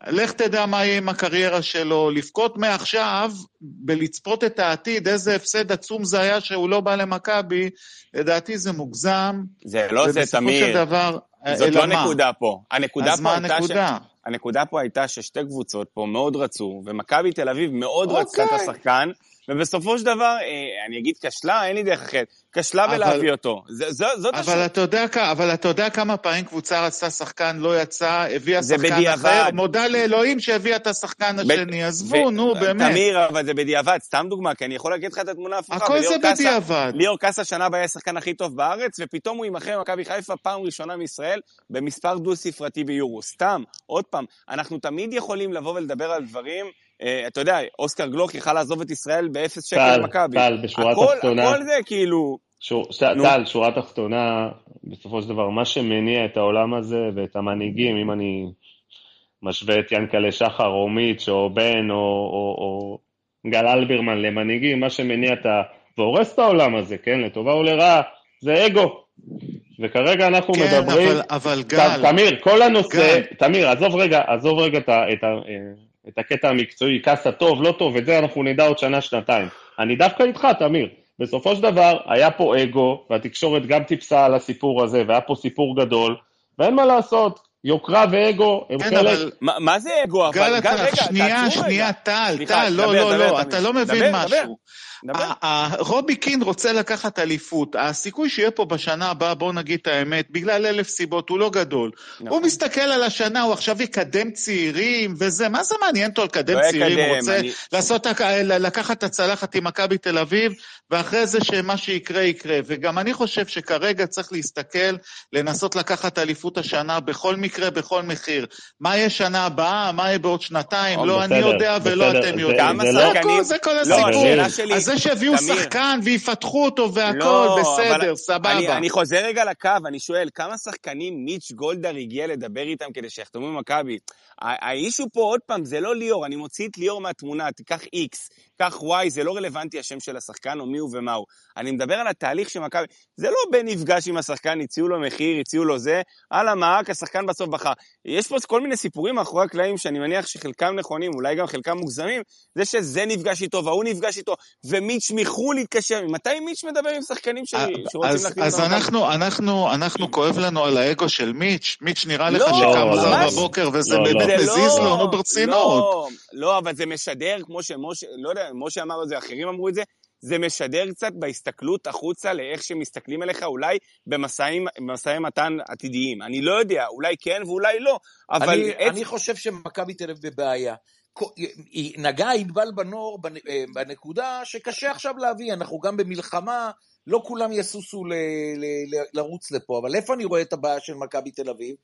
Speaker 3: לך תדע מה יהיה עם הקריירה שלו, לבכות מעכשיו בלצפות את העתיד, איזה הפסד עצום זה היה שהוא לא בא למכבי, לדעתי זה מוגזם.
Speaker 2: זה לא זה, תמיר. של דבר, זאת לא מה? נקודה פה. הנקודה
Speaker 3: אז פה מה הנקודה? ש...
Speaker 2: הנקודה פה הייתה ששתי קבוצות פה מאוד רצו, ומכבי תל אביב מאוד אוקיי. רצתה את השחקן, ובסופו של דבר, אה, אני אגיד כשלה, אין לי דרך אחרת. כשלה בלהביא אותו. זה, זו, זאת
Speaker 3: אבל, השאלה. אתה יודע, אבל אתה יודע כמה פעמים קבוצה רצתה שחקן, לא יצא, הביאה שחקן בדיעבד. אחר, מודה לאלוהים שהביאה את השחקן השני. עזבו, ו... נו, באמת.
Speaker 2: תמיר, אבל זה בדיעבד, סתם דוגמה, כי אני יכול להגיד לך את התמונה ההפוכה.
Speaker 3: הכל זה קסה, בדיעבד.
Speaker 2: ליאור קאסה שנה הבאה השחקן הכי טוב בארץ, ופתאום הוא יימכר במכבי חיפה פעם ראשונה מישראל, במספר דו-ספרתי ביורו. סתם, עוד פעם, אנחנו תמיד יכולים לבוא ולדבר על דברים אה, אתה יודע, אוסקר גלוך יכל לעזוב את ישראל באפס שקל למכבי.
Speaker 1: טל, בשורה התחתונה.
Speaker 2: הכל זה כאילו...
Speaker 1: טל, שורה תחתונה, בסופו של דבר, מה שמניע את העולם הזה ואת המנהיגים, אם אני משווה את ינקלה שחר או מיץ' או בן או, או, או גל אלברמן למנהיגים, מה שמניע את ה... והורס את העולם הזה, כן, לטובה או לרעה, זה אגו. וכרגע אנחנו כן, מדברים...
Speaker 3: אבל, אבל גל...
Speaker 1: תמיר, כל הנושא... גל. תמיר, עזוב רגע, עזוב רגע את ה... את ה את הקטע המקצועי, קאסה טוב, לא טוב, את זה אנחנו נדע עוד שנה-שנתיים. אני דווקא איתך, תמיר. בסופו של דבר, היה פה אגו, והתקשורת גם טיפסה על הסיפור הזה, והיה פה סיפור גדול, ואין מה לעשות, יוקרה ואגו הם כן, חלק... אבל...
Speaker 2: מה, מה זה אגו?
Speaker 3: גל, אתה, רגע, שנייה, שנייה, טל, טל, לא, לא, לא, אתה לא מבין דבר, משהו. רובי קין רוצה לקחת אליפות, הסיכוי שיהיה פה בשנה הבאה, בואו נגיד את האמת, בגלל אלף סיבות, הוא לא גדול. נכון. הוא מסתכל על השנה, הוא עכשיו יקדם צעירים וזה, מה זה מעניין אותו לקדם לא צעירים? הוא רוצה לקחת את הצלחת עם מכבי תל אביב, ואחרי זה שמה שיקרה יקרה. וגם אני חושב שכרגע צריך להסתכל, לנסות לקחת אליפות השנה בכל מקרה, בכל מחיר. מה יהיה שנה הבאה, מה יהיה בעוד שנתיים, לא אני יודע ולא אתם יודעים. זה כל לא, הסיפור. זה שיביאו שחקן ויפתחו אותו והכל, לא, בסדר, אבל סבבה.
Speaker 2: אני, אני חוזר רגע לקו, אני שואל, כמה שחקנים מיץ' גולדהר הגיע לדבר איתם כדי שיחתמו במכבי? האישו פה, עוד פעם, זה לא ליאור, אני מוציא את ליאור מהתמונה, תיקח איקס, קח וואי, זה לא רלוונטי השם של השחקן או מי הוא ומה הוא. אני מדבר על התהליך של מכבי, זה לא בן נפגש עם השחקן, הציעו לו מחיר, הציעו לו זה, על המעק, השחקן בסוף בחר. יש פה כל מיני סיפורים מאחורי הקלעים שאני מניח שחלקם נכונים, אולי גם חלקם מוגזמים, זה שזה נפגש איתו וההוא נפגש איתו, ומיץ' מחו"ל התקשר, מתי מיץ' מדבר עם שחקנים ש...
Speaker 3: שרוצים להכניס אז אנחנו, אנחנו, אנחנו, כואב לנו על האגו של מיץ', מיץ' נראה לך לא, שקם מחר בבוקר וזה לא, באמת לא. מזיז לו, נו ברצינות.
Speaker 2: לא, לא, אבל זה משדר, כמו שמשה, לא יודע, משה אמר את זה, אחרים אמרו את זה, זה משדר קצת בהסתכלות החוצה לאיך שמסתכלים עליך, אולי במשאי מתן עתידיים. אני לא יודע, אולי כן ואולי לא, אבל...
Speaker 4: אני, את... אני חושב שמכבי תל אביב בבעיה. נגע ענבל בנור בנקודה שקשה עכשיו להביא, אנחנו גם במלחמה, לא כולם יסוסו ל, ל, ל, לרוץ לפה, אבל איפה אני רואה את הבעיה של מכבי תל אביב?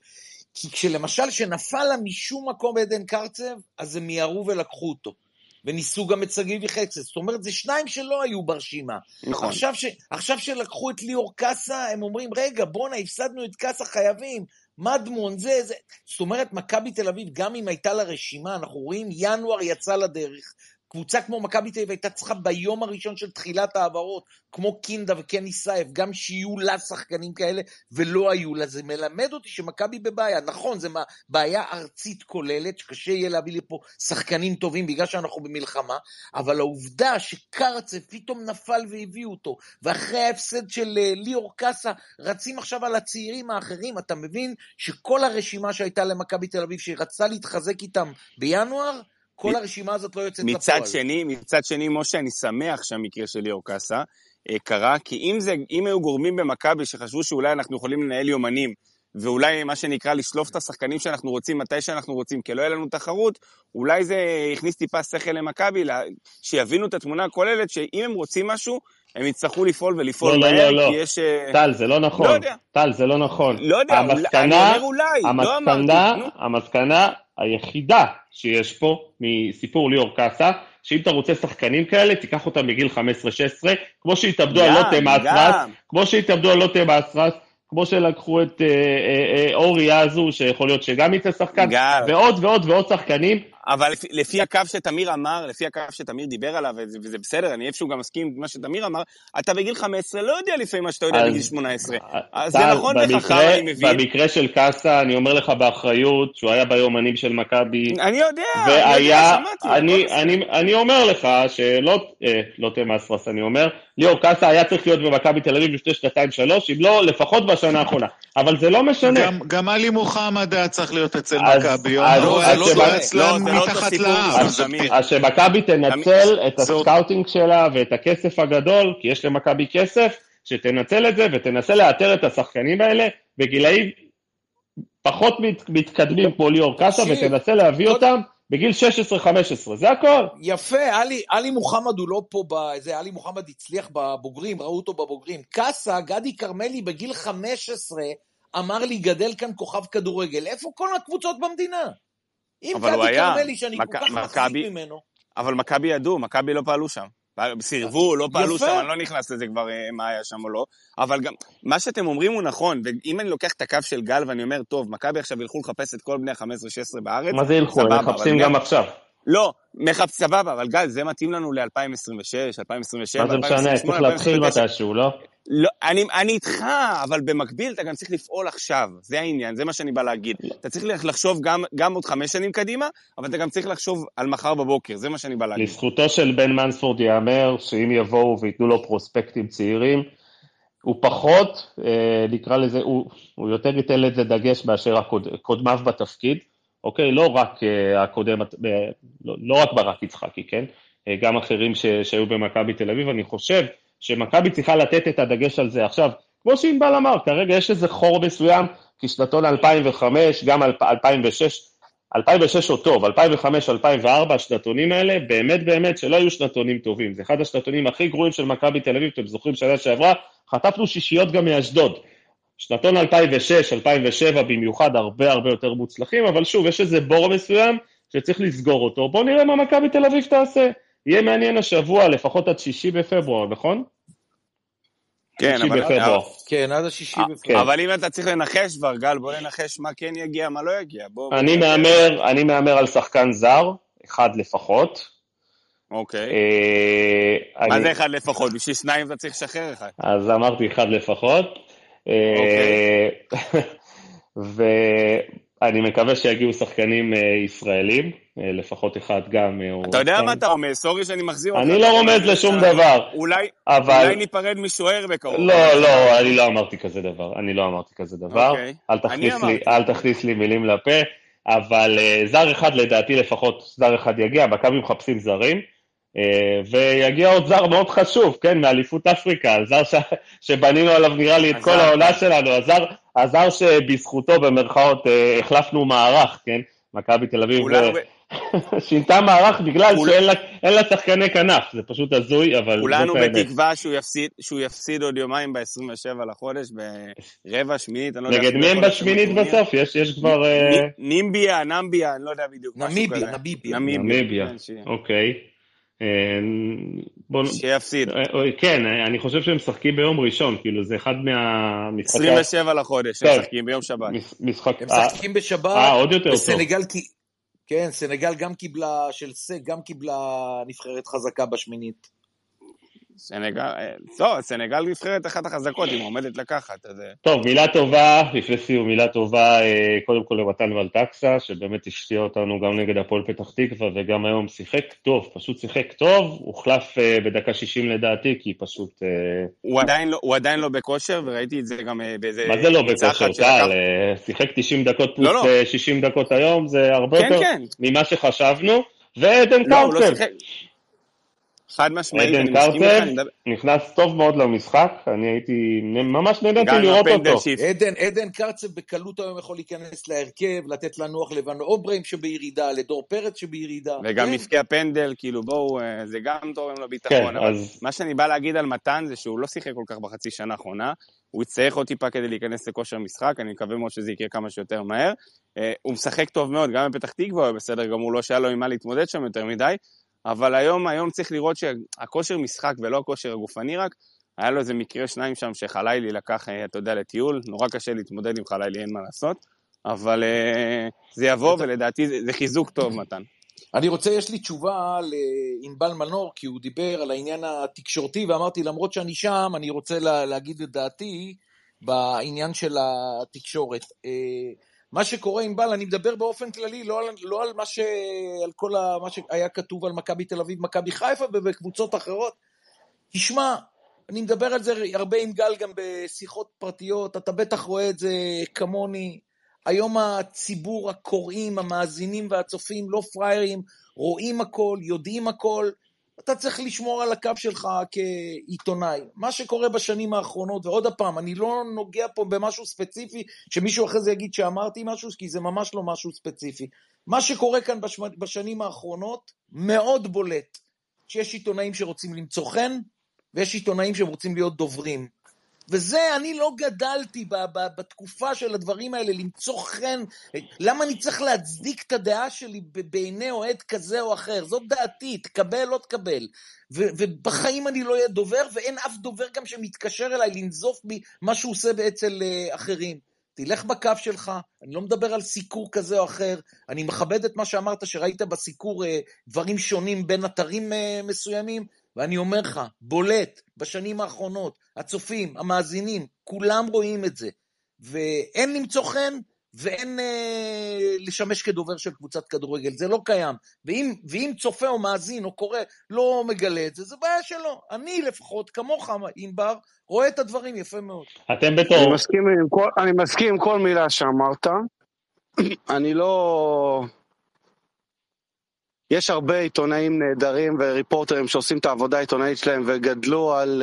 Speaker 4: כי כשלמשל שנפל לה משום מקום עדן קרצב, אז הם מיהרו ולקחו אותו. וניסו גם את שגיב יחצת. זאת אומרת, זה שניים שלא היו ברשימה. נכון. עכשיו, ש... עכשיו שלקחו את ליאור קאסה, הם אומרים, רגע, בואנה, הפסדנו את קאסה, חייבים. מדמון, זה, זה. זאת אומרת, מכבי תל אביב, גם אם הייתה לה רשימה, אנחנו רואים, ינואר יצא לדרך. קבוצה כמו מכבי תל אביב הייתה צריכה ביום הראשון של תחילת ההעברות, כמו קינדה וקני סייף, גם שיהיו לה שחקנים כאלה, ולא היו לה. זה מלמד אותי שמכבי בבעיה. נכון, זו בעיה ארצית כוללת, שקשה יהיה להביא לפה שחקנים טובים בגלל שאנחנו במלחמה, אבל העובדה שקרצב פתאום נפל והביאו אותו, ואחרי ההפסד של אה, ליאור קאסה, רצים עכשיו על הצעירים האחרים, אתה מבין שכל הרשימה שהייתה למכבי תל אביב, שהיא רצתה להתחזק איתם בינואר, כל הרשימה הזאת לא יוצאת לפועל.
Speaker 2: מצד שני, מצד שני, משה, אני שמח שהמקרה של ליאור קאסה אה, קרה, כי אם, זה, אם היו גורמים במכבי שחשבו שאולי אנחנו יכולים לנהל יומנים, ואולי מה שנקרא לשלוף את השחקנים שאנחנו רוצים מתי שאנחנו רוצים, כי לא יהיה לנו תחרות, אולי זה הכניס טיפה שכל למכבי, שיבינו את התמונה הכוללת, שאם הם רוצים משהו, הם יצטרכו לפעול ולפעול
Speaker 1: לא,
Speaker 2: מהר,
Speaker 1: לא, לא,
Speaker 2: כי יש... אה,
Speaker 1: טל, זה לא נכון.
Speaker 2: לא יודע.
Speaker 1: טל, זה לא נכון.
Speaker 2: לא יודע,
Speaker 1: המסקנה,
Speaker 2: אני אומר אולי, לא
Speaker 1: המסקנה,
Speaker 2: אמרתי, נו.
Speaker 1: המסקנה היחידה שיש פה מסיפור ליאור קאסה, שאם אתה רוצה שחקנים כאלה, תיקח אותם בגיל 15-16, כמו שהתאבדו על לוטם אסרס. כמו שהתאבדו על לוטם אסרס, כמו שלקחו את אה, אה, אה, אורי אזו, שיכול להיות שגם יצא שחקן. ועוד ועוד ועוד שחקנים.
Speaker 2: אבל לפי, לפי הקו שתמיר אמר, לפי הקו שתמיר דיבר עליו, וזה, וזה בסדר, אני איפשהו גם מסכים עם מה שתמיר אמר, אתה בגיל 15 לא יודע לפעמים מה שאתה יודע
Speaker 1: אז-
Speaker 2: בגיל 18.
Speaker 1: אה,
Speaker 2: אז זה נכון וחכם, אני מבין.
Speaker 1: במקרה של קאסה, אני אומר לך באחריות, שהוא היה ביומנים של מכבי,
Speaker 2: אני יודע, אני יודע,
Speaker 1: והיה,
Speaker 2: שמעתי.
Speaker 1: אני,
Speaker 2: בסדר.
Speaker 1: אני, אני אומר לך שלא, אה, לא תמאסרס, אני אומר, ליאור קאסה היה צריך להיות במכבי תל אביב לפני שנתיים שלוש, אם לא, לפחות בשנה האחרונה. אבל זה לא משנה.
Speaker 3: גם- גם עלי מוחמד היה צריך להיות אצל
Speaker 1: אז-
Speaker 3: מכבי,
Speaker 1: אז- אז לא,
Speaker 2: לא, לא אותו
Speaker 3: מתחת לאף.
Speaker 2: אז
Speaker 1: שמכבי תנצל את הסקאוטינג שלה ואת הכסף הגדול, כי יש למכבי כסף, שתנצל את זה ותנסה לאתר את השחקנים האלה בגילאים פחות מת, מתקדמים כמו ליאור קאסה, ותנסה להביא אותם בגיל 16-15, זה הכל.
Speaker 4: יפה, עלי, עלי מוחמד הוא לא פה, זה עלי מוחמד הצליח בבוגרים, ראו אותו בבוגרים. קאסה, גדי כרמלי בגיל 15 אמר לי, גדל כאן כוכב כדורגל. איפה כל הקבוצות במדינה? אם
Speaker 2: אבל הוא
Speaker 4: גדי
Speaker 2: היה.
Speaker 4: כרמלי, שאני כל כך מחזיק ממנו,
Speaker 2: אבל מכבי ידעו, מכבי לא פעלו שם. סירבו, לא פעלו
Speaker 4: יפה.
Speaker 2: שם, אני לא נכנס לזה כבר אה, מה היה שם או לא. אבל גם, מה שאתם אומרים הוא נכון, ואם אני לוקח את הקו של גל ואני אומר, טוב, מכבי עכשיו ילכו לחפש את כל בני ה-15-16 בארץ,
Speaker 1: מה זה ילכו? הם מחפשים
Speaker 2: גם-
Speaker 1: עכשיו.
Speaker 2: לא, מחפש, סבבה, אבל גל, זה מתאים לנו ל-2026, 2027,
Speaker 1: מה זה משנה? צריך להתחיל מתישהו, לא?
Speaker 2: לא, אני, אני איתך, אבל במקביל אתה גם צריך לפעול עכשיו, זה העניין, זה מה שאני בא להגיד. אתה צריך לחשוב גם, גם עוד חמש שנים קדימה, אבל אתה גם צריך לחשוב על מחר בבוקר, זה מה שאני בא להגיד.
Speaker 1: לזכותו של בן מנספורד ייאמר שאם יבואו וייתנו לו פרוספקטים צעירים, הוא פחות, אה, נקרא לזה, הוא, הוא יותר ייתן לזה דגש מאשר הקוד, קודמיו בתפקיד, אוקיי? לא רק אה, הקודם, אה, לא, לא רק ברק יצחקי, כן? אה, גם אחרים ש, שהיו במכבי תל אביב, אני חושב שמכבי צריכה לתת את הדגש על זה עכשיו. כמו שענבל אמר, כרגע יש איזה חור מסוים, כי שנתון 2005, גם 2006, 2006 עוד טוב, 2005-2004, השנתונים האלה, באמת באמת שלא היו שנתונים טובים. זה אחד השנתונים הכי גרועים של מכבי תל אביב, אתם זוכרים שנה שעברה, חטפנו שישיות גם מאשדוד. שנתון 2006, 2007 במיוחד, הרבה הרבה יותר מוצלחים, אבל שוב, יש איזה בור מסוים שצריך לסגור אותו. בואו נראה מה מכבי תל אביב תעשה. יהיה מעניין השבוע, לפחות עד שישי בפברואר, נכון?
Speaker 2: כן, אבל,
Speaker 1: בפברואר.
Speaker 4: כן, עד השישי
Speaker 1: אה,
Speaker 4: בפברואר.
Speaker 2: אבל אם אתה צריך לנחש כבר, גל, בוא ננחש מה כן יגיע, מה לא יגיע. בוא, בוא
Speaker 1: אני
Speaker 2: ננחש.
Speaker 1: מהמר, אני מהמר על שחקן זר, אחד לפחות.
Speaker 2: אוקיי.
Speaker 1: אה,
Speaker 2: מה
Speaker 1: אני-
Speaker 2: זה אחד לפחות? בשביל שניים אתה צריך לשחרר אחד.
Speaker 1: אז אמרתי אחד לפחות.
Speaker 2: אוקיי.
Speaker 1: ואני מקווה שיגיעו שחקנים אה, ישראלים, אה, לפחות אחד גם. אה,
Speaker 2: אתה יודע
Speaker 1: כן.
Speaker 2: מה אתה רומז? סורי שאני מחזיר אותך.
Speaker 1: אני לא רומז לשום דבר,
Speaker 2: אולי, ניפרד משוער בקרוב.
Speaker 1: לא, לא, אני לא אמרתי כזה דבר, אני לא אמרתי כזה דבר.
Speaker 2: אוקיי.
Speaker 1: אל
Speaker 2: אני
Speaker 1: תכניס לי, מילים לפה, אבל זר אחד לדעתי לפחות, זר אחד יגיע, מכבי מחפשים זרים, ויגיע עוד זר מאוד חשוב, כן, מאליפות אפריקה, זר ש... שבנינו עליו נראה לי את כל. העונה שלנו, הזר, הזר שבזכותו במרכאות אה, החלפנו מערך, כן, מכבי תל אביב אה, שינתה מערך בגלל
Speaker 2: כול-
Speaker 1: שאין לה, אין לה שחקני כנף, זה פשוט הזוי, אבל
Speaker 2: כולנו. בתקווה שהוא יפסיד, שהוא יפסיד עוד יומיים ב-27 לחודש, ברבע, שמינית, אני לא יודע.
Speaker 1: נגד מי הם בשמינית. בסוף? יש, יש כבר... אה,
Speaker 2: נ- נימביה, נמביה, אני לא יודע בדיוק.
Speaker 4: נמיביה. נמיביה.
Speaker 1: נמיביה,
Speaker 2: כן,
Speaker 1: אוקיי. אה, בוא...
Speaker 2: שיפסיד.
Speaker 1: אה, כן, אני חושב שהם משחקים ביום ראשון, כאילו זה אחד מהמשחקי...
Speaker 2: 27 לחודש, הם
Speaker 1: כן.
Speaker 2: משחקים ביום שבת.
Speaker 1: מש- משחק...
Speaker 4: הם משחקים בשבת,
Speaker 1: אה, עוד יותר טוב.
Speaker 4: בסנגל, כי... כן, סנגל גם קיבלה, של סק, גם קיבלה נבחרת חזקה בשמינית.
Speaker 2: סנגל, לא, סנגל נבחרת אחת החזקות, היא עומדת לקחת. אז... אה.
Speaker 1: טוב, מילה טובה, לפני סיום, מילה טובה, אה, קודם כל למתן ולטקסה, שבאמת השפיע אותנו גם נגד הפועל פתח תקווה, וגם היום שיחק טוב, פשוט שיחק טוב, הוחלף בדקה 60 לדעתי, כי פשוט...
Speaker 2: הוא עדיין לא, הוא עדיין לא בכושר, וראיתי את זה גם באיזה...
Speaker 1: מה זה לא בכושר, טל? שיחק 90 דקות פלוס לא, לא. 60 דקות היום, זה הרבה כן, יותר כן. ממה שחשבנו, ועדן לא, קרצב. לא
Speaker 2: חד משמעית,
Speaker 1: אני מסכים איתך. נכנס טוב מאוד למשחק, אני הייתי, ממש נהניתי לראות אותו.
Speaker 4: עדן, עדן קרצב בקלות היום יכול להיכנס להרכב, לתת לנוח לבן אוברהים שבירידה, לדור פרץ שבירידה.
Speaker 2: וגם מפקיע כן. פנדל, כאילו בואו, אה, זה גם תורם לו ביטחון. כן. מה שאני בא להגיד על מתן זה שהוא לא שיחק כל כך בחצי שנה האחרונה, הוא יצטרך עוד טיפה כדי להיכנס לכושר משחק, אני מקווה מאוד שזה יקרה כמה שיותר מהר. אה, הוא משחק טוב מאוד, גם בפתח תקווה הוא בסדר גמור, לא שהיה לו עם מה להתמודד שם יותר מדי, אבל היום, היום צריך לראות שהכושר משחק ולא הכושר הגופני רק, היה לו איזה מקרה שניים שם שחלילי לקח, אה, אתה יודע, לטיול, נורא קשה להתמודד עם חלילי, אין מה לעשות, אבל uh, זה יבוא, ולדעתי זה, זה חיזוק טוב, מתן.
Speaker 4: אני רוצה, יש לי תשובה לענבל מנור, כי הוא דיבר על העניין התקשורתי, ואמרתי, למרות שאני שם, אני רוצה לה, להגיד את דעתי בעניין של התקשורת. Uh, מה שקורה עם בל, אני מדבר באופן כללי, לא על, לא על, מה, ש, על כל ה, מה שהיה כתוב על מכבי תל אביב, מכבי חיפה ובקבוצות אחרות. תשמע, אני מדבר על זה הרבה עם גל גם בשיחות פרטיות, אתה בטח רואה את זה כמוני. היום הציבור, הקוראים, המאזינים והצופים לא פראיירים, רואים הכל, יודעים הכל, אתה צריך לשמור על הקו שלך כעיתונאי. מה שקורה בשנים האחרונות, ועוד פעם, אני לא נוגע פה במשהו ספציפי, שמישהו אחרי זה יגיד שאמרתי משהו, כי זה ממש לא משהו ספציפי. מה שקורה כאן בשנים האחרונות מאוד בולט, שיש עיתונאים שרוצים למצוא חן, ויש עיתונאים שרוצים להיות דוברים. וזה, אני לא גדלתי ב, ב, בתקופה של הדברים האלה, למצוא חן. למה אני צריך להצדיק את הדעה שלי בעיני אוהד כזה או אחר? זאת דעתי, תקבל, לא תקבל. ו, ובחיים אני לא אהיה דובר, ואין אף דובר גם שמתקשר אליי לנזוף בי מה שהוא עושה אצל uh, אחרים. תלך בקו שלך, אני לא מדבר על סיקור כזה או אחר, אני מכבד את מה שאמרת, שראית בסיקור uh, דברים שונים בין אתרים uh, מסוימים, ואני אומר לך, בולט, בשנים האחרונות, הצופים, המאזינים, כולם רואים את זה. ואין למצוא חן, ואין אה, לשמש כדובר של קבוצת כדורגל, זה לא קיים. ואם, ואם צופה או מאזין או קורא לא מגלה את זה, זה בעיה שלו. אני לפחות, כמוך, ענבר, רואה את הדברים יפה מאוד.
Speaker 1: אתם בתור...
Speaker 5: אני מסכים עם כל, אני מסכים עם כל מילה שאמרת. אני לא... יש הרבה עיתונאים נהדרים וריפורטרים שעושים את העבודה העיתונאית שלהם וגדלו על,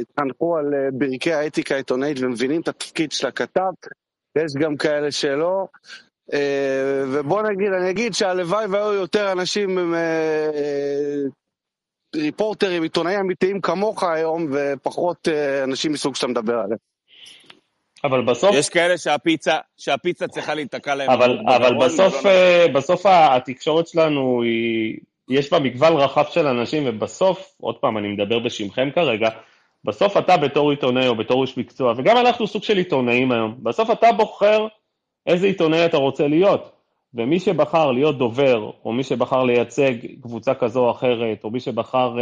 Speaker 5: התחנכו אה, על אה, ברכי האתיקה העיתונאית ומבינים את התפקיד של הכתב, יש גם כאלה שלא. אה, ובוא נגיד, אני אגיד שהלוואי והיו יותר אנשים ריפורטרים, עיתונאים אמיתיים כמוך היום, ופחות אנשים מסוג שאתה מדבר עליהם.
Speaker 1: אבל בסוף...
Speaker 2: יש כאלה שהפיצה, שהפיצה צריכה להיתקע להם.
Speaker 1: אבל, אבל בסוף, לא אה, בסוף התקשורת שלנו היא... יש בה מגוון רחב של אנשים, ובסוף, עוד פעם, אני מדבר בשמכם כרגע, בסוף אתה בתור עיתונאי או בתור איש מקצוע, וגם אנחנו סוג של עיתונאים היום, בסוף אתה בוחר איזה עיתונאי אתה רוצה להיות. ומי שבחר להיות דובר, או מי שבחר לייצג קבוצה כזו או אחרת, או מי שבחר uh,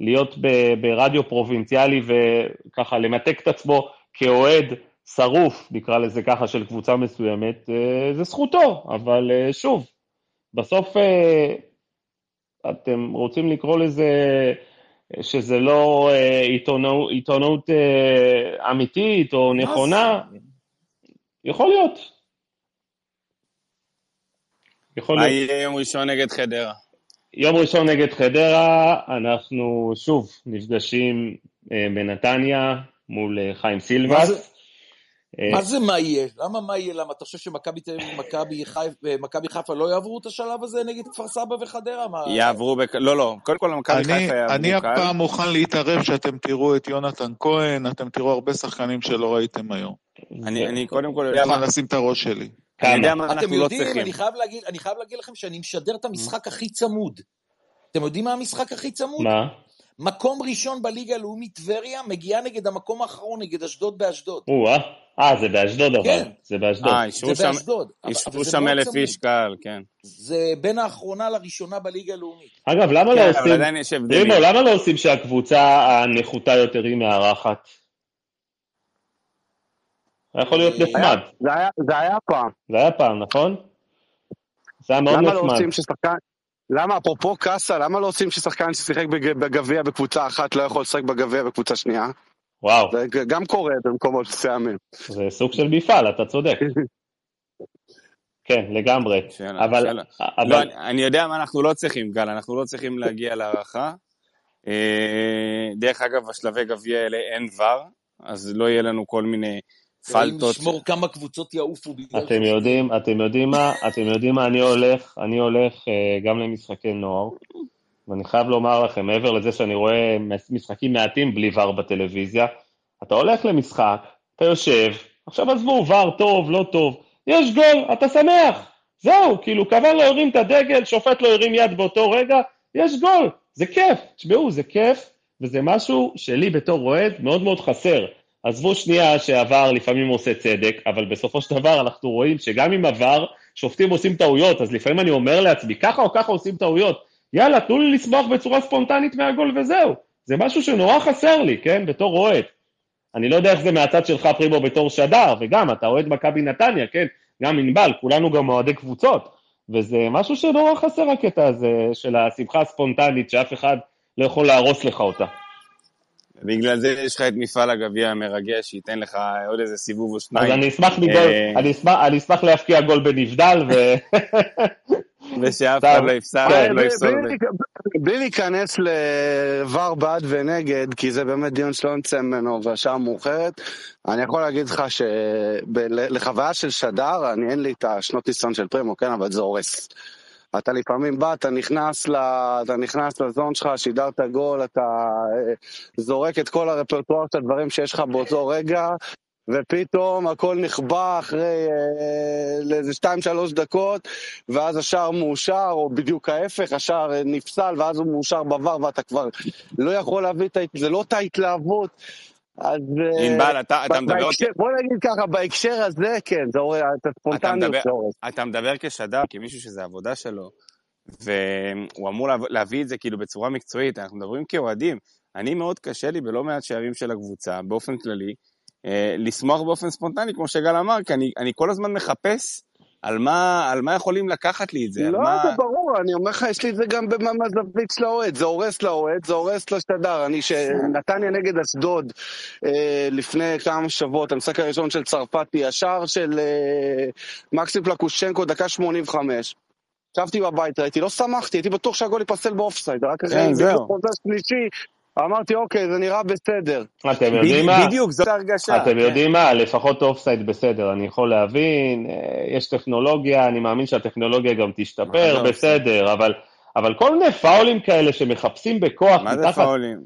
Speaker 1: להיות ברדיו פרובינציאלי וככה למתק את עצמו כאוהד שרוף, נקרא לזה ככה, של קבוצה מסוימת, אה, זה זכותו, אבל אה, שוב, בסוף אה, אתם רוצים לקרוא לזה שזה לא עיתונות, עיתונות אמיתית או נכונה, יכול להיות.
Speaker 2: יכול להיות. מה יהיה יום ראשון נגד חדרה?
Speaker 1: יום ראשון נגד חדרה, אנחנו שוב נפגשים בנתניה מול חיים סילבס.
Speaker 4: אה, מה זה מה יהיה? למה מה יהיה? למה אתה חושב שמכבי תל אביב ומכבי חיפה לא יעברו את השלב הזה נגד כפר סבא וחדרה?
Speaker 2: יעברו, לא, לא, קודם כל מכבי חיפה יעברו
Speaker 3: אני הפעם מוכן להתערב שאתם תראו את יונתן כהן, אתם תראו הרבה שחקנים שלא ראיתם היום.
Speaker 2: אני קודם כל
Speaker 3: יודע מה... לשים את הראש שלי.
Speaker 2: אני אנחנו לא.
Speaker 4: אתם יודעים, אני חייב להגיד לכם שאני משדר את המשחק הכי צמוד. אתם יודעים מה המשחק הכי צמוד?
Speaker 1: מה?
Speaker 4: מקום ראשון בליגה הלאומית טבריה, מגיעה נגד המקום האחרון, נגד אשדוד באשדוד.
Speaker 1: או-אה, אה, זה באשדוד אבל.
Speaker 4: כן.
Speaker 1: זה באשדוד.
Speaker 2: אה, אישרו
Speaker 4: זה
Speaker 2: שם-
Speaker 4: באשדוד. אבל-
Speaker 2: שם אלף. איש קהל, כן.
Speaker 4: זה בין האחרונה לראשונה בליגה הלאומית.
Speaker 1: אגב, למה לא
Speaker 2: כן, אבל
Speaker 1: עושים...
Speaker 2: עדיין יש הבדלים.
Speaker 1: רימו, למה לא עושים שהקבוצה הנחותה יותר היא מארחת? זה יכול להיות
Speaker 4: אה,
Speaker 1: נחמד.
Speaker 5: זה היה- זה היה פעם.
Speaker 1: זה היה פעם, נכון? זה היה מאוד
Speaker 5: למה לא
Speaker 1: נחמד.
Speaker 5: עושים ששחקן... למה, אפרופו קאסה, למה לא עושים ששחקן ששיחק בג- בגביע בקבוצה אחת לא יכול לשחק בגביע בקבוצה שנייה?
Speaker 1: וואו,
Speaker 5: זה גם קורה במקומות מסוימים.
Speaker 1: זה סוג של מפעל, אתה צודק. כן, לגמרי.
Speaker 2: שאלה,
Speaker 1: אבל...
Speaker 2: שאלה.
Speaker 1: אבל-
Speaker 2: לא, אני, אני יודע מה אנחנו לא צריכים, גל, אנחנו לא צריכים להגיע להערכה. אה, דרך אגב, בשלבי גביע האלה אין ור, אז לא יהיה לנו כל מיני פלטות.
Speaker 4: ישמור כמה קבוצות יעופו בגלל
Speaker 1: אתם יודעים, אתם יודעים מה, אתם יודעים מה, אני הולך, אני הולך אה, גם למשחקי נוער, ואני חייב לומר לכם, מעבר לזה שאני רואה משחקים מעטים בלי ור בטלוויזיה, אתה הולך למשחק, אתה יושב, עכשיו עזבו, ור טוב, לא טוב, יש גול, אתה שמח, זהו, כאילו, קבל לא הרים את הדגל, שופט לא הרים יד באותו רגע, יש גול, זה כיף, תשמעו, זה כיף, וזה משהו שלי בתור אוהד מאוד מאוד חסר. עזבו שנייה שעבר לפעמים עושה צדק, אבל בסופו של דבר אנחנו רואים שגם עם עבר, שופטים עושים טעויות, אז לפעמים אני אומר לעצמי, ככה או ככה עושים טעויות, יאללה, תנו לי לשמוח בצורה ספונטנית מהגול וזהו. זה משהו שנורא חסר לי, כן, בתור אוהד. אני לא יודע איך זה מהצד שלך, פרימו, בתור שדר, וגם, אתה אוהד מכבי נתניה, כן, גם ענבל, כולנו גם אוהדי קבוצות, וזה משהו שנורא חסר הקטע הזה של השמחה הספונטנית, שאף אחד לא יכול להרוס לך אותה.
Speaker 2: בגלל זה יש לך את מפעל הגביע המרגש, שייתן לך עוד איזה סיבוב או
Speaker 1: אז
Speaker 2: שניים.
Speaker 1: אני אשמח מגול,
Speaker 2: אה,
Speaker 1: אני אשמח- אני אשמח להפקיע גול בנבדל, ו...
Speaker 2: ושאף. אחד לא יפסל,
Speaker 1: כן,
Speaker 2: לא יפסול.
Speaker 5: בלי להיכ- בלי להיכנס לבר בעד ונגד, כי זה באמת דיון שלא נצא ממנו והשעה מאוחרת, אני יכול להגיד לך שלחוויה של שדר, אני אין לי את השנות ניסיון של פרימו, כן, אבל זה הורס. אתה לפעמים בא, אתה נכנס, ל... אתה נכנס לזון שלך, שידרת גול, אתה אה, זורק את כל הרפרטואר של הדברים שיש לך באותו רגע, ופתאום הכל נכבה אחרי אה, לאיזה שתיים שלוש דקות, ואז השער מאושר, או בדיוק ההפך, השער אה, נפסל, ואז הוא מאושר בבר, ואתה כבר לא יכול להביא את ה... זה לא אותה התלהבות. אז... אה,
Speaker 2: ענבל, אתה אתה מדבר
Speaker 5: בהקשר, בוא נגיד ככה, בהקשר הזה, כן, זה הורס, את הספונטניות
Speaker 2: מדבר-
Speaker 5: זה הורס.
Speaker 2: אתה מדבר כשדר, כמישהו שזה עבודה שלו, והוא אמור להב- להביא את זה כאילו בצורה מקצועית, אנחנו מדברים כאוהדים. אני מאוד קשה לי בלא מעט שערים של הקבוצה, באופן כללי, אה, לשמוח באופן ספונטני, כמו שגל אמר, כי אני, אני כל הזמן מחפש על מה, על מה יכולים לקחת לי את זה,
Speaker 5: לא,
Speaker 2: מה...
Speaker 5: זה ברור, אני אומר לך, יש לי את זה גם מהזווית של האוהד, זה הורס לאוהד, זה הורס לשדר. אני, שנתניה נגד אשדוד אה, לפני כמה שבועות, המשחק הראשון של צרפתי, השער של אה, מקסים פלקושצ'נקו, דקה 85. ישבתי בבית, ראיתי, לא שמחתי, הייתי בטוח שהגול ייפסל באופסייד, רק אחרי
Speaker 2: כן.
Speaker 5: בהילוך חוזר שלישי, אמרתי, אוקיי, זה נראה בסדר.
Speaker 1: אתם יודעים מה?
Speaker 2: בדיוק, זאת ההרגשה.
Speaker 1: אתם
Speaker 2: כן.
Speaker 1: יודעים מה? לפחות אופסייד בסדר, אני יכול להבין, אה, יש טכנולוגיה, אני מאמין שהטכנולוגיה גם תשתפר,
Speaker 2: זה
Speaker 1: בסדר, אבל... אבל כל מיני פאולים כאלה שמחפשים בכוח
Speaker 2: מה זה
Speaker 1: מתחת...
Speaker 2: פאולים?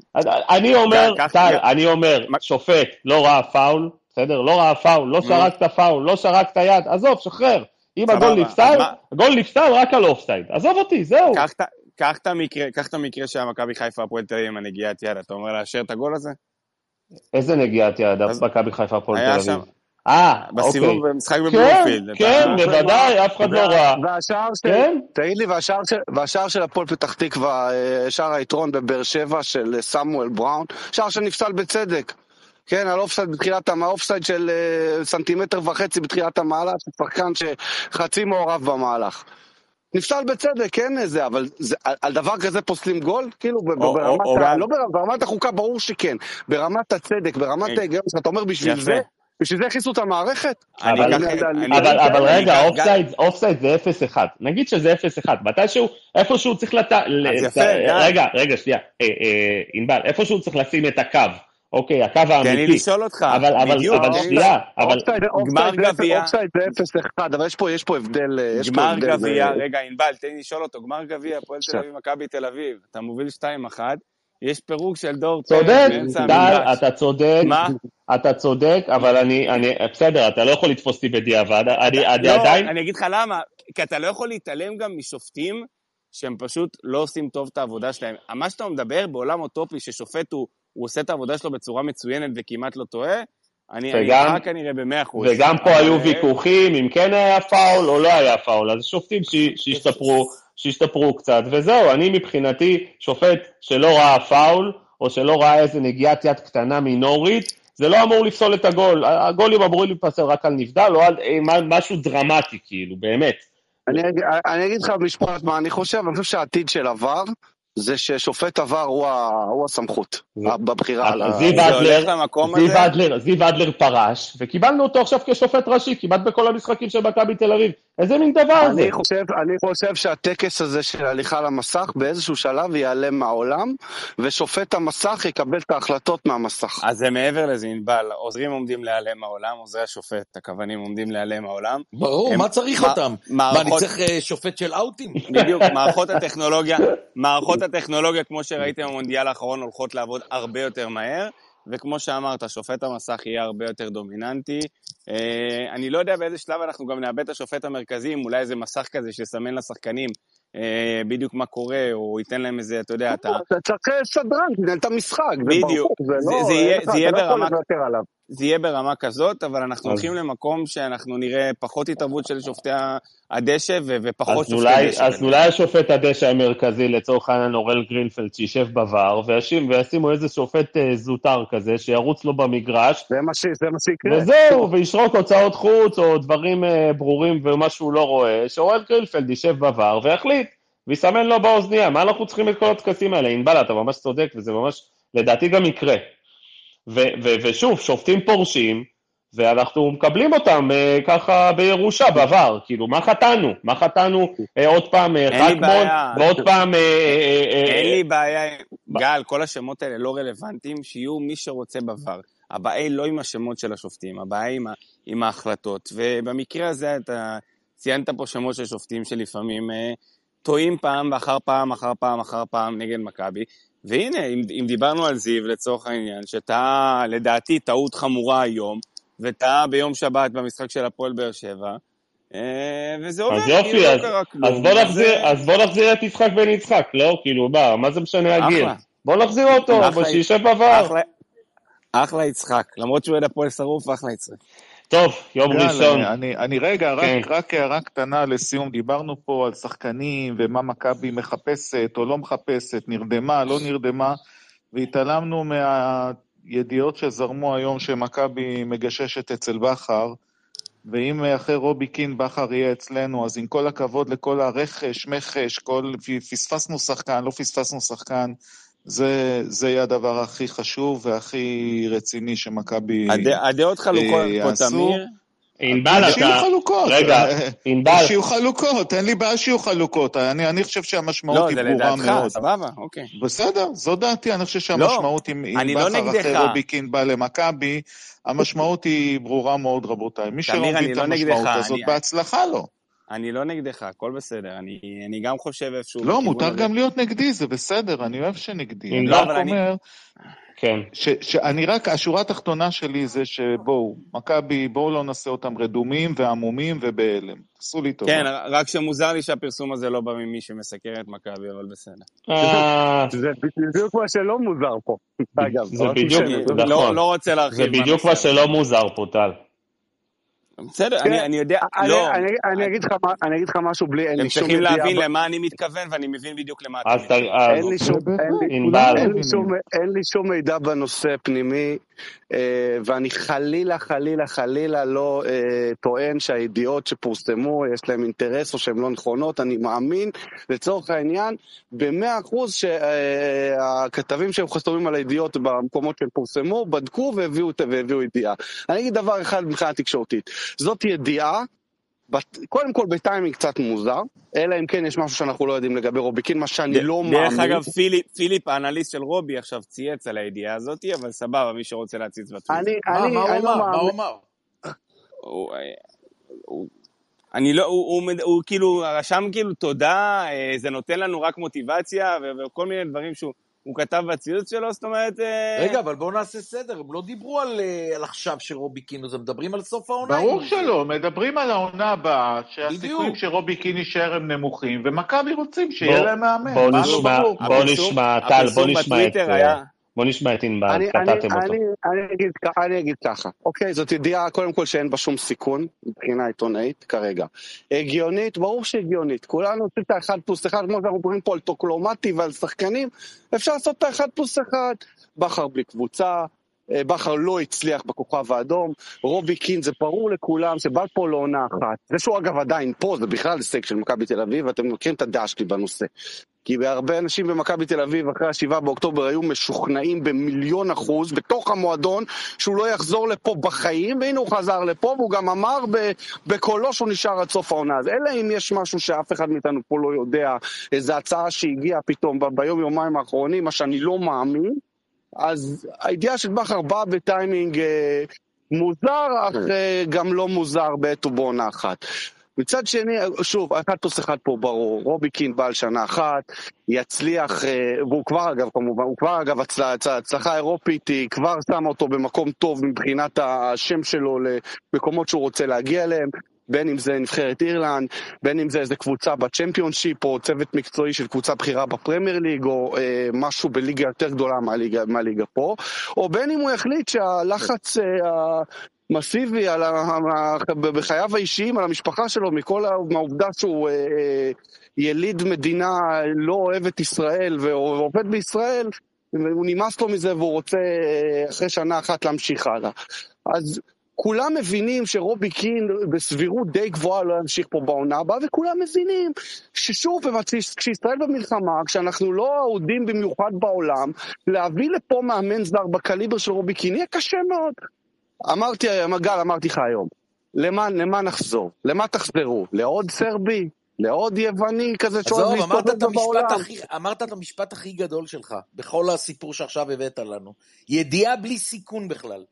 Speaker 1: אני אומר, טל, אני אומר, שופט לא ראה פאול, בסדר? לא ראה פאול, לא שרקת פאול, לא שרקת יד, עזוב, שחרר. אם הגול נפסל, הגול נפסל רק על אופסייד. עזוב אותי, זהו.
Speaker 2: קח את המקרה, קח את המקרה שהיה מכבי חיפה הפועל תל אביב עם הנגיעת יד, אתה אומר לאשר את הגול הזה?
Speaker 1: איזה נגיעת יד, מכבי חיפה הפועל תל. אביב. אה, אוקיי.
Speaker 2: בסיבוב במשחק
Speaker 1: כן,
Speaker 2: בבלומפילד.
Speaker 1: כן,
Speaker 2: אתה-
Speaker 1: בוודאי, אף אחד לא ראה.
Speaker 5: והשער של...
Speaker 1: כן?
Speaker 5: תגיד לי, והשער של, הפועל פתח תקווה, אה, שער היתרון בבאר שבע של אה, סמואל בראון, שער שנפסל בצדק. כן, על אופסייד בתחילת, המ- אופסייד של אה, סנטימטר וחצי בתחילת המהלך, שחקן שחצי מעורב במהלך. נפסל בצדק, כן זה, אבל זה, על, על דבר כזה פוסלים גול? כאילו,
Speaker 2: או-
Speaker 5: ברמת,
Speaker 2: או- או
Speaker 5: ה,
Speaker 2: גם-
Speaker 5: לא ברמת, ברמת החוקה, ברור שכן. ברמת הצדק, ברמת
Speaker 2: אה,
Speaker 5: ההיגיון שלך, אתה אומר בשביל
Speaker 2: יפה.
Speaker 5: זה, בשביל זה הכניסו את המערכת?
Speaker 1: אבל- רגע, אופסייד, זה 0-1. נגיד שזה 0-1. מתישהו, איפשהו צריך לת...
Speaker 2: גל.
Speaker 1: רגע, רגע, שנייה. אה, אה, ענבל, איפשהו צריך לשים את הקו. אוקיי, הקו
Speaker 2: תן לי
Speaker 1: האמיתי.
Speaker 2: לשאול אותך,
Speaker 1: אבל, אבל,
Speaker 2: בדיוק,
Speaker 1: אבל שנייה, אבל...
Speaker 2: גמר גביע.
Speaker 5: אופסייד זה 0-1, אבל יש פה, יש פה הבדל. אה,
Speaker 2: גמר גביע,
Speaker 5: אה,
Speaker 2: רגע, ענבל, תן לי לשאול אותו, גמר גביע, הפועל תל אביב, מכבי תל אביב, אתה מוביל 2-1, יש פירוק של דור פרץ
Speaker 1: צודק,
Speaker 2: באמצע המגרש.
Speaker 1: אתה צודק,
Speaker 2: מה?
Speaker 1: אתה צודק, אבל אני, אני, בסדר, אתה לא יכול לתפוס אותי בדיעבד, אני, אני
Speaker 2: לא,
Speaker 1: עדיין,
Speaker 2: אני אגיד לך למה, כי אתה לא יכול להתעלם גם משופטים שהם פשוט לא עושים טוב את העבודה שלהם. מה שאתה מדבר בעולם אוטופי, ששופט הוא, הוא עושה את העבודה שלו בצורה מצוינת וכמעט לא טועה, אני איתך כנראה במאה אחוז.
Speaker 1: וגם פה היו
Speaker 2: אה,
Speaker 1: ויכוחים אם כן היה פאול או לא היה פאול, אז שופטים ש- שישתפרו, שישתפרו קצת, וזהו, אני מבחינתי, שופט שלא ראה פאול, או שלא ראה איזה נגיעת יד קטנה מינורית, זה לא אמור לפסול את הגול. הגולים אמורים להיפסל רק על נבדל או על אה, מה- משהו דרמטי, כאילו, באמת.
Speaker 5: אני, אני אגיד לך במשפט מה אני חושב, אני חושב שהעתיד של עבר זה ששופט עבר הוא, ה, הוא הסמכות בבחירה
Speaker 1: זיו אדלר,
Speaker 2: למקום
Speaker 1: זיו
Speaker 2: הזה?
Speaker 1: אדלר, זיו אדלר פרש, וקיבלנו אותו עכשיו כשופט ראשי, כמעט בכל המשחקים של מכבי תל אביב. איזה מין דבר זה?
Speaker 5: אני חושב, אני חושב שהטקס הזה של הליכה למסך באיזשהו שלב ייעלם מהעולם, ושופט המסך יקבל את ההחלטות מהמסך.
Speaker 2: אז זה מעבר לזה, ענבל, עוזרים עומדים להיעלם מהעולם, עוזרי השופט, הכוונים עומדים להיעלם מהעולם.
Speaker 4: ברור,
Speaker 2: הם-
Speaker 4: מה צריך
Speaker 2: מה-
Speaker 4: אותם? מה, אני צריך אה, שופט של אאוטים?
Speaker 2: בדיוק, מערכות הטכנולוגיה, מערכות הטכנולוגיה, כמו שראיתם במונדיאל האחרון, הולכות לעבוד הרבה יותר מהר, וכמו שאמרת, שופט המסך יהיה הרבה יותר דומיננטי. אה, אני לא יודע באיזה שלב אנחנו גם נאבד את השופט המרכזי, עם אולי איזה מסך כזה שיסמן לשחקנים אה, בדיוק מה קורה, או ייתן להם איזה, אתה יודע, אתה...
Speaker 5: אתה צריך סדרן, תנהל את המשחק, זה. ברור, זה לא,
Speaker 2: זה יהיה-
Speaker 5: לא
Speaker 2: ברמה-. זה יהיה ברמה כזאת, אבל אנחנו
Speaker 1: אז-
Speaker 2: הולכים למקום שאנחנו נראה פחות התערבות של שופטי הדשא ו- ופחות
Speaker 1: אז
Speaker 2: שופטי
Speaker 1: אולי,
Speaker 2: דשא.
Speaker 1: אז אולי השופט הדשא המרכזי, לצורך העניין אורל גרינפלד, שישב ב VAR, וישים- וישימו איזה שופט אה, זוטר כזה, שירוץ לו במגרש,
Speaker 5: זה מה ש- זה מה שיקרה.
Speaker 1: וזהו, וישרוק הוצאות חוץ, או דברים אה, ברורים ומה שהוא לא רואה, שאורל גרינפלד יישב ב VAR ויחליט, ויסמן לו באוזנייה. מה אנחנו צריכים את כל הטקסים האלה? ענבל, אתה ממש צודק, וזה ממש, לדעתי גם יקרה. ו- ו- ושוב, שופטים פורשים, ואנחנו מקבלים אותם אה, ככה בירושה בעבר, כאילו, מה חטאנו? מה חטאנו אה, עוד פעם אה,
Speaker 2: אין
Speaker 1: חכמון. ועוד פעם... אה, אה, אה,
Speaker 2: אין
Speaker 1: אה,
Speaker 2: לי בעיה, גל, כל השמות האלה לא רלוונטיים, שיהיו מי שרוצה בVAR. הבעיה היא לא עם השמות של השופטים, הבעיה היא עם, עם ההחלטות. ובמקרה הזה אתה ציינת פה שמות של שופטים שלפעמים אה, טועים פעם אחר פעם אחר פעם אחר פעם נגד מכבי. והנה, אם, אם דיברנו על זיו לצורך העניין, שטעה לדעתי טעות חמורה היום, וטעה ביום שבת במשחק של הפועל באר שבע, אה, וזה
Speaker 1: יופי,
Speaker 2: כאילו לא קרה כלום.
Speaker 1: אז בוא נחזיר, אז בוא נחזיר את יצחק בן יצחק, לא? כאילו, מה, מה זה משנה הגיל? בוא נחזיר אותו,
Speaker 2: אחלה.
Speaker 1: שישב.
Speaker 2: אחלה, אחלה יצחק, למרות שהוא אוהד הפועל שרוף, אחלה יצחק.
Speaker 1: טוב, יום
Speaker 3: גל,
Speaker 1: ראשון.
Speaker 3: אני, אני רגע,
Speaker 1: כן.
Speaker 3: רק, רק הערה קטנה לסיום. דיברנו פה על שחקנים ומה מכבי מחפשת או לא מחפשת, נרדמה, לא נרדמה, והתעלמנו מהידיעות שזרמו היום שמכבי מגששת אצל בכר, ואם אחרי רובי קין בכר יהיה אצלנו, אז עם כל הכבוד לכל הרכש, מחש, כל... פספסנו שחקן, לא פספסנו שחקן, זה, זה יהיה הדבר הכי חשוב והכי רציני שמכבי...
Speaker 2: הד- הדעות חלוקות פה,
Speaker 3: יעשו.
Speaker 2: תמיר.
Speaker 1: ענבל,
Speaker 3: שיהיו
Speaker 1: אתה...
Speaker 3: חלוקות.
Speaker 1: רגע,
Speaker 3: אה,
Speaker 1: ענבל,
Speaker 3: שיהיו חלוקות, אין לי בעיה שיהיו חלוקות. אני, אני חושב שהמשמעות
Speaker 2: לא,
Speaker 3: היא
Speaker 2: זה
Speaker 3: ברורה
Speaker 2: לדעתך,
Speaker 3: מאוד.
Speaker 2: סבבה, אוקיי.
Speaker 3: בסדר, זו דעתי, אני חושב שהמשמעות, אם, אם
Speaker 2: אני לא
Speaker 3: בכר
Speaker 2: נגדך.
Speaker 3: אחרי רובי קין בא למכבי, המשמעות היא ברורה מאוד, רבותיי. מי שלא מבין
Speaker 2: אני
Speaker 3: את
Speaker 2: לא
Speaker 3: המשמעות
Speaker 2: נגדך,
Speaker 3: הזאת,
Speaker 2: אני-
Speaker 3: בהצלחה לו.
Speaker 2: אני לא נגדך, הכל בסדר. אני, אני גם חושב איפשהו...
Speaker 3: לא, מותר
Speaker 2: הזה.
Speaker 3: גם להיות נגדי, זה בסדר, אני אוהב שנגדי. אני
Speaker 1: לא,
Speaker 3: רק
Speaker 2: אבל אני-
Speaker 3: אומר,
Speaker 1: כן.
Speaker 3: ש, שאני רק, השורה התחתונה שלי זה שבואו, מכבי, בואו לא נעשה אותם רדומים ועמומים ובהלם. תעשו לי טובה.
Speaker 2: כן, רק שמוזר לי שהפרסום הזה לא בא ממי שמסקר את מכבי, אבל בסדר.
Speaker 1: אה,
Speaker 5: זה בדיוק מה שלא מוזר פה, אגב.
Speaker 1: זה בדיוק-
Speaker 5: בסדר.
Speaker 1: נכון.
Speaker 2: לא, לא רוצה להרחיב.
Speaker 1: זה בדיוק מה. שלא מוזר פה, טל.
Speaker 2: בסדר, אני, אני יודע,
Speaker 5: אני-
Speaker 2: לא.
Speaker 5: אני- אני אגיד לך אני אגיד לך משהו בלי, אין לי שום
Speaker 2: צריכים
Speaker 5: ידיעה
Speaker 2: להבין
Speaker 5: ב-
Speaker 2: למה אני מתכוון, ואני מבין בדיוק למה מתכוונים.
Speaker 1: אז-
Speaker 5: אין לי שום,
Speaker 3: בהחלט,
Speaker 5: אין לי-
Speaker 1: ענבל.
Speaker 5: אין לי
Speaker 3: מבינים.
Speaker 5: שום- אין לי שום מידע בנושא פנימי, אה, ואני חלילה, חלילה, חלילה לא אה, טוען שהידיעות שפורסמו, יש להם אינטרס או שהן לא נכונות. אני מאמין, לצורך העניין, במאה אחוז שהכתבים שהם חתומים על הידיעות במקומות שהם פורסמו, בדקו והביאו, והביאו ידיעה. אני אגיד דבר אחד מבחינה תקשורתית, זאת ידיעה. בת- קודם כל בטיימינג קצת מוזר, אלא אם כן יש משהו שאנחנו לא יודעים לגבי רוביקין, מה שאני
Speaker 2: ד-
Speaker 5: לא
Speaker 2: דרך
Speaker 5: מאמין.
Speaker 2: אגב, פיליפ, פיליפ, האנליסט של רובי, עכשיו צייץ על הידיעה הזאת, אבל סבבה, מי שרוצה להציץ בטוויטר.
Speaker 5: אני,
Speaker 4: מה
Speaker 5: אני,
Speaker 4: מה הוא
Speaker 5: לא
Speaker 4: אמר? מה הוא. אמר?
Speaker 2: הוא, הוא, אני לא, הוא, הוא, מד- הוא כאילו רשם כאילו תודה, אה, זה נותן לנו רק מוטיבציה וכל מיני דברים שהוא הוא כתב בציוץ שלו, זאת אומרת... אה,
Speaker 4: רגע, אבל בואו נעשה סדר, הם לא דיברו על, אה, על עכשיו שרובי קינו, הם מדברים על סוף העונה.
Speaker 3: ברור שלא, מדברים על העונה הבאה, שהסיכויים. שרובי קין יישאר הם נמוכים, ומכבי רוצים שיהיה
Speaker 1: בוא-
Speaker 3: להם מאמן.
Speaker 1: בואו
Speaker 3: מה לא
Speaker 1: נשמע,
Speaker 3: ברור?
Speaker 1: בואו נשמע, טל, בואו נשמע את... בואו נשמע את ענבל,
Speaker 5: אני, אני,
Speaker 1: קטעתם אותו.
Speaker 5: אני, אני, אגיד, אני אגיד ככה, אוקיי, זאת ידיעה קודם כל שאין בה שום סיכון מבחינה עיתונאית כרגע. הגיונית, ברור שהגיונית, כולנו עושים את האחד פלוס אחד, כמו שאנחנו מדברים פה על טוקלומטי ועל שחקנים, אפשר לעשות את האחד פלוס אחד. בכר בלי קבוצה, בכר לא הצליח בכוכב האדום, רובי קין זה ברור לכולם שבא פה לעונה אחת. זה שהוא אגב עדיין פה, זה בכלל הישג של מכבי תל אביב, ואתם מכירים את הדעה שלי בנושא. כי הרבה אנשים במכבי תל אביב אחרי השבעה באוקטובר היו משוכנעים במיליון אחוז בתוך המועדון שהוא לא יחזור לפה בחיים, והנה הוא חזר לפה והוא גם אמר בקולו שהוא נשאר עד סוף העונה. אז אלא אם יש משהו שאף אחד מאיתנו פה לא יודע, איזו הצעה שהגיעה פתאום ביום יומיים האחרונים, מה שאני לא מאמין, אז הידיעה של בכר באה בטיימינג אה, מוזר, אך אה, גם לא מוזר בעת ובעונה אחת. מצד שני, שוב, אחד פלוס אחד פה ברור, רובי קין בעל שנה אחת, יצליח, אה, והוא כבר אגב כמובן, הוא כבר אגב הצלחה, הצלחה אירופית, היא כבר שמה אותו במקום טוב מבחינת השם שלו למקומות שהוא רוצה להגיע אליהם, בין אם זה נבחרת אירלנד, בין אם זה איזה קבוצה בצ'מפיונשיפ, או צוות מקצועי של קבוצה בכירה בפרמייר ליג, או אה, משהו בליגה יותר גדולה מהליגה, מהליגה פה, או בין אם הוא יחליט שהלחץ אה, על ה, בחייו האישיים, על המשפחה שלו, מכל ה- מהעובדה שהוא אה, אה, יליד מדינה לא אוהבת ישראל ועובד בישראל, הוא נמאס לו מזה והוא רוצה אה, אחרי שנה אחת להמשיך הלאה. אז כולם מבינים שרובי קין בסבירות די גבוהה לא ימשיך פה בעונה הבאה, וכולם מבינים ששוב, כשישראל במלחמה, כשאנחנו לא אהודים במיוחד בעולם, להביא לפה מאמן זר בקליבר של רובי קין יהיה קשה מאוד. אמרתי, גל, אמרתי לך היום, למה, למה נחזור? למה תחזרו? לעוד סרבי? לעוד יווני כזה שאוהב
Speaker 4: עזוב, אמרת
Speaker 5: להסתובב
Speaker 4: את, המשפט
Speaker 5: בעולם?
Speaker 4: הכי, אמרת את המשפט הכי גדול שלך, בכל הסיפור שעכשיו הבאת לנו. ידיעה בלי סיכון בכלל.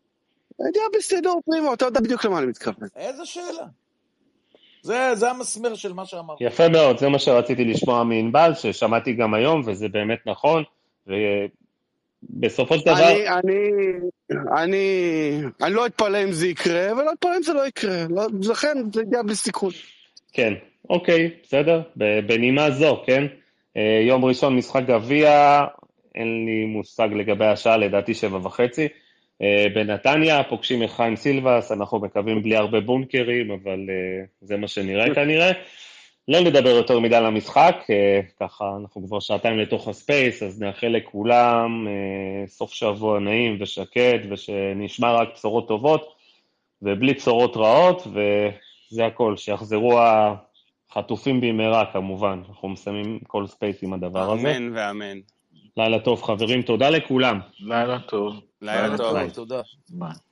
Speaker 5: ידיעה בסדר, פרימו, אתה יודע בדיוק למה אני מתכוון.
Speaker 4: איזה שאלה. זה, זה המסמר של מה שאמרת.
Speaker 1: יפה מאוד, זה מה שרציתי לשמוע מענבל, ששמעתי גם היום, וזה באמת נכון, ובסופו של דבר,
Speaker 5: אני, אני, אני, אני לא אתפלא אם זה יקרה, ולא אתפלא אם זה לא יקרה. לא, לכן זה ידיעה בלי סיכון.
Speaker 1: כן, אוקיי, בסדר, בנימה זו, כן? אה, יום ראשון משחק גביע, אין לי מושג לגבי השעה, לדעתי שבע וחצי. אה, בנתניה פוגשים את חיים סילבס, אנחנו מקווים בלי הרבה בונקרים, אבל אה, זה מה שנראה כנראה. לא נדבר יותר מדי על המשחק, אה, ככה אנחנו כבר שעתיים לתוך הספייס, אז נאחל לכולם סוף שבוע נעים ושקט, ושנשמע רק בשורות טובות, ובלי בשורות רעות, וזה הכל, שיחזרו החטופים במהרה כמובן, אנחנו מסיימים כל ספייס עם הדבר הזה.
Speaker 2: אמן ואמן.
Speaker 1: לילה טוב חברים, תודה לכולם.
Speaker 3: לילה טוב.
Speaker 2: לילה טוב.
Speaker 1: ביי.
Speaker 4: תודה.
Speaker 3: ביי.